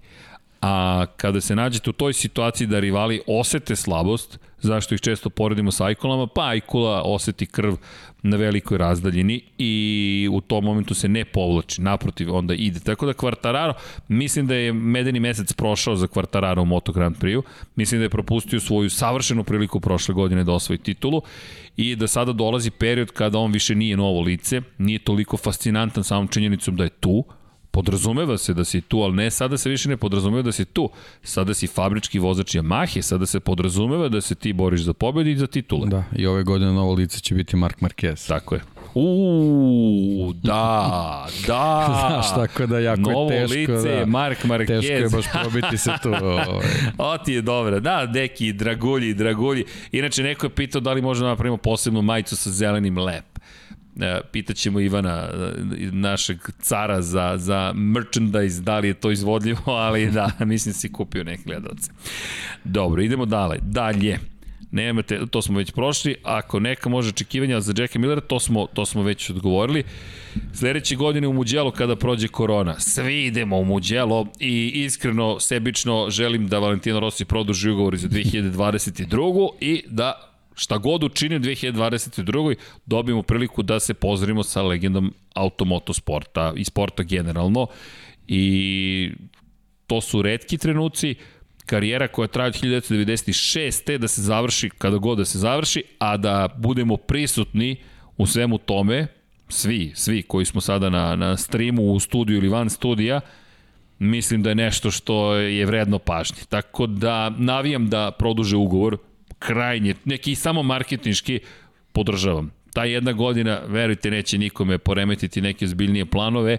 A kada se nađete u toj situaciji da rivali osete slabost, zašto ih često poredimo sa Ajkulama, pa Ajkula oseti krv na velikoj razdaljini i u tom momentu se ne povlači, naprotiv, onda ide. Tako da Kvartararo, mislim da je medeni mesec prošao za Kvartararo u Moto Grand Prix-u, mislim da je propustio svoju savršenu priliku prošle godine da osvoji titulu i da sada dolazi period kada on više nije novo lice, nije toliko fascinantan samom činjenicom da je tu, podrazumeva se da si tu, ali ne, sada se više ne podrazumeva da si tu. Sada si fabrički vozač Yamahe, sada se podrazumeva da se ti boriš za pobedu i za titule. Da, i ove godine novo lice će biti Mark Marquez. Tako je. Uuu, da, da. Znaš, tako da jako Novo je teško. lice da, Mark Marquez. Teško je baš probiti se tu. Ovaj. O ti je dobra. Da, deki, dragulji, dragulji. Inače, neko je pitao da li možemo da napravimo posebnu majicu sa zelenim lep. E, Pitaćemo Ivana, e, našeg cara za, za merchandise, da li je to izvodljivo, ali da, mislim si kupio neke gledalce. Dobro, idemo dalje. Dalje. Nemate, to smo već prošli. Ako neka može očekivanja za Jacka Millera, to smo, to smo već odgovorili. Sledeće godine u Muđelo kada prođe korona. Svi idemo u Muđelo i iskreno, sebično želim da Valentino Rossi produži ugovor za 2022. i da šta god učini u 2022. dobijemo priliku da se pozdravimo sa legendom automoto sporta i sporta generalno i to su redki trenuci karijera koja traje od 1996. da se završi kada god da se završi, a da budemo prisutni u svemu tome, svi, svi koji smo sada na, na streamu, u studiju ili van studija, mislim da je nešto što je vredno pažnje. Tako da navijam da produže ugovor, krajnje, neki samo marketinški podržavam. Ta jedna godina, verujte, neće nikome poremetiti neke zbiljnije planove,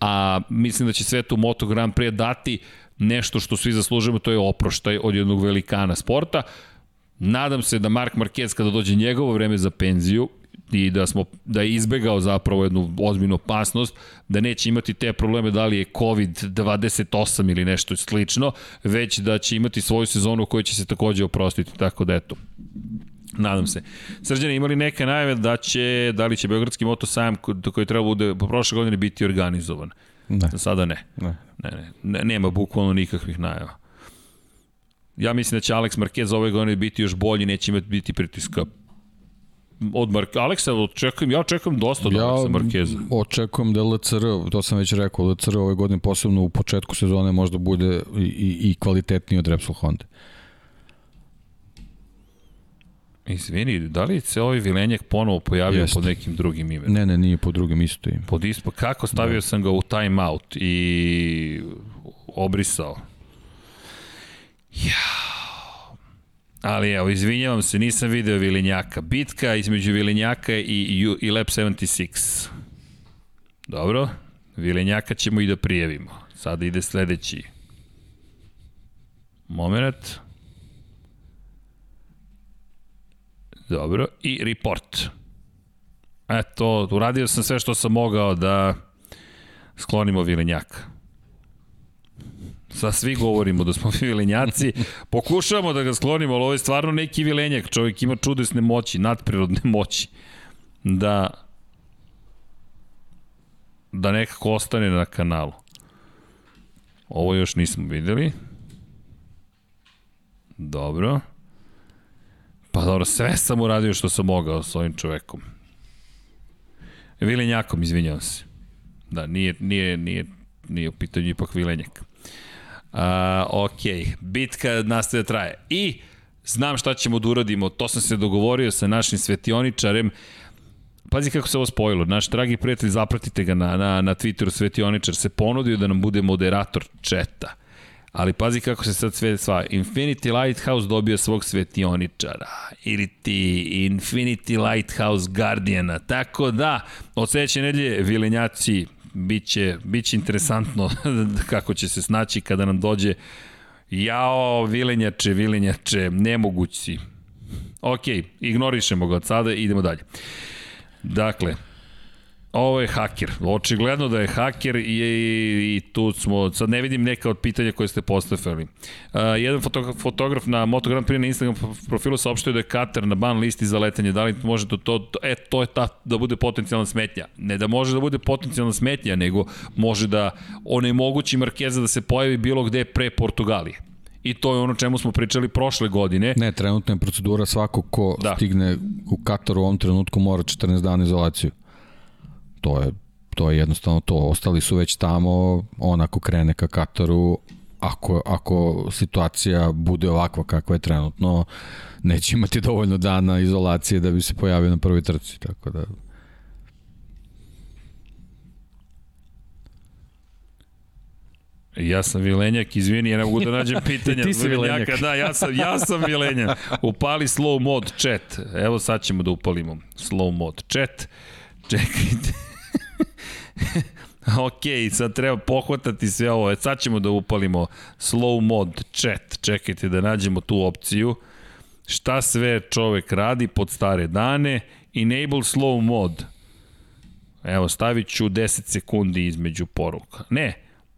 a mislim da će sve tu Moto Grand Prix dati nešto što svi zaslužujemo, to je oproštaj od jednog velikana sporta. Nadam se da Mark Marquez kada dođe njegovo vreme za penziju, i da smo da je izbegao zapravo jednu ozbiljnu opasnost, da neće imati te probleme da li je COVID-28 ili nešto slično, već da će imati svoju sezonu u kojoj će se takođe oprostiti, tako da eto. Nadam se. Srđane, imali neke najave da će, da li će Beogradski moto sajam koji treba bude po prošle godine biti organizovan? Ne. Sada ne. Ne. Ne, ne. ne nema bukvalno nikakvih najava. Ja mislim da će Alex Marquez ove godine biti još bolji, neće imati biti pritiska od Mark Aleksa očekujem, ja očekujem dosta od ja Aleksa Markeza. očekujem da LCR, to sam već rekao, LCR ove godine posebno u početku sezone možda bude i, i, i kvalitetniji od Repsol Honda. Izvini, da li se ovaj Vilenjak ponovo pojavio Jest. pod nekim drugim imenom? Ne, ne, nije pod drugim isto ime. Pod ispo, kako stavio da. sam ga u time out i obrisao. Ja, Ali evo, izvinjavam se, nisam video Vilinjaka. Bitka između Vilinjaka i, i Lab 76. Dobro, Vilinjaka ćemo i da prijavimo. Sada ide sledeći moment. Dobro, i report. Eto, uradio sam sve što sam mogao da sklonimo Vilinjaka. Sa svi govorimo da smo vilenjaci, pokušavamo da ga sklonimo, ali ovo je stvarno neki vilenjak, čovjek ima čudesne moći, nadprirodne moći, da da nekako ostane na kanalu. Ovo još nismo videli. Dobro. Pa dobro, sve sam uradio što sam mogao s ovim čovekom. Vilenjakom, izvinjavam se. Da, nije, nije, nije, nije u pitanju ipak vilenjak. Uh, ok, bitka nastaje da traje. I znam šta ćemo da uradimo, to sam se dogovorio sa našim svetioničarem, Pazi kako se ovo spojilo. Naš dragi prijatelj, zapratite ga na, na, na Twitteru, Svetioničar se ponudio da nam bude moderator četa. Ali pazi kako se sad sve sva. Infinity Lighthouse dobio svog svetioničara. Ili ti Infinity Lighthouse Guardiana. Tako da, od sledeće nedelje vilenjaci biće, biće interesantno kako će se snaći kada nam dođe jao, vilenjače, vilenjače, nemogući. Ok, ignorišemo ga od sada i idemo dalje. Dakle, Ovo je haker. Očigledno da je haker i, i, i tu smo, sad ne vidim neka od pitanja koje ste postavili. Uh, jedan fotograf, fotograf na Moto Grand Prix na Instagram profilu saopštio da je Katar na ban listi za letanje. Da li može to, to, e, to je ta, da bude potencijalna smetnja. Ne da može da bude potencijalna smetnja, nego može da onemogući Markeza da se pojavi bilo gde pre Portugalije. I to je ono čemu smo pričali prošle godine. Ne, trenutna je procedura svako ko da. stigne u Kataru u ovom trenutku mora 14 dana izolaciju to je to je jednostavno to. Ostali su već tamo, on ako krene ka Kataru, ako, ako situacija bude ovakva kakva je trenutno, neće imati dovoljno dana izolacije da bi se pojavio na prvoj trci, tako da... Ja sam Vilenjak, izvini, ja ne mogu da nađem pitanja. Ti si Vilenjak. Da, ja sam, ja sam Vilenjak. Upali slow mod chat. Evo sad ćemo da upalimo slow mod chat. Čekajte. ok, sad treba pohvatati sve ovo. E, sad ćemo da upalimo slow mod chat. Čekajte da nađemo tu opciju. Šta sve čovek radi pod stare dane. Enable slow mod. Evo, stavit ću 10 sekundi između poruka. Ne,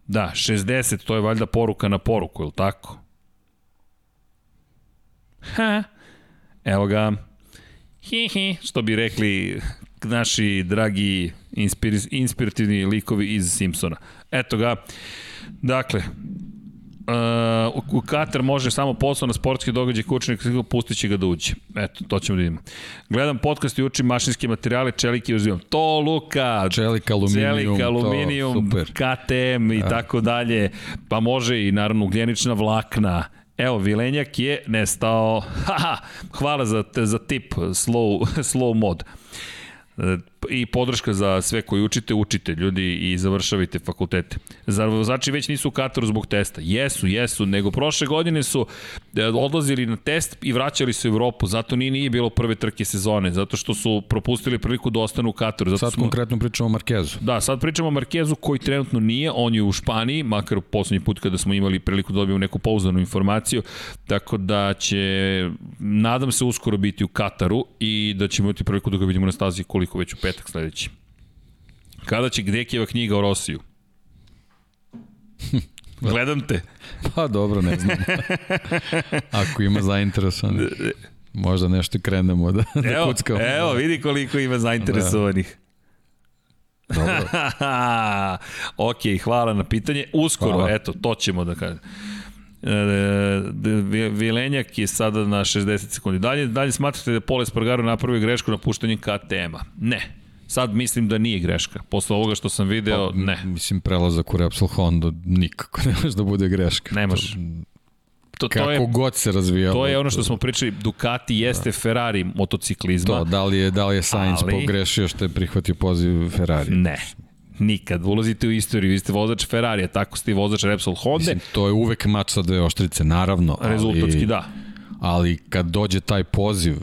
da, 60, to je valjda poruka na poruku, je tako? Ha, evo ga. Hi, hi, što bi rekli naši dragi inspir, inspirativni likovi iz Simpsona. Eto ga. Dakle, Uh, u Katar može samo posao na sportski događaj kućnik, pustit će ga da uđe. Eto, to ćemo da vidimo. Gledam podcast i učim mašinske materijale, čelike uzimam. To, Luka, čelik, aluminijum, čelik, aluminijum to, super. KTM i ja. tako dalje. Pa može i naravno ugljenična vlakna Evo, Vilenjak je nestao. Haha, hvala za, za tip, slow, slow mod that i podrška za sve koji učite, učite ljudi i završavajte fakultete. Zar vozači već nisu u Kataru zbog testa? Jesu, jesu, nego prošle godine su e, odlazili na test i vraćali se u Evropu, zato nije, nije bilo prve trke sezone, zato što su propustili priliku da ostanu u Kataru. Zato sad smo, konkretno pričamo o Markezu. Da, sad pričamo o Markezu koji trenutno nije, on je u Španiji, makar u poslednji put kada smo imali priliku da dobijemo neku pouzdanu informaciju, tako da će, nadam se, uskoro biti u Kataru i da ćemo imati priliku da ga vidimo na stazi koliko već u petak sledeći. Kada će Gdekijeva knjiga o Rosiju? Gledam te. Pa dobro, ne znam. Ako ima zainteresovan, možda nešto krenemo da, da evo, kuckamo. Evo, vidi koliko ima zainteresovanih. Da. Dobro. ok, hvala na pitanje. Uskoro, hvala. eto, to ćemo da kažem. E, Vilenjak je sada na 60 sekundi. Dalje, dalje smatrate da je Pole Spargaro napravio grešku na puštanju KTM-a? Ne. Sad mislim da nije greška. Posle ovoga što sam video, pa, ne. Mislim, prelazak u Repsol Honda nikako ne može da bude greška. Ne može. To, to, Kako je, god se razvijalo. To je ono što smo pričali, Ducati jeste da. Ferrari motociklizma. To, da li je, da li je Sainz ali, pogrešio što je prihvatio poziv Ferrari? Ne, Nikad. Ulazite u istoriju, vi ste vozač Ferrarija, tako ste i vozač Repsol Honda. Mislim, to je uvek mač sa dve oštrice, naravno. Rezultatski, ali, da. Ali kad dođe taj poziv,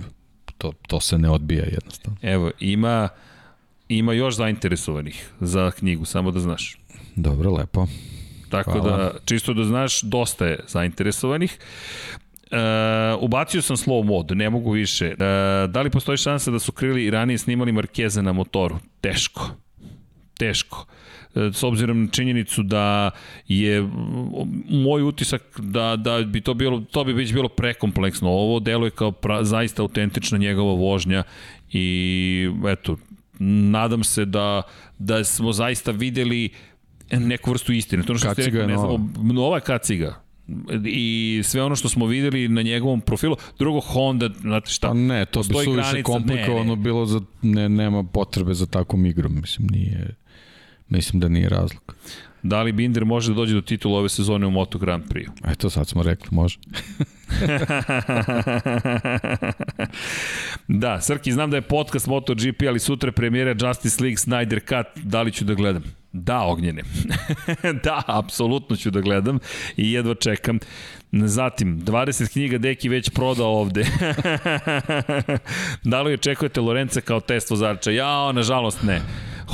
to, to se ne odbija jednostavno. Evo, ima, ima još zainteresovanih za knjigu, samo da znaš. Dobro, lepo. Tako Hvala. da, čisto da znaš, dosta je zainteresovanih. Uh, ubacio sam slow mod, ne mogu više. Uh, da li postoji šansa da su krili i ranije snimali Markeza na motoru? Teško teško e, s obzirom na činjenicu da je moj utisak da, da bi to bilo to bi već bilo prekompleksno ovo deluje kao pra, zaista autentična njegova vožnja i eto nadam se da da smo zaista videli neku vrstu istine to što ste rekli ne znamo nova kaciga i sve ono što smo videli na njegovom profilu. Drugo, Honda, znate šta? Pa ne, to bi suviše komplikovano ne, ne. bilo, za, ne, nema potrebe za takvom igrom, mislim, nije... Mislim da nije razlog. Da li Binder može da dođe do titula ove sezone u Moto Grand Prix? Eto, sad smo rekli, može. da, Srki, znam da je podcast MotoGP, ali sutra premijera Justice League Snyder Cut, da li ću da gledam? Da, Ognjene. da, apsolutno ću da gledam i jedva čekam. Zatim, 20 knjiga Deki već prodao ovde. da li očekujete Lorenca kao test vozača? Jao, nažalost ne.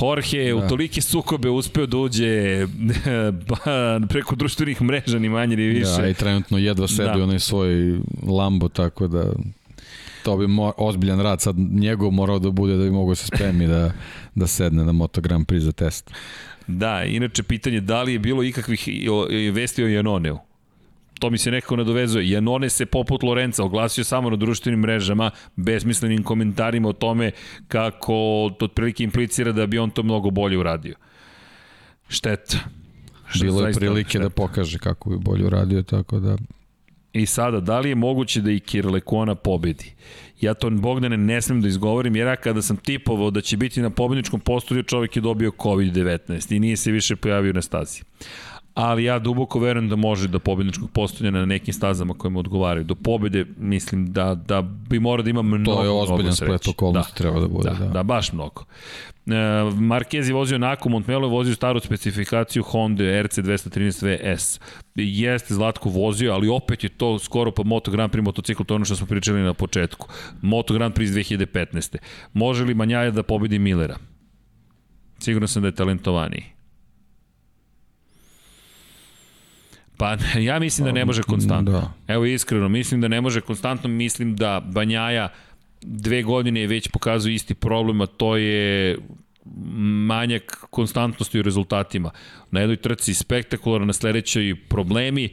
Jorge da. u tolike sukobe uspeo da uđe preko društvenih mreža, ni manje ni više. Da, i trenutno jedva sedi da. onaj svoj Lambo, tako da to bi mo, ozbiljan rad sad njegov morao da bude da bi mogo se spremi da, da sedne na Moto Grand Prix za test. Da, inače pitanje da li je bilo ikakvih vesti o Janoneu? To mi se nekako nadovezuje. Janone se poput Lorenca oglasio samo na društvenim mrežama, besmislenim komentarima o tome kako to otprilike implicira da bi on to mnogo bolje uradio. Šteta. Bilo je prilike šteta. da pokaže kako bi bolje uradio, tako da... I sada, da li je moguće da i Kirlekona pobedi? Ja to, Bogdane, ne smem da izgovorim, jer ja kada sam tipovao da će biti na pobedničkom postolju, čovjek je dobio COVID-19 i nije se više pojavio na stazi ali ja duboko verujem da može do pobedničkog postojanja na nekim stazama koje mu odgovaraju. Do pobede mislim da, da bi mora da ima mnogo, To je ozbiljan splet okolnosti da, treba da bude. Da, da. da baš mnogo. E, Marquez je vozio Naku, Montmelo je vozio staru specifikaciju Honda RC213 VS. Jeste Zlatko vozio, ali opet je to skoro pa Moto Grand Prix motocikl, to je ono što smo pričali na početku. Moto Grand Prix iz 2015. Može li Manjaja da pobedi Millera? Sigurno sam da je talentovaniji. Pa ja mislim da ne može konstantno. Da. Evo iskreno, mislim da ne može konstantno, mislim da Banjaja dve godine je već pokazuje isti problem, a to je manjak konstantnosti u rezultatima. Na jednoj trci spektakularno, na sledećoj problemi,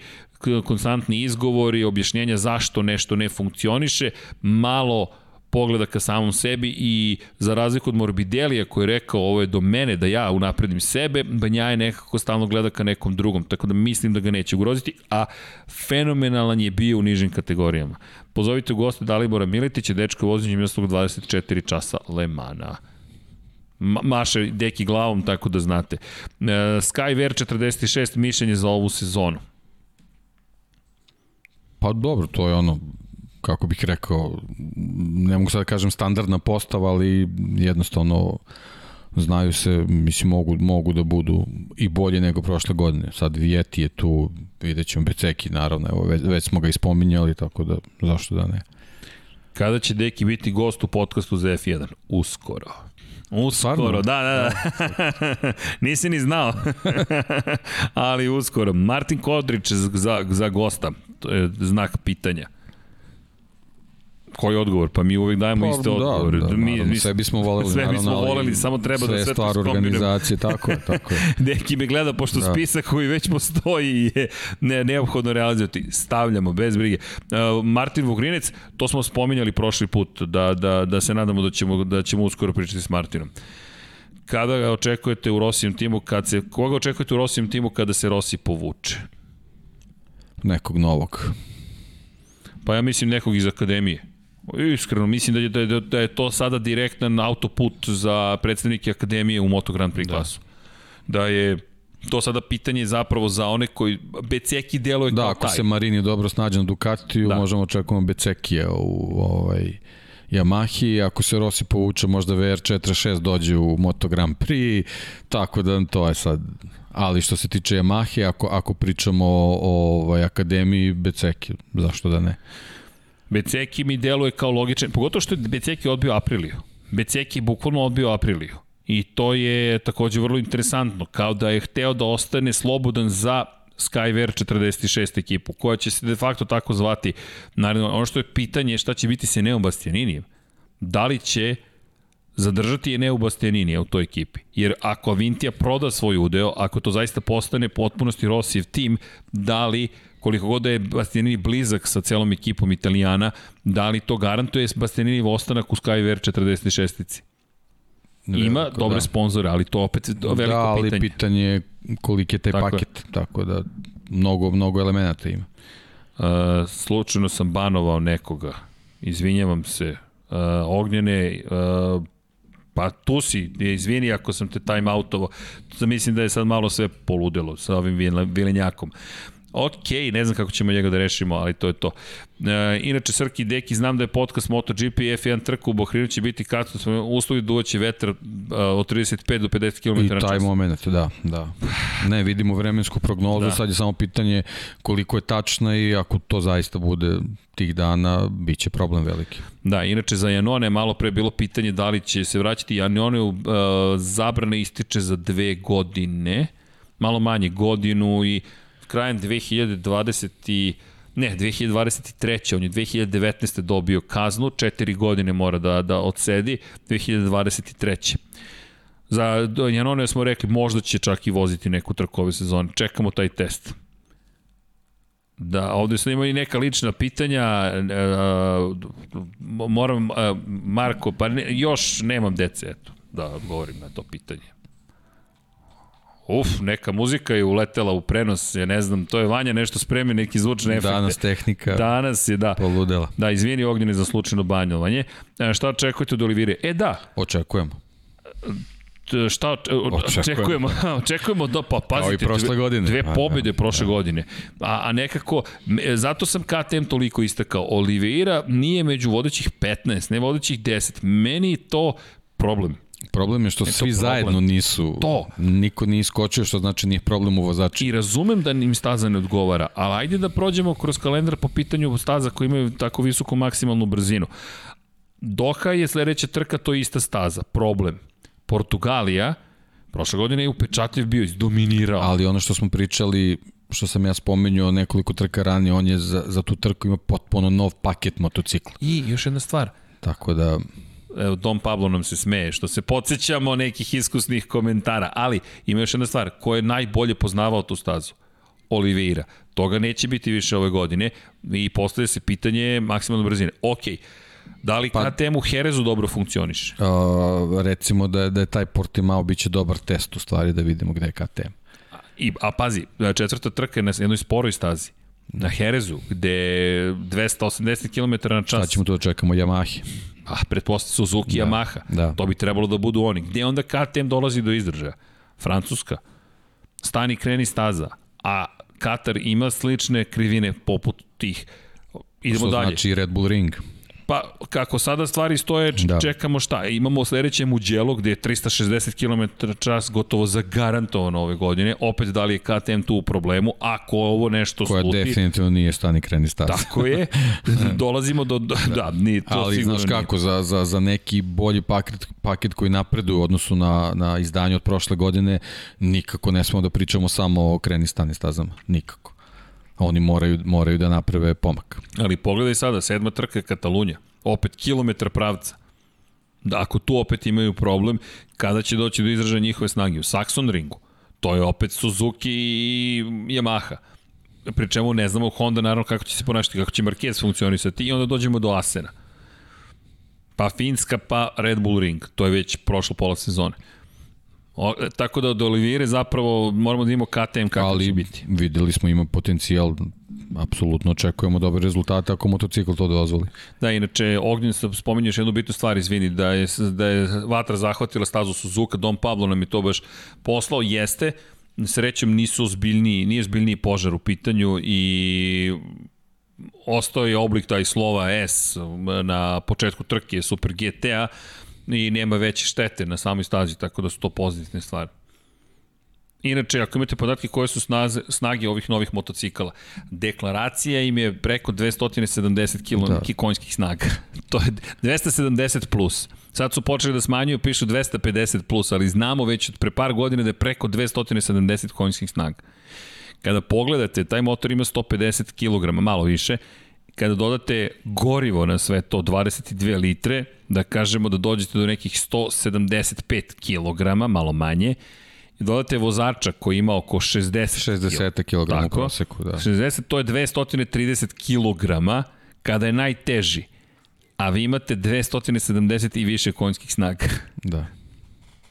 konstantni izgovori, objašnjenja zašto nešto ne funkcioniše, malo uh, pogleda ka samom sebi i za razliku od Morbidelija koji je rekao ovo je do mene da ja unapredim sebe, Banja je nekako stalno gleda ka nekom drugom, tako da mislim da ga neće ugroziti, a fenomenalan je bio u nižim kategorijama. Pozovite u goste Dalibora Miletića, dečko vozinjem mislog 24 časa Lemana maše deki glavom, tako da znate. Uh, Skyver 46 mišljenje za ovu sezonu. Pa dobro, to je ono, kako bih rekao, ne mogu sad da kažem standardna postava, ali jednostavno znaju se, mislim, mogu, mogu da budu i bolje nego prošle godine. Sad Vijeti je tu, vidjet ćemo Beceki, naravno, evo, već, već smo ga ispominjali, tako da zašto da ne. Kada će Deki biti gost u podcastu za F1? Uskoro. Uskoro, Stvarno? da, da, da. Nisi ni znao. Ali uskoro. Martin Kodrić za, za gosta. To je znak pitanja. Koji odgovor? Pa mi uvek dajemo Pa, iste da, odgovore. da, mi, naravno, sve bismo voleli, sve naravno, bismo voleli, samo treba sve da sve to stvar organizacije, tako je, tako je. Deki me gleda, pošto da. Da. spisak koji već postoji je ne, neophodno realizovati. Stavljamo, bez brige. Uh, Martin Vugrinec, to smo spominjali prošli put, da, da, da se nadamo da ćemo, da ćemo uskoro pričati s Martinom. Kada ga očekujete u Rosijem timu, kad se, koga očekujete u Rosijem timu kada se Rossi povuče? Nekog novog. Pa ja mislim nekog iz akademije. Iskreno, mislim da je, da je, da je to sada direktan autoput za predstavnike akademije u Moto Grand Prix klasu. Da je to sada pitanje zapravo za one koji Beceki deluje Da, kao ako taj. se Marini dobro snađe na Ducatiju, Da. da. možemo očekujemo Becekija u ovaj, Yamahi, ako se Rossi povuče, možda VR46 dođe u Moto Grand Prix, tako da to je sad ali što se tiče Yamahe, ako, ako pričamo o, o ovaj, akademiji Beceki, zašto da ne? Beceki mi deluje kao logičan, pogotovo što je Beceki odbio Apriliju. Beceki je bukvalno odbio Apriliju. I to je takođe vrlo interesantno, kao da je hteo da ostane slobodan za Skyver 46 ekipu, koja će se de facto tako zvati. Naravno, ono što je pitanje je šta će biti sa Neom Bastianinijem. Da li će zadržati Eneu Bastianinija u toj ekipi. Jer ako Avintija proda svoj udeo, ako to zaista postane potpunosti Rossijev tim, da li koliko god da je Bastianini blizak sa celom ekipom Italijana, da li to garantuje Bastianini ostanak u Skyver 46-ici? Ima Veliko, dobre da. sponzore, ali to opet veliko da, ali pitanje. pitanje je koliki je taj Tako je. paket, tako da mnogo, mnogo elemenata ima. Uh, slučajno sam banovao nekoga. Izvinjavam se. Uh, Ognjene, uh, pa tu si, izvini ako sam te time outovo. Mislim da je sad malo sve poludelo sa ovim vile- vilenjakom. Ok, ne znam kako ćemo njega da rešimo, ali to je to. E, inače, Srki i Deki, znam da je podcast MotoGP i F1 trka u Bohrinu će biti kad smo uslovi duvaće vetar uh, od 35 do 50 km I na taj čas. moment, da, da. Ne, vidimo vremensku prognozu, Da. da. sad je samo pitanje koliko je tačna i ako to zaista bude tih dana, bit će problem veliki. Da, inače za Janone malo pre bilo pitanje da li će se vraćati Janone u uh, zabrane ističe za dve godine, malo manje godinu i krajem 2020 i ne, 2023. On je 2019. dobio kaznu, četiri godine mora da, da odsedi, 2023. Za Janone smo rekli možda će čak i voziti neku trku ove sezone. Čekamo taj test. Da, ovde sam imao i neka lična pitanja, e, moram, e, Marko, pa ne, još nemam dece, eto, da odgovorim na to pitanje. Uf, neka muzika je uletela u prenos, ja ne znam, to je Vanja nešto spremio, neki zvučne efekte. Danas tehnika Danas je, da. poludela. Da, izvini Ognjene za slučajno banjovanje. E, šta očekujete od Olivire? E da, Očekujemo. T- šta oč- Očekujemo. očekujemo? očekujemo da pa pazite i prošle godine. dve A, da, pobjede prošle godine. A, a nekako e, zato sam KTM toliko istakao. Oliveira nije među vodećih 15, ne vodećih 10. Meni je to problem. Problem je što to svi problem. zajedno nisu, To. niko nije iskočio, što znači nije problem u vozaču. I razumem da im staza ne odgovara, ali ajde da prođemo kroz kalendar po pitanju staza koji imaju tako visoku maksimalnu brzinu. Doha je sledeća trka, to je ista staza. Problem. Portugalija, prošle godine je upečatljiv bio, izdominirao. Ali ono što smo pričali, što sam ja spomenuo nekoliko trka ranije, on je za, za tu trku ima potpuno nov paket motocikla. I još jedna stvar, Tako da, evo Dom Pablo nam se smeje, što se podsjećamo nekih iskusnih komentara, ali ima još jedna stvar, ko je najbolje poznavao tu stazu? Oliveira. Toga neće biti više ove godine i postavlja se pitanje maksimalne brzine. Ok, da li Pa- KTM u Herezu dobro funkcioniše? uh, recimo da je, da je taj Portimao biće dobar test u stvari da vidimo gde je KTM. I, a pazi, četvrta trka je na jednoj sporoj stazi. Na Herezu, gde je 280 km na čas. Sad ćemo tu da čekamo Yamahi. Ah, pretpostavljam Suzuki, Da, Yamaha. da. To bi trebalo da budu oni. Gde onda KTM dolazi do izdržaja? Francuska. Stani, kreni staza. A Katar ima slične krivine poput tih. idemo Što dalje. znači Red Bull Ring. Pa, kako sada stvari stoje, da. Da. čekamo šta? Imamo sledeće Mugello gde je 360 km čas gotovo zagarantovano ove godine. Opet da li je KTM tu u problemu? Ako ovo nešto Koja sluti... definitivno nije stani kreni staza. Tako je. Dolazimo do... do da, nije to Ali sigurno znaš nije. kako, za, za, za neki bolji paket, paket koji napreduje u odnosu na, na izdanje od prošle godine, nikako ne smemo da pričamo samo o kreni stani stazama. Nikako. Oni moraju, moraju da naprave pomak. Ali pogledaj sada, sedma trka je Katalunja. Opet kilometar pravca. Da, ako tu opet imaju problem, kada će doći do izražaja njihove snage? U Saxon ringu. To je opet Suzuki i Yamaha. Pri čemu ne znamo Honda naravno kako će se ponašati, kako će Marquez funkcionisati i onda dođemo do Asena. Pa Finska, pa Red Bull Ring. To je već prošlo pola sezone. O, tako da od Olivire zapravo moramo da imamo KTM kako Ali će biti. videli smo ima potencijal, apsolutno očekujemo dobre rezultate ako motocikl to dozvoli. Da, inače, Ognjen, spominješ jednu bitnu stvar, izvini, da je, da je vatra zahvatila stazu Suzuka, Dom Pablo nam je to baš poslao, jeste, srećem nisu ozbiljniji, nije ozbiljniji požar u pitanju i ostao je oblik taj slova S na početku trke Super GTA i nema veće štete na samoj stazi, tako da su to pozitivne stvari. Inače, ako imate podatke koje su snaze, snage ovih novih motocikala, deklaracija im je preko 270 kg da. konjskih snaga. to je 270 plus. Sad su počeli da smanjuju, pišu 250 plus, ali znamo već od pre par godina da je preko 270 konjskih snaga. Kada pogledate, taj motor ima 150 kg, malo više, kada dodate gorivo na sve to, 22 litre, da kažemo da dođete do nekih 175 kg, malo manje, i dodate vozača koji ima oko 60 60 kg u proseku, da. 60, to je 230 kg kada je najteži, a vi imate 270 i više konjskih snaga. Da.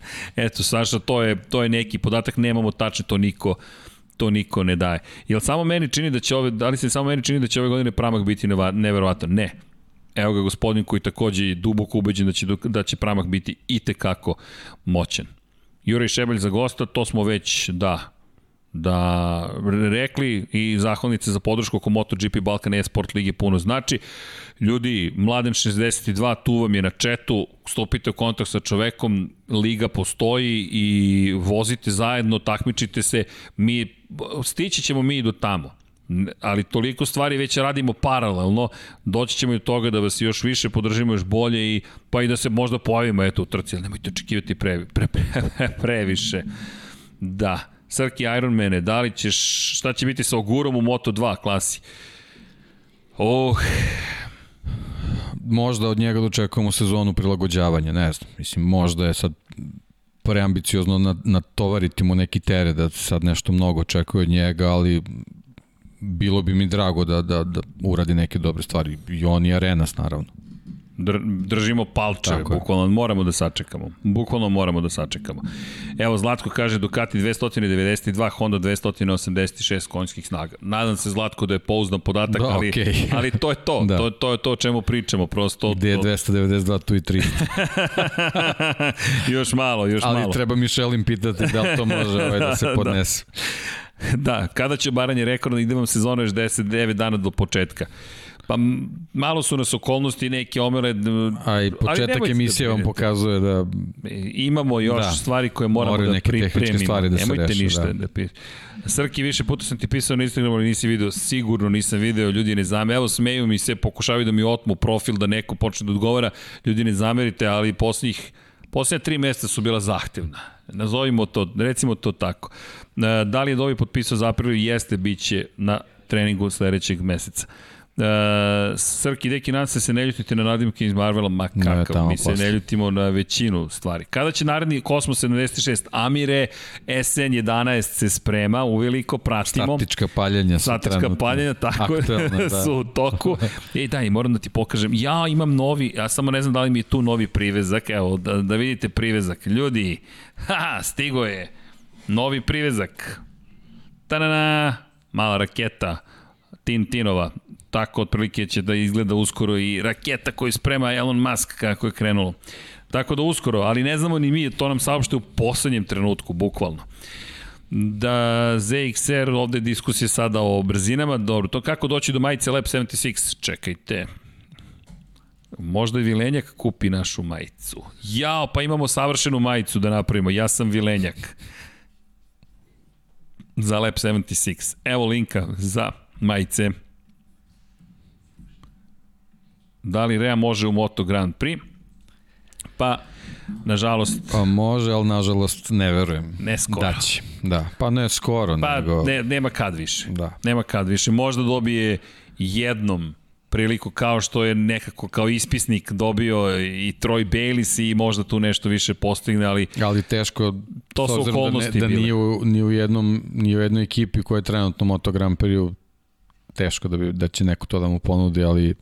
Eto, Saša, to je, to je neki podatak, nemamo tačno to niko to niko ne daje. Jel samo meni čini da će ove, da li se samo meni čini da će ove godine pramak biti neverovatan? Ne. Evo ga gospodin koji takođe je duboko ubeđen da će, da će pramak biti i tekako moćan. Juraj Šebelj za gosta, to smo već, da, da rekli i zahvalnice za podršku oko MotoGP Balkan e-sport ligi puno znači. Ljudi, Mladen 62, tu vam je na četu, stupite u kontakt sa čovekom, liga postoji i vozite zajedno, takmičite se, mi, stići ćemo mi do tamo ali toliko stvari već radimo paralelno, doći ćemo i do toga da vas još više podržimo još bolje i pa i da se možda pojavimo eto u trci, ali nemojte očekivati pre, pre, pre, pre, previše. Da, Srki Ironmane, da li ćeš, šta će biti sa Ogurom u Moto2 klasi? Oh, možda od njega dočekujemo sezonu prilagođavanja, ne znam. Mislim, možda je sad preambiciozno natovariti mu neki teret da sad nešto mnogo očekuje od njega, ali bilo bi mi drago da, da, da uradi neke dobre stvari. I on i Arenas, naravno. Dr, držimo palčeve, bukvalno moramo da sačekamo. Bukvalno moramo da sačekamo. Evo, Zlatko kaže Ducati 292, Honda 286 konjskih snaga. Nadam se, Zlatko, da je pouzdan podatak, da, ali, okay. ali to je to. da. to. To je to o čemu pričamo. Prosto, Gde je 292, tu i 300. još malo, još ali malo. Ali treba Mišelin pitati da li to može ovaj da se podnese. da, kada će Baranje rekord, ide vam sezona još 10-9 dana do početka. Pa malo su nas okolnosti neke omere. A i početak emisije vam pokazuje da... Imamo još da. stvari koje moramo Moraju da pripremimo. Stvari da Nemojte reši, ništa da. da pi... Srki, više puta sam ti pisao na Instagramu, ali nisi video, sigurno nisam video, ljudi ne zame. Evo, smeju mi se, pokušavaju da mi otmu profil, da neko počne da odgovara. Ljudi ne zamerite, ali poslednjih Poslednja tri mesta su bila zahtevna. Nazovimo to, recimo to tako. Da li je Dovi potpisao za april? Jeste, bit će na treningu sledećeg meseca. Uh, Srki, deki, nadam se se ne ljutite na nadimke iz Marvela, ma kakav, mi se posle. ne ljutimo na većinu stvari. Kada će naredni Kosmos 76, Amire, SN11 se sprema, uveliko pratimo. Statička paljenja su Statička paljenja, tako Aktualno, da. su u toku. I da, i moram da ti pokažem, ja imam novi, ja samo ne znam da li mi je tu novi privezak, evo, da, da vidite privezak. Ljudi, ha, stigo je, novi privezak. Ta-na-na, mala raketa, Tintinova, tako otprilike će da izgleda uskoro i raketa koju sprema Elon Musk kako je krenulo. Tako da uskoro, ali ne znamo ni mi, to nam saopšte u poslednjem trenutku, bukvalno. Da ZXR, ovde je diskusija sada o brzinama, dobro, to kako doći do majice Lab 76, čekajte, Možda i Vilenjak kupi našu majicu. Jao, pa imamo savršenu majicu da napravimo. Ja sam Vilenjak. Za Lab 76. Evo linka za majice. Da li Rea može u Moto Grand Prix? Pa, nažalost... Pa može, ali nažalost ne verujem. Ne skoro. Da će. Da, pa ne skoro, pa, nego... ne, nema kad više. Da. Nema kad više. Možda dobije jednom priliku kao što je nekako kao ispisnik dobio i Troy Bayliss i možda tu nešto više postigne, ali ali teško to su okolnosti da, ne, da nije u, ni u jednom ni u jednoj ekipi koja je trenutno Moto Grand Prix teško da bi da će neko to da mu ponudi, ali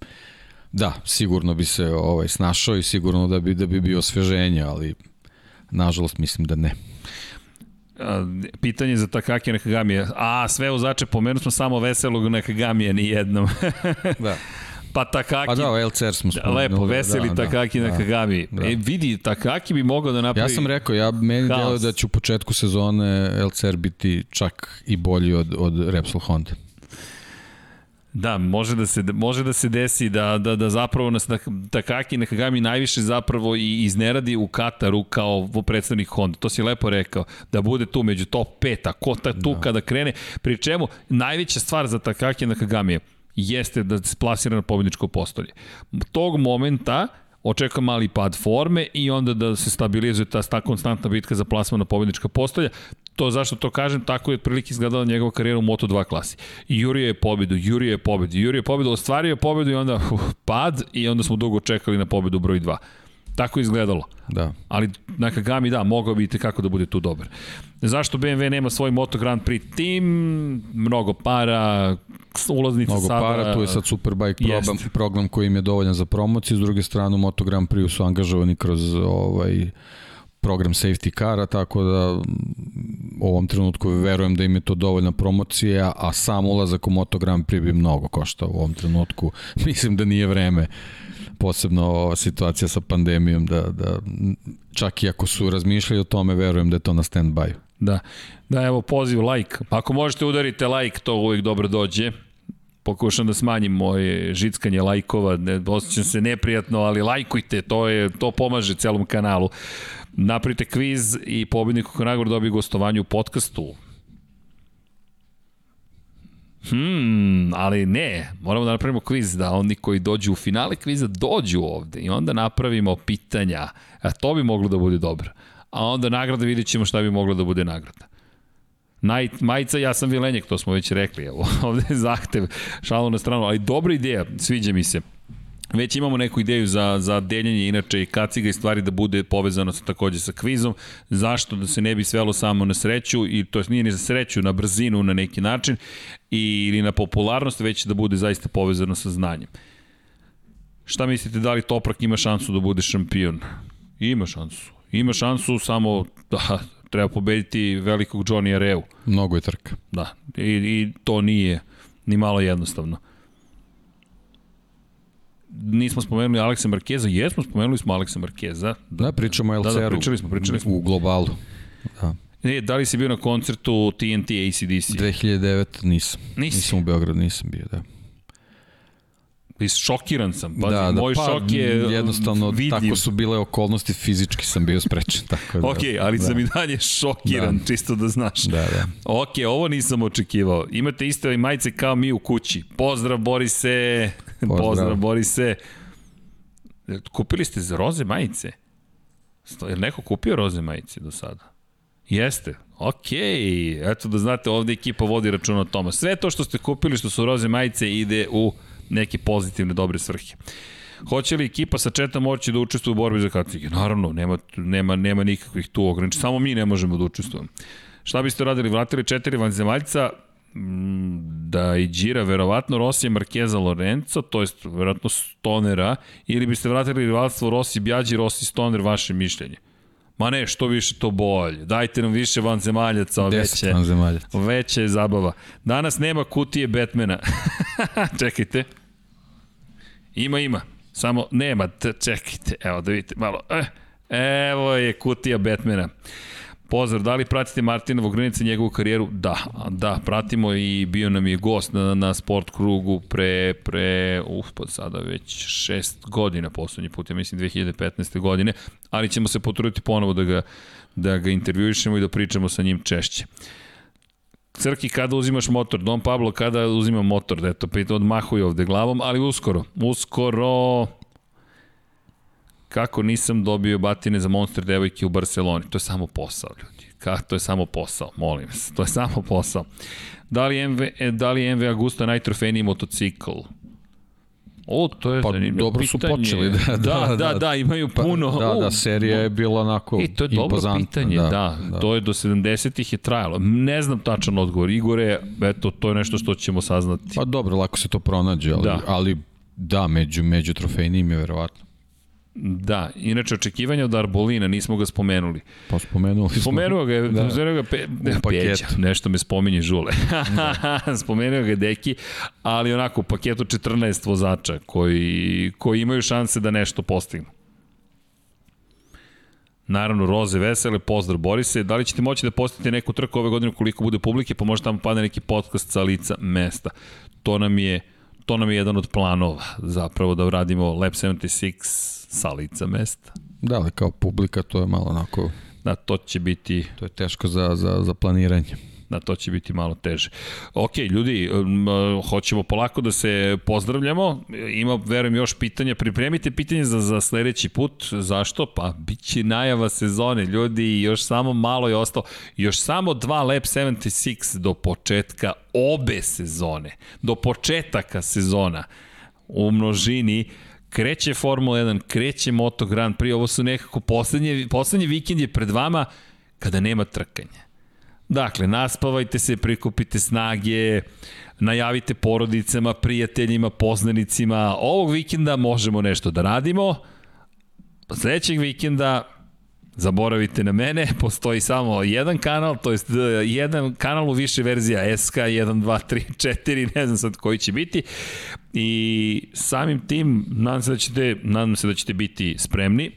da, sigurno bi se ovaj snašao i sigurno da bi da bi bio osveženje, ali nažalost mislim da ne pitanje za Takaki Nakagamija. A, sve u zače, pomenu smo samo veselog Nakagamija, ni jednom. da. Pa Takaki... Pa da, LCR smo spomenuli. Lepo, veseli da, Takaki da, Nakagami. Da, e, vidi, Takaki bi mogao da napravi... Ja sam rekao, ja meni delo da će u početku sezone LCR biti čak i bolji od, od Repsol Honda. Da, može da se može da se desi da da da zapravo nas Takaki Nakagami najviše zapravo i izneradi u Kataru kao predstavnik Honda. To si lepo rekao da bude tu među top 5, a ko ta tu da. kada krene, pri čemu najveća stvar za Takaki Nakagami jeste da se plasira na pobedničko postolje. Tog momenta očekuje mali pad forme i onda da se stabilizuje ta, ta konstantna bitka za plasman na pobednička postolja. To zašto to kažem, tako je otprilike izgledala njegova karijera u Moto2 klasi. I Jurije je pobedu, Jurije je pobedu, Jurije je pobedu, ostvario je pobedu i onda uh, pad i onda smo dugo čekali na pobedu broj 2. Tako je izgledalo. Da. Ali Nakagami, da, mogao bi kako da bude tu dobar. Zašto BMW nema svoj Moto Grand Prix tim? Mnogo para, ulaznica Mnogo sada... para, tu je sad Superbike program, program koji im je dovoljan za promociju, s druge strane Moto Grand Prix su angažovani kroz ovaj program safety kara, tako da u ovom trenutku verujem da im je to dovoljna promocija, a sam ulazak u Moto Grand Prix bi mnogo koštao u ovom trenutku. Mislim da nije vreme posebno ova situacija sa pandemijom da, da čak i ako su razmišljali o tome, verujem da je to na stand-by. Da, da evo poziv like. Ako možete udarite like, to uvijek dobro dođe pokušam da smanjim moje žickanje lajkova, ne, osjećam se neprijatno, ali lajkujte, to, je, to pomaže celom kanalu. Napravite kviz i pobednik u nagradu dobije gostovanje u podcastu. Hmm, ali ne, moramo da napravimo kviz, da oni koji dođu u finale kviza dođu ovde i onda napravimo pitanja, a to bi moglo da bude dobro. A onda nagrada vidjet ćemo šta bi moglo da bude nagrada. Naj, majica, ja sam Vilenjak, to smo već rekli, evo, ovde je zahtev, šalo na stranu, ali dobra ideja, sviđa mi se. Već imamo neku ideju za, za deljenje inače i kaciga i stvari da bude povezano sa, takođe sa kvizom. Zašto? Da se ne bi svelo samo na sreću, i to nije ni za sreću, na brzinu na neki način, i, ili na popularnost, već da bude zaista povezano sa znanjem. Šta mislite, da li Toprak ima šansu da bude šampion? Ima šansu. Ima šansu samo da treba pobediti velikog Johnny Areu. Mnogo je trka. Da, i, i to nije ni malo jednostavno nismo spomenuli Aleksa Markeza, jesmo, spomenuli smo Aleksa Markeza. Da, da pričamo o LCR-u. Da, da, pričali smo, pričali smo. U globalu. Da. E, da li si bio na koncertu TNT ACDC? 2009 nisam. Nisi? Nisam u Beogradu, nisam bio, da. Šokiran sam. Pazi, da, da, moj pa, šok je jednostavno vidljiv. tako su bile okolnosti, fizički sam bio sprečen. Tako da, ok, ali da. sam i dalje šokiran, da. čisto da znaš. Da, da. Ok, ovo nisam očekivao. Imate iste majice kao mi u kući. Pozdrav Borise. Pozdrav, Pozdrav Borise. Kupili ste za roze majice? Je neko kupio roze majice do sada? Jeste. Ok, eto da znate, ovde ekipa vodi računa o tome. Sve to što ste kupili, što su roze majice, ide u neke pozitivne, dobre svrhe. Hoće li ekipa sa četa moći da učestvuje u borbi za kacige? Naravno, nema, nema, nema nikakvih tu ograničenja. Samo mi ne možemo da učestvujemo. Šta biste radili? Vratili četiri vanzemaljca, da i Đira, verovatno Rosija, Markeza, Lorenzo, to jest verovatno Stonera, ili biste vratili rivalstvo Rossi, Bjađi, Rossi, Stoner, vaše mišljenje? Ma ne, što više to bolje. Dajte nam više vanzemaljaca, veće. vanzemaljaca. Veće je zabava. Danas nema kutije Batmana. Čekajte. Ima, ima. Samo nema, čekajte, evo da vidite malo. Eh, evo je kutija Batmana. Pozdrav, da li pratite Martina Vogrinice njegovu karijeru? Da, da, pratimo i bio nam je gost na, na sport krugu pre, pre, uf, pa sada već šest godina poslednji put, ja mislim 2015. godine, ali ćemo se potruditi ponovo da ga, da ga intervjuišemo i da pričamo sa njim češće. Crki, kada uzimaš motor? Don Pablo, kada uzima motor? Eto, pita, odmahuju ovde glavom, ali uskoro. Uskoro kako nisam dobio batine za Monster devojke u Barceloni. To je samo posao, ljudi. Ka, to je samo posao, molim vas. To je samo posao. Da li, MV, e, da li MV Agusta najtrofejniji motocikl? O, to je pa, zanimljivo dobro su počeli, da, da, da, da, da imaju pa, puno. Da, da, serija je bila onako I to je dobro pitanje, da, da, da. To je do 70-ih je trajalo. Ne znam tačan odgovor. Igore, eto, to je nešto što ćemo saznati. Pa dobro, lako se to pronađe, ali, da. ali da, među, među trofejnim je verovatno. Da, inače očekivanja od Arbolina, nismo ga spomenuli. Pa spomenuli smo. Spomenuo ga je, da. spomenuo ga pe, Peća, nešto me spominje Žule. Da. spomenuo ga Deki, ali onako u paketu 14 vozača koji, koji imaju šanse da nešto postignu. Naravno, Roze Vesele, pozdrav Borise. Da li ćete moći da postavite neku trku ove godine koliko bude publike, pa možda tamo padne neki podcast sa lica mesta. To nam je to nam je jedan od planova, zapravo da uradimo Lab 76 sa lica mesta. Da, ali kao publika to je malo onako... Da, to će biti... To je teško za, za, za planiranje. Da, to će biti malo teže. Ok, ljudi, hoćemo polako da se pozdravljamo. Ima, verujem, još pitanja. Pripremite pitanje za, za sledeći put. Zašto? Pa, bit će najava sezone, ljudi, još samo malo je ostalo. Još samo dva Lab 76 do početka obe sezone. Do početaka sezona u množini kreće Formula 1, kreće Moto Grand Prix, ovo su nekako poslednje, poslednji vikend je pred vama kada nema trkanja. Dakle, naspavajte se, prikupite snage, najavite porodicama, prijateljima, poznanicima. Ovog vikenda možemo nešto da radimo. Sledećeg vikenda Zaboravite na mene, postoji samo jedan kanal, to jest jedan kanal u više verzija SK, 1, 2, 3, 4, ne znam sad koji će biti. I samim tim, nadam se da ćete, nadam se da ćete biti spremni.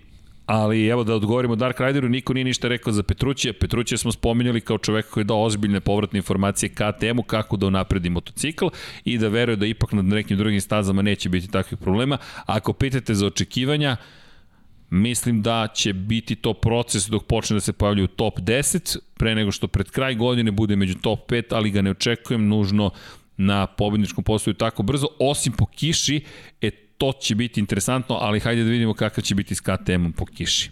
Ali evo da odgovorimo Dark Rideru, niko nije ništa rekao za Petrućija. Petrućija smo spominjali kao čoveka koji je dao ozbiljne povratne informacije KTM-u kako da unapredi motocikl i da veruje da ipak na nekim drugim stazama neće biti takvih problema. Ako pitate za očekivanja, Mislim da će biti to proces dok počne da se pojavljaju top 10, pre nego što pred kraj godine bude među top 5, ali ga ne očekujem nužno na pobedničkom postoju tako brzo, osim po kiši, e to će biti interesantno, ali hajde da vidimo kakav će biti s KTM-om po kiši.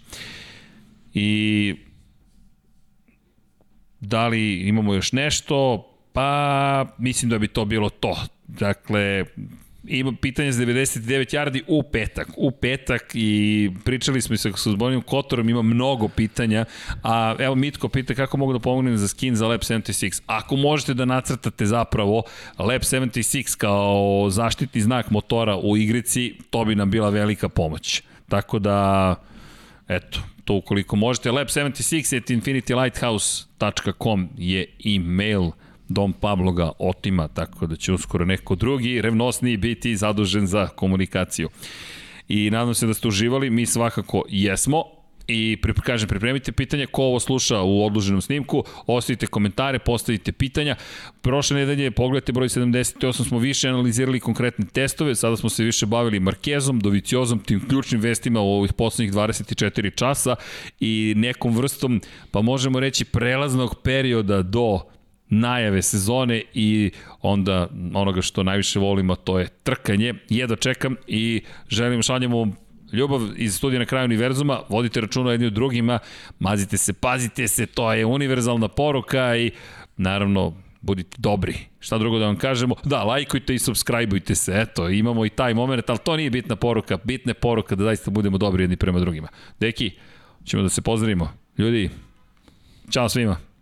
I da li imamo još nešto? Pa mislim da bi to bilo to. Dakle, ima pitanje za 99 yardi u petak. U petak i pričali smo se sa Zbonim Kotorom, ima mnogo pitanja, a evo Mitko pita kako mogu da pomognem za skin za Lab 76. Ako možete da nacrtate zapravo Lab 76 kao zaštitni znak motora u igrici, to bi nam bila velika pomoć. Tako da, eto, to ukoliko možete, lab76 at infinitylighthouse.com je e-mail Dom Pablo ga otima, tako da će uskoro neko drugi, revnosniji biti zadužen za komunikaciju. I nadam se da ste uživali, mi svakako jesmo, I pri, kažem, pripremite pitanja ko ovo sluša u odloženom snimku, ostavite komentare, postavite pitanja. Prošle nedelje, pogledajte broj 78, smo više analizirali konkretne testove, sada smo se više bavili Markezom, Doviciozom, tim ključnim vestima u ovih poslednjih 24 časa i nekom vrstom, pa možemo reći, prelaznog perioda do najave sezone i onda onoga što najviše volimo, to je trkanje. Jedva čekam i želim šaljemo ljubav iz studija na kraju univerzuma, vodite računa jedni od drugima, mazite se, pazite se, to je univerzalna poruka i naravno budite dobri. Šta drugo da vam kažemo? Da, lajkujte i subscribeujte se. Eto, imamo i taj moment, ali to nije bitna poruka. Bitna je poruka da zaista budemo dobri jedni prema drugima. Deki, ćemo da se pozdravimo. Ljudi, čao svima.